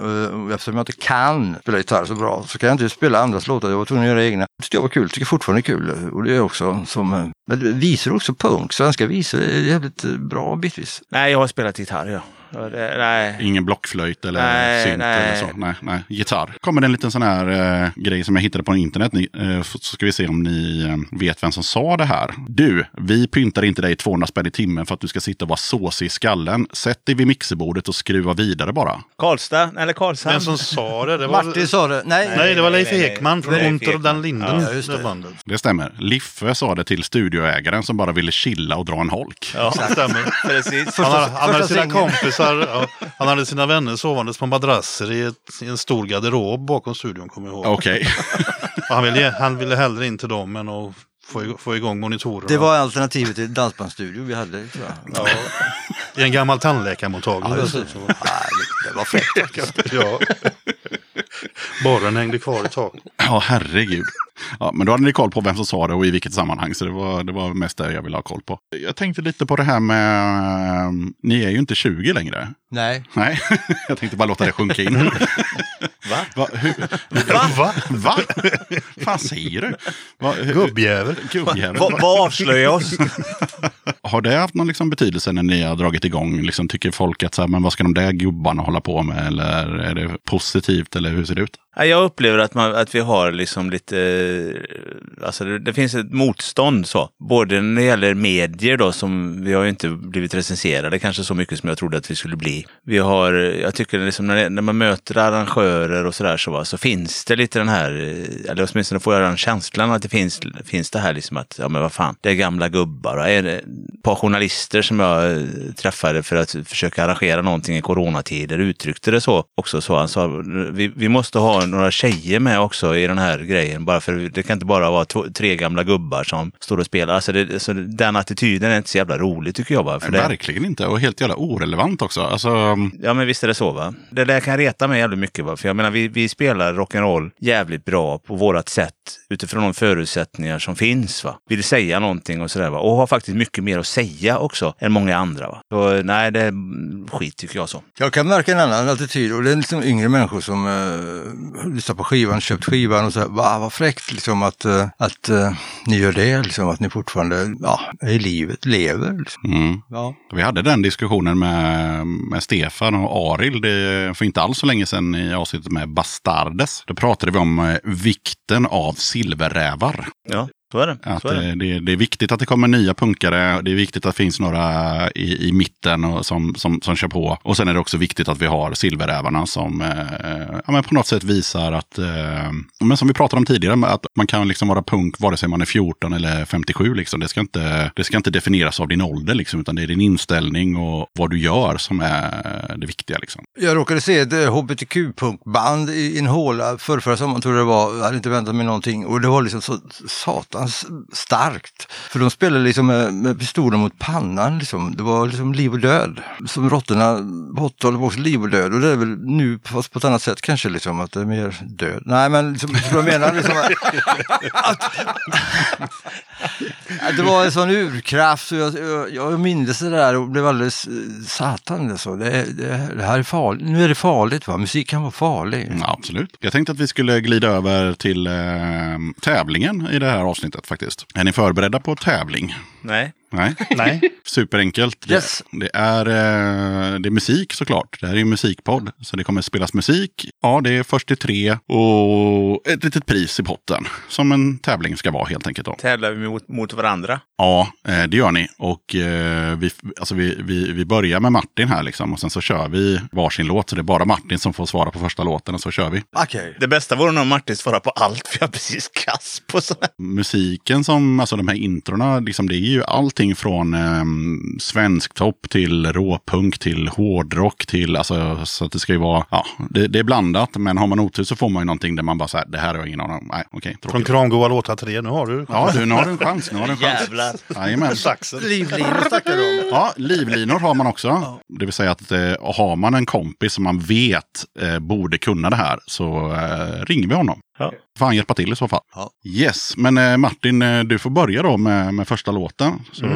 [SPEAKER 9] Eftersom jag inte kan spela gitarr så bra så kan jag inte spela andras låtar. Jag var tvungen att göra egna. Det tyckte jag var kul, tycker fortfarande är kul. Och det är också som, men visor är också punk. Svenska visor är jävligt bra bitvis.
[SPEAKER 1] Nej, jag har spelat gitarr, ja. Det, nej.
[SPEAKER 2] Ingen blockflöjt eller
[SPEAKER 1] Nej,
[SPEAKER 2] synt
[SPEAKER 1] nej.
[SPEAKER 2] eller så. Nej, nej. Gitarr. Kommer det en liten sån här eh, grej som jag hittade på internet. Ni, eh, så ska vi se om ni eh, vet vem som sa det här. Du, vi pyntar inte dig 200 spänn i timmen för att du ska sitta och vara såsig i skallen. Sätt dig vid mixerbordet och skruva vidare bara.
[SPEAKER 1] Karlstad, eller Karlshamn.
[SPEAKER 10] Vem som sa det? det var,
[SPEAKER 9] Martin sa det. Nej,
[SPEAKER 10] Nej, det var Leif. Ekman från Unter och den linden.
[SPEAKER 9] Ja, just det.
[SPEAKER 10] det bandet.
[SPEAKER 2] Det stämmer. Liffe sa det till studioägaren som bara ville chilla och dra en holk.
[SPEAKER 1] Ja,
[SPEAKER 10] Det stämmer.
[SPEAKER 1] precis.
[SPEAKER 10] Han, hade- han hade
[SPEAKER 9] första
[SPEAKER 10] sina kompisar, ja, han hade sina vänner sovandes på madrasser i, ett, i en stor garderob bakom studion, kommer jag ihåg.
[SPEAKER 2] Okej.
[SPEAKER 10] Och Han, ville, han ville hellre in till dem än att få, få igång monitorerna.
[SPEAKER 9] Det var alternativet till dansbandsstudio vi hade. Tror jag.
[SPEAKER 10] ja, I en gammal tandläkarmottagning.
[SPEAKER 9] Ja, det. det- var fräckt
[SPEAKER 10] ja. Borren hängde kvar i taket.
[SPEAKER 2] Ja, herregud. Ja, men då hade ni koll på vem som sa det och i vilket sammanhang. Så det var, det var mest det jag ville ha koll på. Jag tänkte lite på det här med... Ni är ju inte 20 längre.
[SPEAKER 9] Nej.
[SPEAKER 2] Nej, jag tänkte bara låta det sjunka in.
[SPEAKER 1] Va?
[SPEAKER 2] Va? Hur?
[SPEAKER 10] Va?
[SPEAKER 2] Va? fan säger du? Va? Hur-
[SPEAKER 10] Gubbjävel.
[SPEAKER 2] Gubbjävel.
[SPEAKER 1] Vad vad avslöjar oss?
[SPEAKER 2] Har det haft någon liksom betydelse när ni har dragit igång? Liksom, tycker folk att så här, men vad ska de där gubbarna hålla på med? Eller är det positivt? Eller hur ser det ut?
[SPEAKER 1] Jag upplever att, man, att vi har liksom lite, eh, alltså det, det finns ett motstånd så. Både när det gäller medier då, som vi har ju inte blivit recenserade kanske så mycket som jag trodde att vi skulle bli. Vi har, jag tycker liksom när, det, när man möter arrangörer och sådär så, va, så finns det lite den här, eh, eller åtminstone får jag den känslan att det finns, finns det här liksom att, ja men vad fan, det är gamla gubbar. Och är det ett par journalister som jag eh, träffade för att försöka arrangera någonting i coronatider uttryckte det så också. Så han sa, vi, vi måste ha några tjejer med också i den här grejen. Bara för det kan inte bara vara två, tre gamla gubbar som står och spelar. Alltså det, så den attityden är inte så jävla rolig tycker jag. Bara, för det,
[SPEAKER 2] Verkligen inte. Och helt jävla orelevant också. Alltså,
[SPEAKER 1] Ja men visst är det så va. Det där kan reta mig jävligt mycket va. För jag menar vi, vi spelar rock'n'roll jävligt bra på vårat sätt utifrån de förutsättningar som finns va. Vill säga någonting och sådär va. Och har faktiskt mycket mer att säga också än många andra va. Så nej det är skit tycker jag så.
[SPEAKER 9] Jag kan märka en annan attityd och det är liksom yngre människor som uh, lyssnar på skivan, köpt skivan och så här, va, vad fräckt liksom att, eh, att eh, ni gör det, liksom, att ni fortfarande ja, är i livet, lever. Liksom.
[SPEAKER 2] mm.
[SPEAKER 9] Ja.
[SPEAKER 2] Vi hade den diskussionen med, med Stefan och Aril det, för inte alls så länge sedan i avsnittet med Bastardes. Då pratade vi om eh, vikten av silverrävar.
[SPEAKER 1] Ja, så är det.
[SPEAKER 2] Att
[SPEAKER 1] är det.
[SPEAKER 2] eh, det, det är viktigt att det kommer nya punkare. Det är viktigt att det finns några i, i mitten och som, som, som kör på. Och sen är det också viktigt att vi har silverrävarna som eh, ja, men på något sätt visar att, eh, men som vi pratade om tidigare, att man kan liksom vara punk vare sig man är 14 eller 57. Liksom. Det, ska inte, det ska inte definieras av din ålder, liksom, utan det är din inställning och vad du gör som är det viktiga. Liksom.
[SPEAKER 9] Jag råkade se ett eh, hbtq-punkband i i en håla för förra sommaren tror jag det var. Jag hade inte väntat mig någonting och det var liksom så satans starkt. För de spelade liksom med, med pistolen mot pannan liksom. Det var liksom liv och död. Som råttorna på 80-talet var också liv och död och det är väl nu fast på ett annat sätt kanske liksom att det är mer död. Nej men liksom, jag menar liksom att, att det var en sån urkraft och jag, jag, jag minns det där och blev alldeles eh, satan alltså. Det, det, det här är farligt. Nu är det farligt va? Musik kan vara farlig.
[SPEAKER 2] Mm, absolut. Jag tänkte att vi skulle glida över till eh, tävlingen i det här avsnittet avsnittet faktiskt. Är ni förberedda på tävling?
[SPEAKER 1] Nej.
[SPEAKER 2] Nej.
[SPEAKER 10] Nej.
[SPEAKER 2] Superenkelt. Det-
[SPEAKER 9] Yes.
[SPEAKER 2] Det, är, eh, det är musik såklart. Det här är en musikpodd. Så det kommer spelas musik. Ja, det är först till tre och ett litet pris i potten. Som en tävling ska vara helt enkelt. Då.
[SPEAKER 1] Tävlar vi mot, mot varandra?
[SPEAKER 2] Ja, eh, det gör ni. Och eh, vi, alltså vi, vi, vi börjar med Martin här liksom. Och sen så kör vi varsin låt. Så det är bara Martin som får svara på första låten och så kör vi.
[SPEAKER 9] Okej.
[SPEAKER 1] Det bästa vore nog Martin svarar på allt, för jag är precis kass på sådana.
[SPEAKER 2] musiken som, alltså de här introna, liksom, det är ju allting från eh, svensktopp till råpunk till hårdrock till, alltså så att det ska ju vara, ja, det, det är blandat. Men har man otur så får man ju någonting där man bara säger, det här har jag ingen aning om. Nej, okej,
[SPEAKER 10] Från
[SPEAKER 2] tråkigt.
[SPEAKER 10] Kramgoa låtar 3, nu har du.
[SPEAKER 2] Ja, du, nu har du en chans. Nu har du en chans.
[SPEAKER 1] Jävlar.
[SPEAKER 2] Jajamän.
[SPEAKER 10] Saxen.
[SPEAKER 9] Livlinor snackar du om.
[SPEAKER 2] Ja, livlinor har man också. Det vill säga att eh, har man en kompis som man vet eh, borde kunna det här så eh, ringer vi honom.
[SPEAKER 1] Ja.
[SPEAKER 2] Får han hjälpa till i så fall.
[SPEAKER 9] Ja.
[SPEAKER 2] Yes, men eh, Martin, eh, du får börja då med, med första låten. Så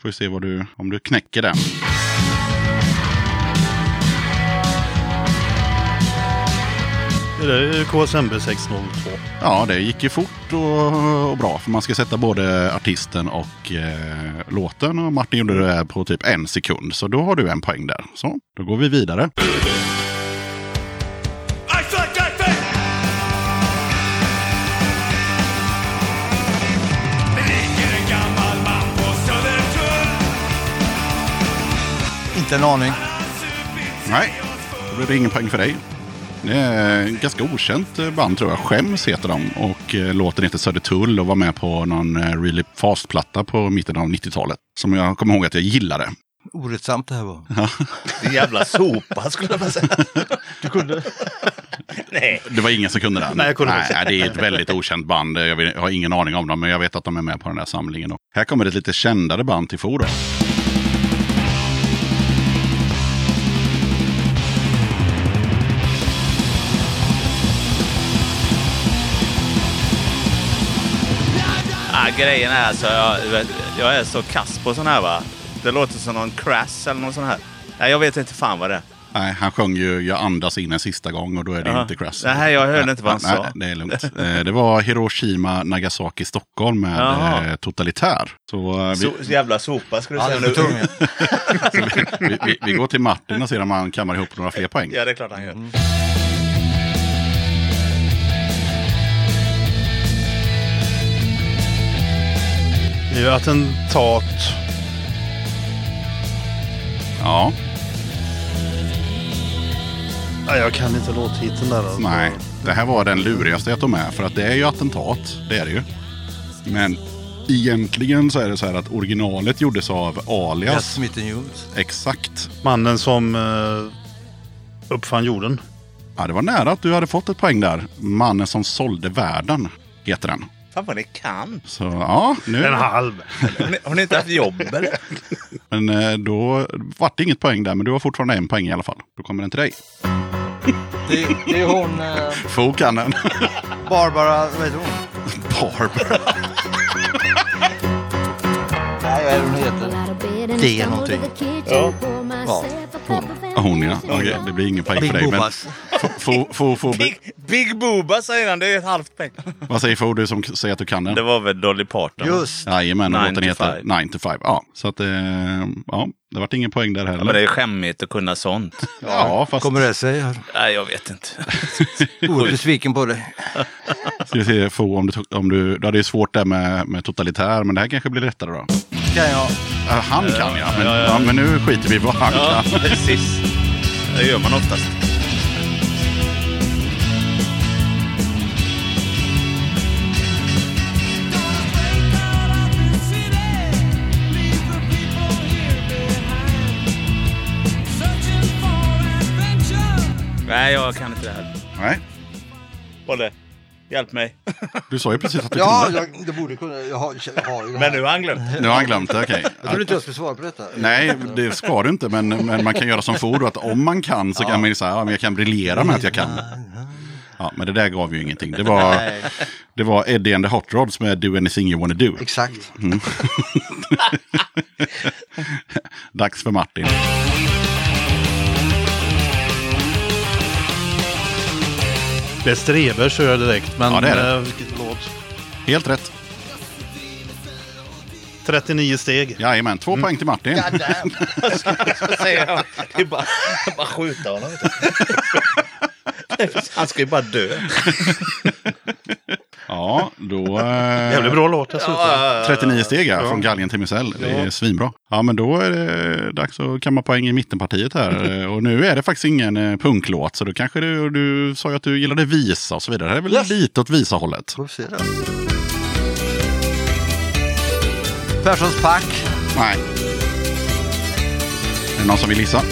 [SPEAKER 2] får vi se vad du, om du knäcker den.
[SPEAKER 10] Det är KSMB 602.
[SPEAKER 2] Ja, det gick ju fort och, och bra. För man ska sätta både artisten och eh, låten. Och Martin gjorde det på typ en sekund. Så då har du en poäng där. Så, då går vi vidare.
[SPEAKER 9] Inte en aning.
[SPEAKER 2] Nej, då blir det ingen poäng för dig. Det är ett ganska okänt band tror jag. Skäms heter de. Och eh, låten heter Södertull och var med på någon eh, Really Fast-platta på mitten av 90-talet. Som jag kommer ihåg att jag gillade.
[SPEAKER 9] Orättsamt det här var.
[SPEAKER 1] Det är jävla sopa skulle jag vilja säga.
[SPEAKER 9] Du kunde?
[SPEAKER 1] Nej.
[SPEAKER 2] Det var ingen som kunde den.
[SPEAKER 10] Nej, jag kunde
[SPEAKER 2] Nej, det är ett väldigt okänt band. Jag, har ingen aning om dem, men jag vet att de är med på den där samlingen. Och här kommer ett lite kändare band till Fo
[SPEAKER 1] grejen är alltså, jag, jag är så kass på sån här va. Det låter som någon crash eller någon sån här. Nej, jag vet inte fan vad det är.
[SPEAKER 2] Nej, han sjöng ju Jag andas in en sista gång och då är det
[SPEAKER 1] Jaha.
[SPEAKER 2] inte Crash.
[SPEAKER 1] Nej, jag hörde inte vad han
[SPEAKER 2] nej,
[SPEAKER 1] sa.
[SPEAKER 2] Nej, det är lugnt. Eh, det var Hiroshima, Nagasaki, Stockholm med
[SPEAKER 1] Jaha.
[SPEAKER 2] eh, Totalitär. Så, eh, vi,
[SPEAKER 1] Så, jävla sopa skulle du säga nu.
[SPEAKER 2] vi, vi, vi går till Martin och ser om han kammar ihop några fler poäng.
[SPEAKER 1] Ja, det är klart han gör.
[SPEAKER 10] Det är ju attentat.
[SPEAKER 2] Ja,
[SPEAKER 10] Nej, jag kan inte låttiteln där. Alltså.
[SPEAKER 2] nej. Det här var den lurigaste jag tog med. För att det är ju attentat, det är det ju. Men egentligen så är det så här att originalet gjordes av Alias.
[SPEAKER 9] Smith Jones.
[SPEAKER 2] Exakt.
[SPEAKER 10] Mannen som uh, uppfann jorden.
[SPEAKER 2] Ja, det var nära att du hade fått ett poäng där. Mannen som sålde världen heter den.
[SPEAKER 1] Fan vad ni kan.
[SPEAKER 2] Så ja, nu.
[SPEAKER 10] En halv.
[SPEAKER 1] Har ni, har ni inte haft jobb eller?
[SPEAKER 2] Men eh, då vart det inget poäng där, men du har fortfarande en poäng i alla fall. Då kommer den till dig.
[SPEAKER 9] Det, det är hon eh,
[SPEAKER 2] Fo kan den.
[SPEAKER 9] Barbara, vad heter hon?
[SPEAKER 2] Barbara.
[SPEAKER 9] Nej, vad är det hon heter? Det är någonting.
[SPEAKER 1] Ja.
[SPEAKER 9] Ja, hon.
[SPEAKER 2] Hon ja. Okej, det blir ingen poäng
[SPEAKER 9] Big
[SPEAKER 2] för dig. Men
[SPEAKER 9] Boobas.
[SPEAKER 2] Fo, Fo, Fo,
[SPEAKER 1] Big, Big Booba säger han, det är ett halvt poäng.
[SPEAKER 2] vad säger Fo, du som säger att du kan den?
[SPEAKER 1] Det var väl Dolly Parton?
[SPEAKER 9] Just.
[SPEAKER 2] Jajamän, och låten heter
[SPEAKER 1] five.
[SPEAKER 2] 9 to 5. Ja, så att eh, ja, det vart ingen poäng där
[SPEAKER 1] Ja,
[SPEAKER 2] heller.
[SPEAKER 1] men det är skämmigt att kunna sånt.
[SPEAKER 2] Ja, fast
[SPEAKER 9] Kommer det sig?
[SPEAKER 1] Nej, jag vet inte.
[SPEAKER 9] Oerhört besviken på dig.
[SPEAKER 2] ska vi se Fo, om du, om du, du hade ju svårt där med, med totalitär, men det här kanske blir lättare då.
[SPEAKER 9] Kan jag?
[SPEAKER 2] Ja, han kan ja, men,
[SPEAKER 1] ja, ja.
[SPEAKER 2] ja, men nu skiter vi i vad han
[SPEAKER 1] Ja,
[SPEAKER 2] kan.
[SPEAKER 1] precis. Det gör man oftast. Nej, jag kan inte det här.
[SPEAKER 2] Nej,
[SPEAKER 1] Bolle, hjälp mig.
[SPEAKER 2] du sa ju precis att du
[SPEAKER 9] Ja,
[SPEAKER 2] kunde.
[SPEAKER 9] jag, det borde kunna. Jag har, jag har ju det
[SPEAKER 1] Men nu har han glömt.
[SPEAKER 2] Nu har han glömt det, okej.
[SPEAKER 9] Jag trodde inte jag skulle svara på detta.
[SPEAKER 2] Nej, det ska du inte, men, men man kan göra som Ford att om man kan så kan man ju säga ja, men jag kan briljera med att jag kan. Ja, men det där gav ju ingenting. Det var, det var Eddie and the Hot Rods med Do Anything You Wanna Do.
[SPEAKER 9] exakt.
[SPEAKER 2] Dags för Martin.
[SPEAKER 10] Det är Streber kör jag direkt. Men
[SPEAKER 2] Ja, det är det.
[SPEAKER 10] eh, vilket låt?
[SPEAKER 2] Helt rätt.
[SPEAKER 10] 39 steg.
[SPEAKER 2] Jajamän, två poäng till Martin.
[SPEAKER 1] Jag ska säga, det är bara, bara skjuta honom. Han ska ju bara dö.
[SPEAKER 2] Ja, då... eh,
[SPEAKER 10] Jävligt bra låt dessutom.
[SPEAKER 2] 39 steg ja, från galgen till Misell. Det är svinbra. Ja, men då är det dags att kamma poäng i mittenpartiet här. Och nu är det faktiskt ingen eh, punklåt, så då kanske du, du sa ju att du gillade visa och så vidare. Det är väl
[SPEAKER 9] Yes.
[SPEAKER 2] lite åt visa-hållet.
[SPEAKER 9] Perssons pack.
[SPEAKER 2] Nej. Är det någon som vill gissa?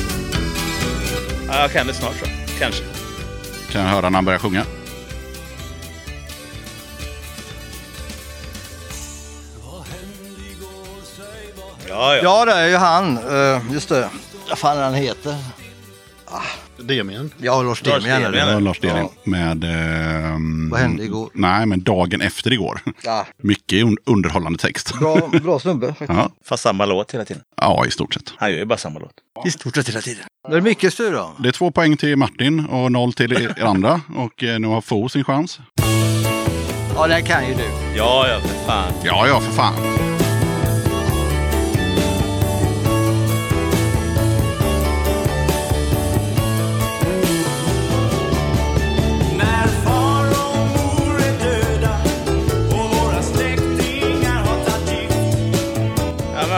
[SPEAKER 1] Ja, jag kan det snart så. Kanske.
[SPEAKER 2] Kan jag höra när han börjar sjunga?
[SPEAKER 1] Ja, ja.
[SPEAKER 9] Ja, det är ju han. Eh, just det. Vad fan är han heter?
[SPEAKER 10] Demian.
[SPEAKER 9] Ja, Lars det.
[SPEAKER 2] Det var Lars Dehring
[SPEAKER 9] Ja.
[SPEAKER 2] med... ehm,
[SPEAKER 9] Vad hände igår?
[SPEAKER 2] Nej, men dagen efter igår.
[SPEAKER 9] Ja,
[SPEAKER 2] Mycket un- underhållande text.
[SPEAKER 9] bra, bra snubbe.
[SPEAKER 2] Ja,
[SPEAKER 1] Fast samma låt hela tiden.
[SPEAKER 2] ja, i stort sett.
[SPEAKER 1] Han gör ju bara samma låt.
[SPEAKER 9] I stort sett hela tiden. Det är mycket styr då.
[SPEAKER 2] Det är två poäng till Martin och noll till er andra. Och eh, nu har Fo sin chans.
[SPEAKER 9] Ja, det kan ju du.
[SPEAKER 1] Ja, ja, för fan.
[SPEAKER 2] Ja, ja, för fan.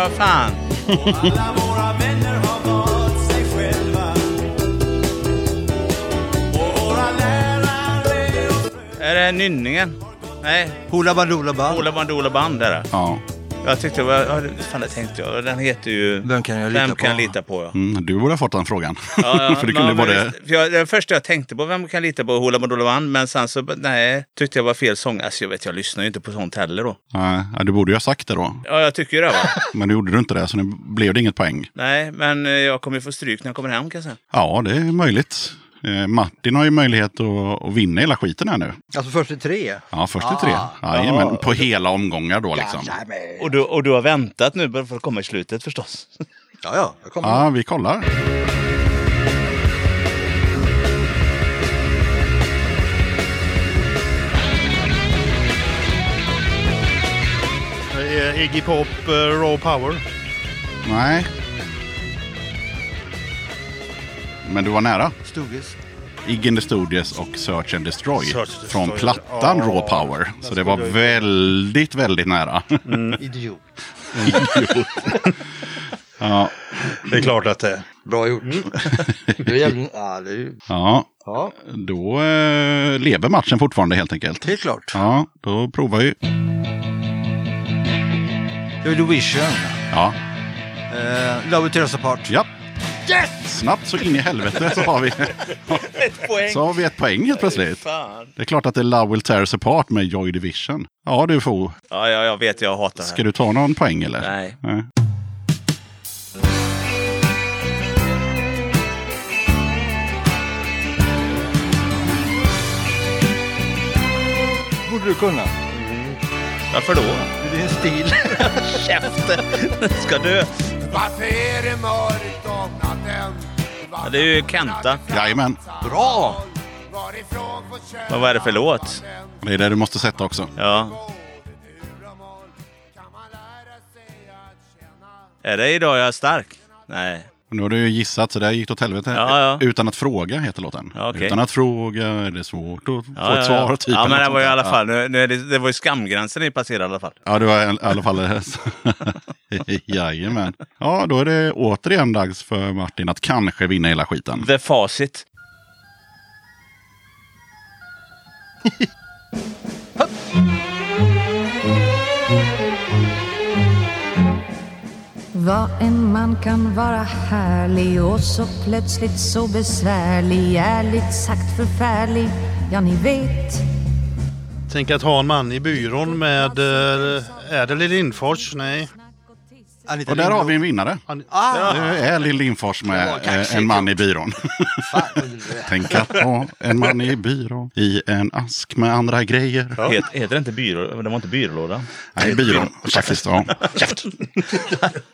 [SPEAKER 1] Vad fan.
[SPEAKER 6] och alla våra vänner har valt sig själva och våra lärare och
[SPEAKER 1] Är det nynningen? Nej,
[SPEAKER 9] Hoola Bandoola Band.
[SPEAKER 1] Ola Bandoola Band är det.
[SPEAKER 2] Ja.
[SPEAKER 1] Jag tyckte, vad fan det tänkte jag. Den heter ju...
[SPEAKER 9] Vem kan jag lita
[SPEAKER 1] Vem
[SPEAKER 9] på?
[SPEAKER 1] kan jag lita på? Ja.
[SPEAKER 2] Mm, du borde ha fått den frågan.
[SPEAKER 1] Ja, ja,
[SPEAKER 2] för det kunde både...
[SPEAKER 1] visst. För jag, det första jag tänkte på, vem kan jag lita på? Hoola Band. Men sen så, nej, tyckte jag var fel sång. Alltså jag vet, jag lyssnar ju inte på sånt heller då.
[SPEAKER 2] Nej, ja, du borde ju ha sagt det då.
[SPEAKER 1] Ja, jag tycker ju det va.
[SPEAKER 2] Men nu gjorde du inte det, så nu blev det inget poäng.
[SPEAKER 1] nej, men eh, jag kommer ju få stryk när jag kommer hem kan jag säga.
[SPEAKER 2] Ja, det är möjligt. Eh, Martin har ju möjlighet att, att vinna hela skiten här nu.
[SPEAKER 9] Alltså först till tre.
[SPEAKER 2] Ja, först till tre. Jajamän, på hela omgångar då liksom.
[SPEAKER 1] Och du, och du har väntat nu bara för att komma i slutet förstås.
[SPEAKER 9] Ja, ja. Jag kommer.
[SPEAKER 2] Ja, vi kollar.
[SPEAKER 10] Är Iggy Pop, eh, Raw Power.
[SPEAKER 2] Nej. Men du var nära.
[SPEAKER 9] Stugis.
[SPEAKER 2] Iggy and the Studios och Search and Destroy.
[SPEAKER 10] Search and Destroy.
[SPEAKER 2] Från plattan
[SPEAKER 10] Ja,
[SPEAKER 2] Raw Power. Så det var väldigt, väldigt nära.
[SPEAKER 9] Idiot.
[SPEAKER 2] ja,
[SPEAKER 10] Det är klart att det är.
[SPEAKER 9] Bra gjort. Det är jävligt... Ja, det är ju...
[SPEAKER 2] ja,
[SPEAKER 9] Ja,
[SPEAKER 2] då eh, lever matchen fortfarande helt enkelt.
[SPEAKER 9] helt klart.
[SPEAKER 2] Ja, då provar vi.
[SPEAKER 9] Då är det Vision.
[SPEAKER 2] Ja,
[SPEAKER 9] Uh, Love Will Tear Us Apart.
[SPEAKER 2] ja. Yes! Snabbt så in i helvete så har vi,
[SPEAKER 1] Ett poäng.
[SPEAKER 2] så har vi ett poäng helt plötsligt.
[SPEAKER 1] Fan.
[SPEAKER 2] Det är klart att det är Love Will Tear Us Apart med Joy Division. Ja du får.
[SPEAKER 1] Ja, ja, jag vet, jag hatar det
[SPEAKER 2] Ska
[SPEAKER 1] här.
[SPEAKER 2] du ta någon poäng eller?
[SPEAKER 1] Nej.
[SPEAKER 2] Nej.
[SPEAKER 9] Borde du kunna.
[SPEAKER 1] Varför då?
[SPEAKER 9] Det är din stil.
[SPEAKER 1] Käften! Ska dö.
[SPEAKER 7] Varför är det mörkt om natten?
[SPEAKER 1] Ja, det är ju Kenta.
[SPEAKER 2] Jajamän,
[SPEAKER 9] Bra!
[SPEAKER 1] Men vad är det för låt?
[SPEAKER 2] det är det du måste sätta också.
[SPEAKER 1] Ja. Är det idag jag är stark? Nej.
[SPEAKER 2] Nu har du ju gissat så det gick åt helvete.
[SPEAKER 1] Ja, ja.
[SPEAKER 2] Utan att fråga heter låten.
[SPEAKER 1] Ja, okej.
[SPEAKER 2] Utan att fråga är det svårt att få
[SPEAKER 1] Ja,
[SPEAKER 2] ett
[SPEAKER 1] ja, ja.
[SPEAKER 2] svar. Typ,
[SPEAKER 1] ja, men det var ju i alla
[SPEAKER 2] där.
[SPEAKER 1] fall, nu, nu det, det var ju skamgränsen ni passerade i alla fall.
[SPEAKER 2] Ja, det var i alla fall... Jajamän. Ja, då är det återigen dags för Martin att kanske vinna hela skiten.
[SPEAKER 1] The Facit.
[SPEAKER 12] Vad en man kan vara härlig och så plötsligt så besvärlig Ärligt sagt förfärlig, ja ni vet
[SPEAKER 10] Tänk att ha en man i byrån med... Eh, Är det Lill Lindfors? Nej.
[SPEAKER 9] Anita
[SPEAKER 2] Och där har
[SPEAKER 9] Lindblom.
[SPEAKER 2] vi en vinnare.
[SPEAKER 9] Ah,
[SPEAKER 2] Det är Lill Lindfors med
[SPEAKER 9] kaxigt
[SPEAKER 2] eh, En man i byrån.
[SPEAKER 9] fan, kunde du det?
[SPEAKER 2] Tänk att ha en man i byrån i en ask med andra grejer.
[SPEAKER 1] Het, heter det inte byrå? Det var inte byrålådan?
[SPEAKER 2] Nej, byrån faktiskt. Ja.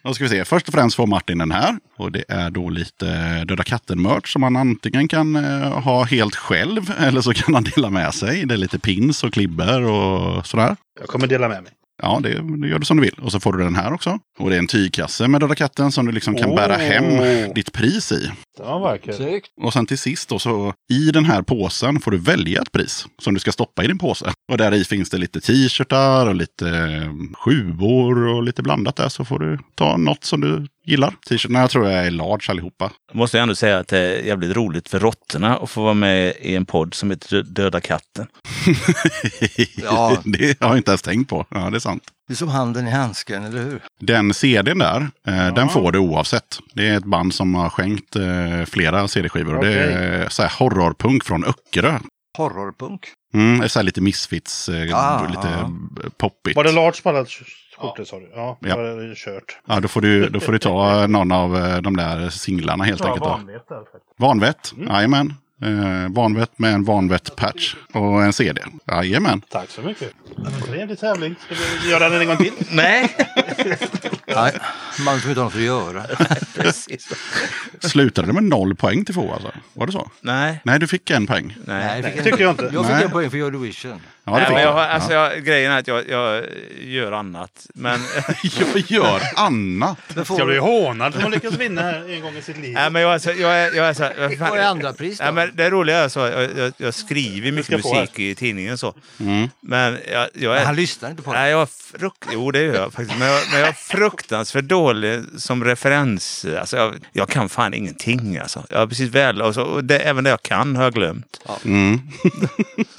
[SPEAKER 2] Då ska vi se. Först och främst får Martin den här. Och det är då lite Döda katten-merch som man antingen kan eh, ha helt själv eller så kan han dela med sig. Det är lite pins och klibber och sådär.
[SPEAKER 10] Jag kommer dela med mig.
[SPEAKER 2] Ja, det, det gör du som du vill. Och så får du den här också. Och det är en tygkasse med Döda katten som du liksom kan bära
[SPEAKER 10] Åh.
[SPEAKER 2] hem ditt pris i.
[SPEAKER 10] Det var vackert.
[SPEAKER 2] Och sen till sist då så i den här påsen får du välja ett pris som du ska stoppa i din påse. Och där i finns det lite t-shirtar och lite eh, sjuvor och lite blandat där så får du ta något som du gillar. T-shirtarna jag tror jag är large allihopa.
[SPEAKER 1] Jag måste ändå säga att det är jävligt roligt för råttorna att få vara med i en podd som heter Dö- Döda katten.
[SPEAKER 9] Ja.
[SPEAKER 2] det har jag inte ens tänkt på. Ja, det är sant.
[SPEAKER 9] Det är som handen i handsken, eller hur?
[SPEAKER 2] Den CDn där, eh, den får du oavsett. Det är ett band som har skänkt eh, flera CD-skivor. och Det är så här horrorpunk från Öckerö.
[SPEAKER 9] Horrorpunk.
[SPEAKER 2] Mm, det är så här lite misfits, eh,
[SPEAKER 9] Ah.
[SPEAKER 2] lite poppigt.
[SPEAKER 10] Var det Lars på alla skjortor sa du? Ja,
[SPEAKER 2] Ja.
[SPEAKER 10] då är det kört.
[SPEAKER 2] Ja, då får, du, då får du ta någon av eh, de där singlarna helt enkelt.
[SPEAKER 10] Faktiskt.
[SPEAKER 2] Vanvett, jajamän. Eh, vanvett med en vanvett-patch och en CD. Jajamän.
[SPEAKER 10] Tack så mycket. Trevlig tävling. Ska vi göra den en gång till?
[SPEAKER 1] Nej!
[SPEAKER 9] Nej, man som inte har något att göra.
[SPEAKER 1] Precis.
[SPEAKER 2] Slutade det med noll poäng till få alltså? Var det så?
[SPEAKER 1] Nej.
[SPEAKER 2] Nej, du fick en poäng.
[SPEAKER 1] Nej.
[SPEAKER 9] Fick en-
[SPEAKER 10] Tycker jag inte.
[SPEAKER 9] Jag fick
[SPEAKER 2] Nej.
[SPEAKER 9] en poäng för Your Division.
[SPEAKER 2] Ja, det
[SPEAKER 1] Nej, men jag har, alltså,
[SPEAKER 2] ja.
[SPEAKER 1] jag, grejen är att jag, jag gör annat. Men,
[SPEAKER 2] jag gör annat.
[SPEAKER 10] Ska
[SPEAKER 9] får
[SPEAKER 10] bli hånad som har lyckats vinna här en gång i sitt liv.
[SPEAKER 1] nej, men jag, är så- jag, är, jag är så jag,
[SPEAKER 9] Vad är andra pris då?
[SPEAKER 1] Ja, men det roliga är så, jag, jag, jag skriver mycket
[SPEAKER 10] ska få
[SPEAKER 1] musik i tidningen så.
[SPEAKER 2] Mm.
[SPEAKER 1] Men jag, jag
[SPEAKER 9] Men
[SPEAKER 1] är...
[SPEAKER 9] han lyssnar inte på det.
[SPEAKER 1] Nej, jag är frukt... Jo, det gör jag faktiskt. Men jag, men jag är fruktansvärt dålig som referens. Alltså, jag, jag kan fan ingenting. Alltså. Jag är precis väl... Och så, och det, även det jag kan har jag glömt.
[SPEAKER 2] Mm.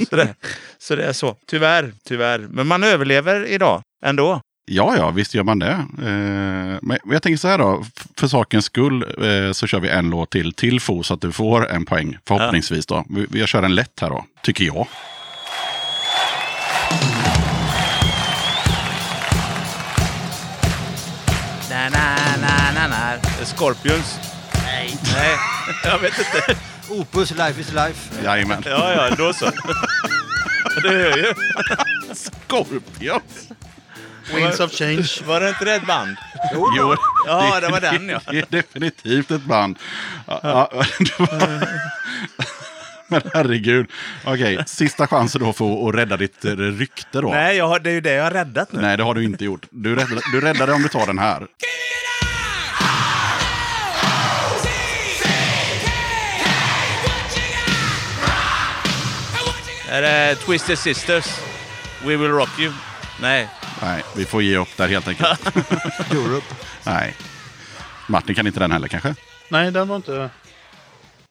[SPEAKER 1] Så det, så det är så. Tyvärr, tyvärr. Men man överlever idag ändå.
[SPEAKER 2] Ja, ja, visst gör man det. Eh, men jag tänker så här då, för sakens skull eh, så kör vi en låt till till Fo så att du får en poäng förhoppningsvis då. Vi, vi kör en lätt här då, tycker jag.
[SPEAKER 1] Na, na, na, na, na. Scorpions. Nej. Nej, jag vet inte.
[SPEAKER 9] Opus, Life is Life.
[SPEAKER 2] Jajamän.
[SPEAKER 1] Ja, ja, då så. Det hör ju.
[SPEAKER 2] Scorpions!
[SPEAKER 10] Winds of change.
[SPEAKER 1] Var det inte det ett band?
[SPEAKER 2] Jo,
[SPEAKER 1] Ja, det var den ja.
[SPEAKER 2] det är definitivt ett band. Ja, ja, Men herregud. Okej, sista chansen då för att rädda ditt eh, rykte då.
[SPEAKER 1] Nej, jag det är ju det jag har räddat nu.
[SPEAKER 2] Nej, det har du inte gjort. Du räddade, du räddade om du tar den här.
[SPEAKER 1] Är det Twisted Sisters? We will rock you? Nej.
[SPEAKER 2] Nej, vi får ge upp där helt enkelt.
[SPEAKER 9] Europe.
[SPEAKER 2] Nej. Martin kan inte den heller kanske?
[SPEAKER 10] Nej, den var inte...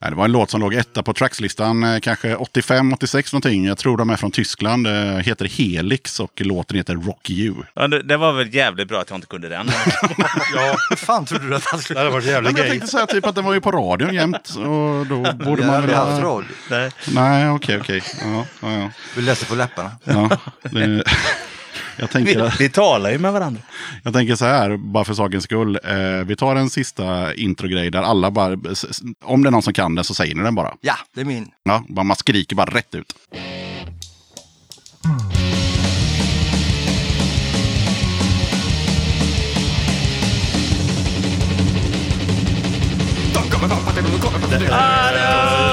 [SPEAKER 2] Nej, det var en låt som låg etta på trackslistan, eh, kanske 85-86 någonting. Jag tror de är från Tyskland. Eh, heter Helix och låten heter Rock You.
[SPEAKER 1] Ja, det, det var väl jävligt bra att jag inte kunde den.
[SPEAKER 10] Ja,
[SPEAKER 9] fan trodde du att han
[SPEAKER 10] det
[SPEAKER 9] skulle...
[SPEAKER 10] hade varit jävligt
[SPEAKER 2] jag tänkte säga typ att den var ju på radion jämt. Och då borde man väl
[SPEAKER 9] haft
[SPEAKER 2] ha...
[SPEAKER 9] radio.
[SPEAKER 1] Nej.
[SPEAKER 2] Nej, okej, okej. Ja, ja, ja.
[SPEAKER 9] Vi läser på läpparna.
[SPEAKER 2] ja det... Jag tänker,
[SPEAKER 1] Vi, vi talar ju med varandra.
[SPEAKER 2] jag tänker så här, bara för sakens skull. Eh, vi tar en sista introgrej där alla bara... Om det är någon som kan den så säger ni den bara.
[SPEAKER 9] Ja, det är min.
[SPEAKER 2] Ja, bara man skriker bara rätt ut.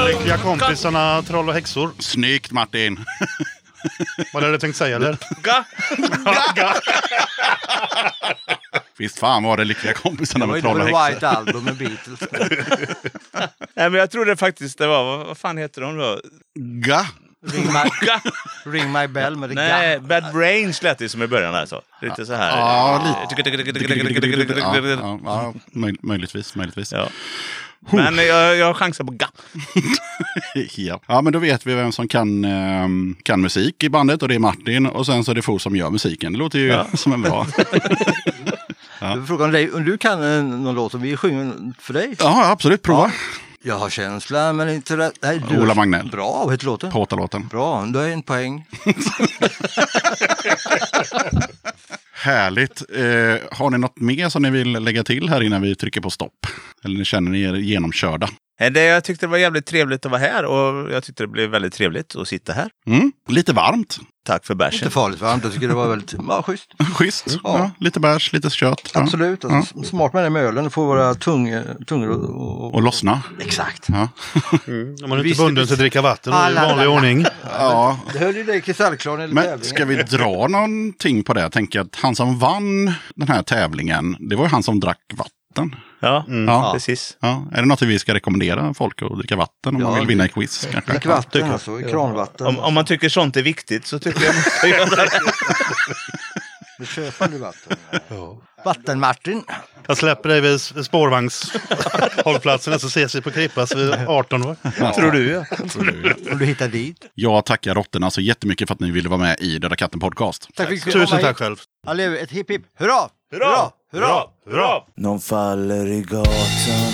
[SPEAKER 10] Lyckliga kompisarna, troll och häxor.
[SPEAKER 2] Snyggt Martin!
[SPEAKER 10] Vad hade du tänkt säga eller?
[SPEAKER 1] Ga!
[SPEAKER 2] Visst fan var det lyckliga kompisarna med troll och häxor.
[SPEAKER 9] White Album med Beatles.
[SPEAKER 1] Nej, men jag trodde faktiskt det var... Vad, vad fan heter de då?
[SPEAKER 2] Ga!
[SPEAKER 9] Ring my,
[SPEAKER 1] Ga!
[SPEAKER 9] ring my bell med det
[SPEAKER 1] Nej,
[SPEAKER 9] ga.
[SPEAKER 1] Bad Brains lät det som i början. Alltså. Lite så här.
[SPEAKER 2] Ja, lite. Ja, ja, ja, möj- möjligtvis, möjligtvis.
[SPEAKER 1] Ja. Men jag, jag chansar på Ga.
[SPEAKER 2] Ja. ja, men då vet vi vem som kan, ehm, kan musik i bandet och det är Martin. Och sen så är det Fo som gör musiken. Det låter ju som en bra...
[SPEAKER 9] Frågan dig, om du kan eh, någon låt som vi sjunger för dig?
[SPEAKER 2] Ja, absolut. Prova.
[SPEAKER 9] Jag har känslan men inte rätt. Nej, du
[SPEAKER 2] Ola Magnell.
[SPEAKER 9] Bra, vad heter låten?
[SPEAKER 2] Påta-låten.
[SPEAKER 9] Bra, du har en poäng.
[SPEAKER 2] Härligt. Eh, har ni något mer som ni vill lägga till här innan vi trycker på stopp? Eller känner ni er genomkörda?
[SPEAKER 13] Eh, Det, jag tyckte det var jävligt trevligt att vara här och jag tyckte det blev väldigt trevligt att sitta här.
[SPEAKER 2] Mm. Lite varmt.
[SPEAKER 13] Tack för bärsen.
[SPEAKER 9] Inte farligt varmt, jag tycker det var väldigt ja, schysst.
[SPEAKER 2] Schysst. Ja. lite bärs, lite kött. Ja.
[SPEAKER 9] Absolut, alltså, smart med det med ölen, får våra tung, tungor och,
[SPEAKER 2] Och lossna.
[SPEAKER 9] Exakt.
[SPEAKER 2] Ja.
[SPEAKER 10] Mm. Om man är inte bunden till att dricka vatten det i
[SPEAKER 9] Alla,
[SPEAKER 10] vanlig
[SPEAKER 9] alla.
[SPEAKER 10] ordning.
[SPEAKER 2] ja.
[SPEAKER 9] Det höll ju dig kristallklar när
[SPEAKER 2] Men
[SPEAKER 9] tävlingen.
[SPEAKER 2] ska vi dra någonting på det? Jag tänker att han som vann den här tävlingen, det var ju han som drack vatten.
[SPEAKER 13] Ja,
[SPEAKER 2] Ja.
[SPEAKER 13] precis.
[SPEAKER 2] Ja. Är det något vi ska rekommendera folk att dricka vatten om
[SPEAKER 9] Ja,
[SPEAKER 2] man vill vinna i quiz? Kanske?
[SPEAKER 9] Drick vatten alltså, kranvatten.
[SPEAKER 13] Om, om man tycker sånt är viktigt så tycker jag man ska göra det.
[SPEAKER 9] Då köper du vatten. Vatten-Martin.
[SPEAKER 10] Jag släpper dig vid spårvagnshållplatsen så ses vi på Krippas vid 18 år.
[SPEAKER 13] Tror du ja.
[SPEAKER 9] Om du hittar dit.
[SPEAKER 2] Jag tackar råttorna så jättemycket för att ni ville vara med i Döda katten podcast.
[SPEAKER 9] Tack
[SPEAKER 10] Tusen tack själv.
[SPEAKER 9] Allé, ett hipp hipp hurra! Hurra! Hurra!
[SPEAKER 13] Hurra!
[SPEAKER 1] Någon faller i gatan.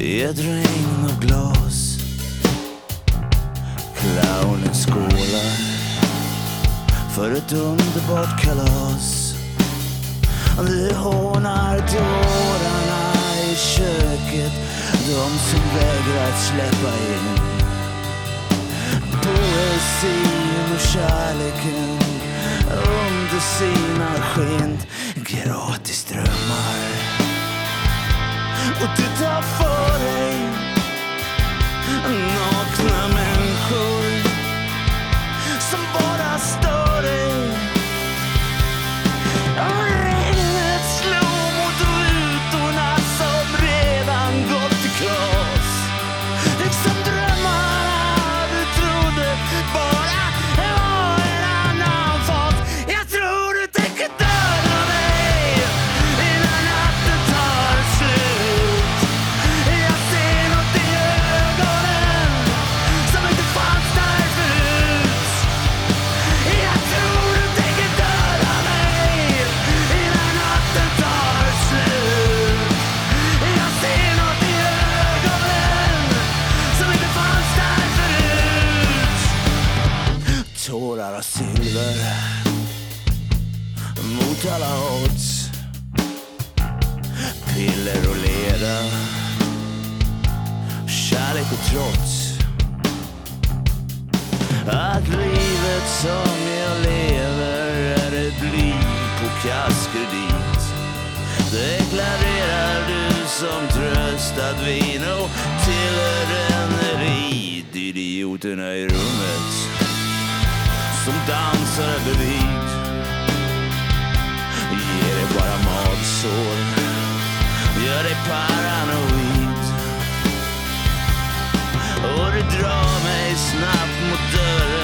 [SPEAKER 1] I ett regn av glas. Clownen skålar för ett underbart kalas. Vi hånar dårarna i köket, de som vägrar släppa in. Poesin och kärleken under sina skinn. Gratis drömmar. Och du tar för dig nakna män Silver mot alla odds. Piller och leda, Kärlek och trots. Att livet som jag lever är ett liv på kasskredit Deklarerar du som tröstad vi nog tillhör en elit Idioterna i rummet som dansar bredvid Ger dig bara magsår Gör dig paranoid. Och du drar mig snabbt mot dörren.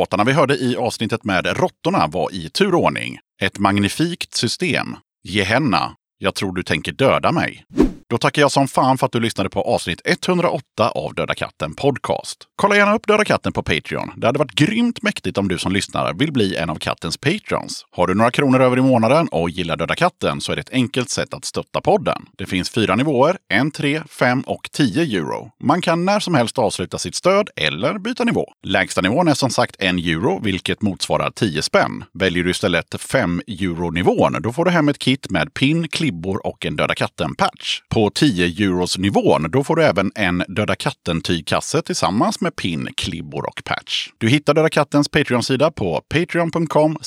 [SPEAKER 2] Låtarna vi hörde i avsnittet med råttorna var i turordning. Ett magnifikt system, Gehenna, Jag tror du tänker döda mig, då tackar jag som fan för att du lyssnade på avsnitt 108 av Döda katten Podcast. Kolla gärna upp Döda katten på Patreon. Det hade varit grymt mäktigt om du som lyssnare vill bli en av kattens patrons. Har du några kronor över i månaden och gillar Döda katten så är det ett enkelt sätt att stötta podden. Det finns fyra nivåer, en, tre, fem och 10 euro. Man kan när som helst avsluta sitt stöd eller byta nivå. Lägsta nivån är som sagt en euro, vilket motsvarar 10 spänn. Väljer du istället 5 euro-nivån, då får du hem ett kit med pin, klibbor och en Döda katten-patch. På 10 euros-nivån, då får du även en Döda katten-tygkasse tillsammans med pin, klibbor och patch. Du hittar Döda kattens Patreon-sida på patreon.com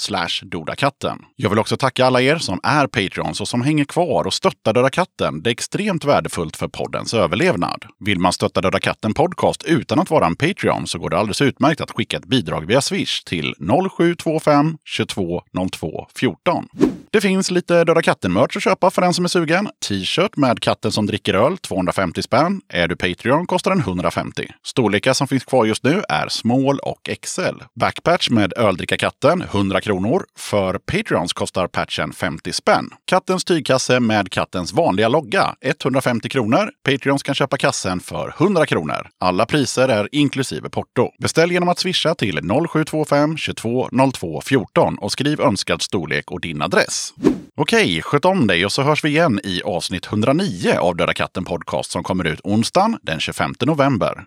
[SPEAKER 2] dodakatten. Jag vill också tacka alla er som är Patreons och som hänger kvar och stöttar Döda katten. Det är extremt värdefullt för poddens överlevnad. Vill man stötta Döda katten Podcast utan att vara en Patreon så går det alldeles utmärkt att skicka ett bidrag via Swish till 0725 22 02 14. Det finns lite Döda katten-merch att köpa för den som är sugen. T-shirt med katten katten som dricker öl, 250 spänn. Är du Patreon kostar den 150. Storlekar som finns kvar just nu är small och XL. Backpatch med öldrickarkatten, 100 kronor. För Patreons kostar patchen 50 spänn. Kattens tygkasse med kattens vanliga logga, 150 kronor. Patreons kan köpa kassen för 100 kronor. Alla priser är inklusive porto. Beställ genom att swisha till 0725 22 02 14 och skriv önskad storlek och din adress. Okej, sköt om dig och så hörs vi igen i avsnitt 109 av Döda katten Podcast som kommer ut onsdagen den 25 november.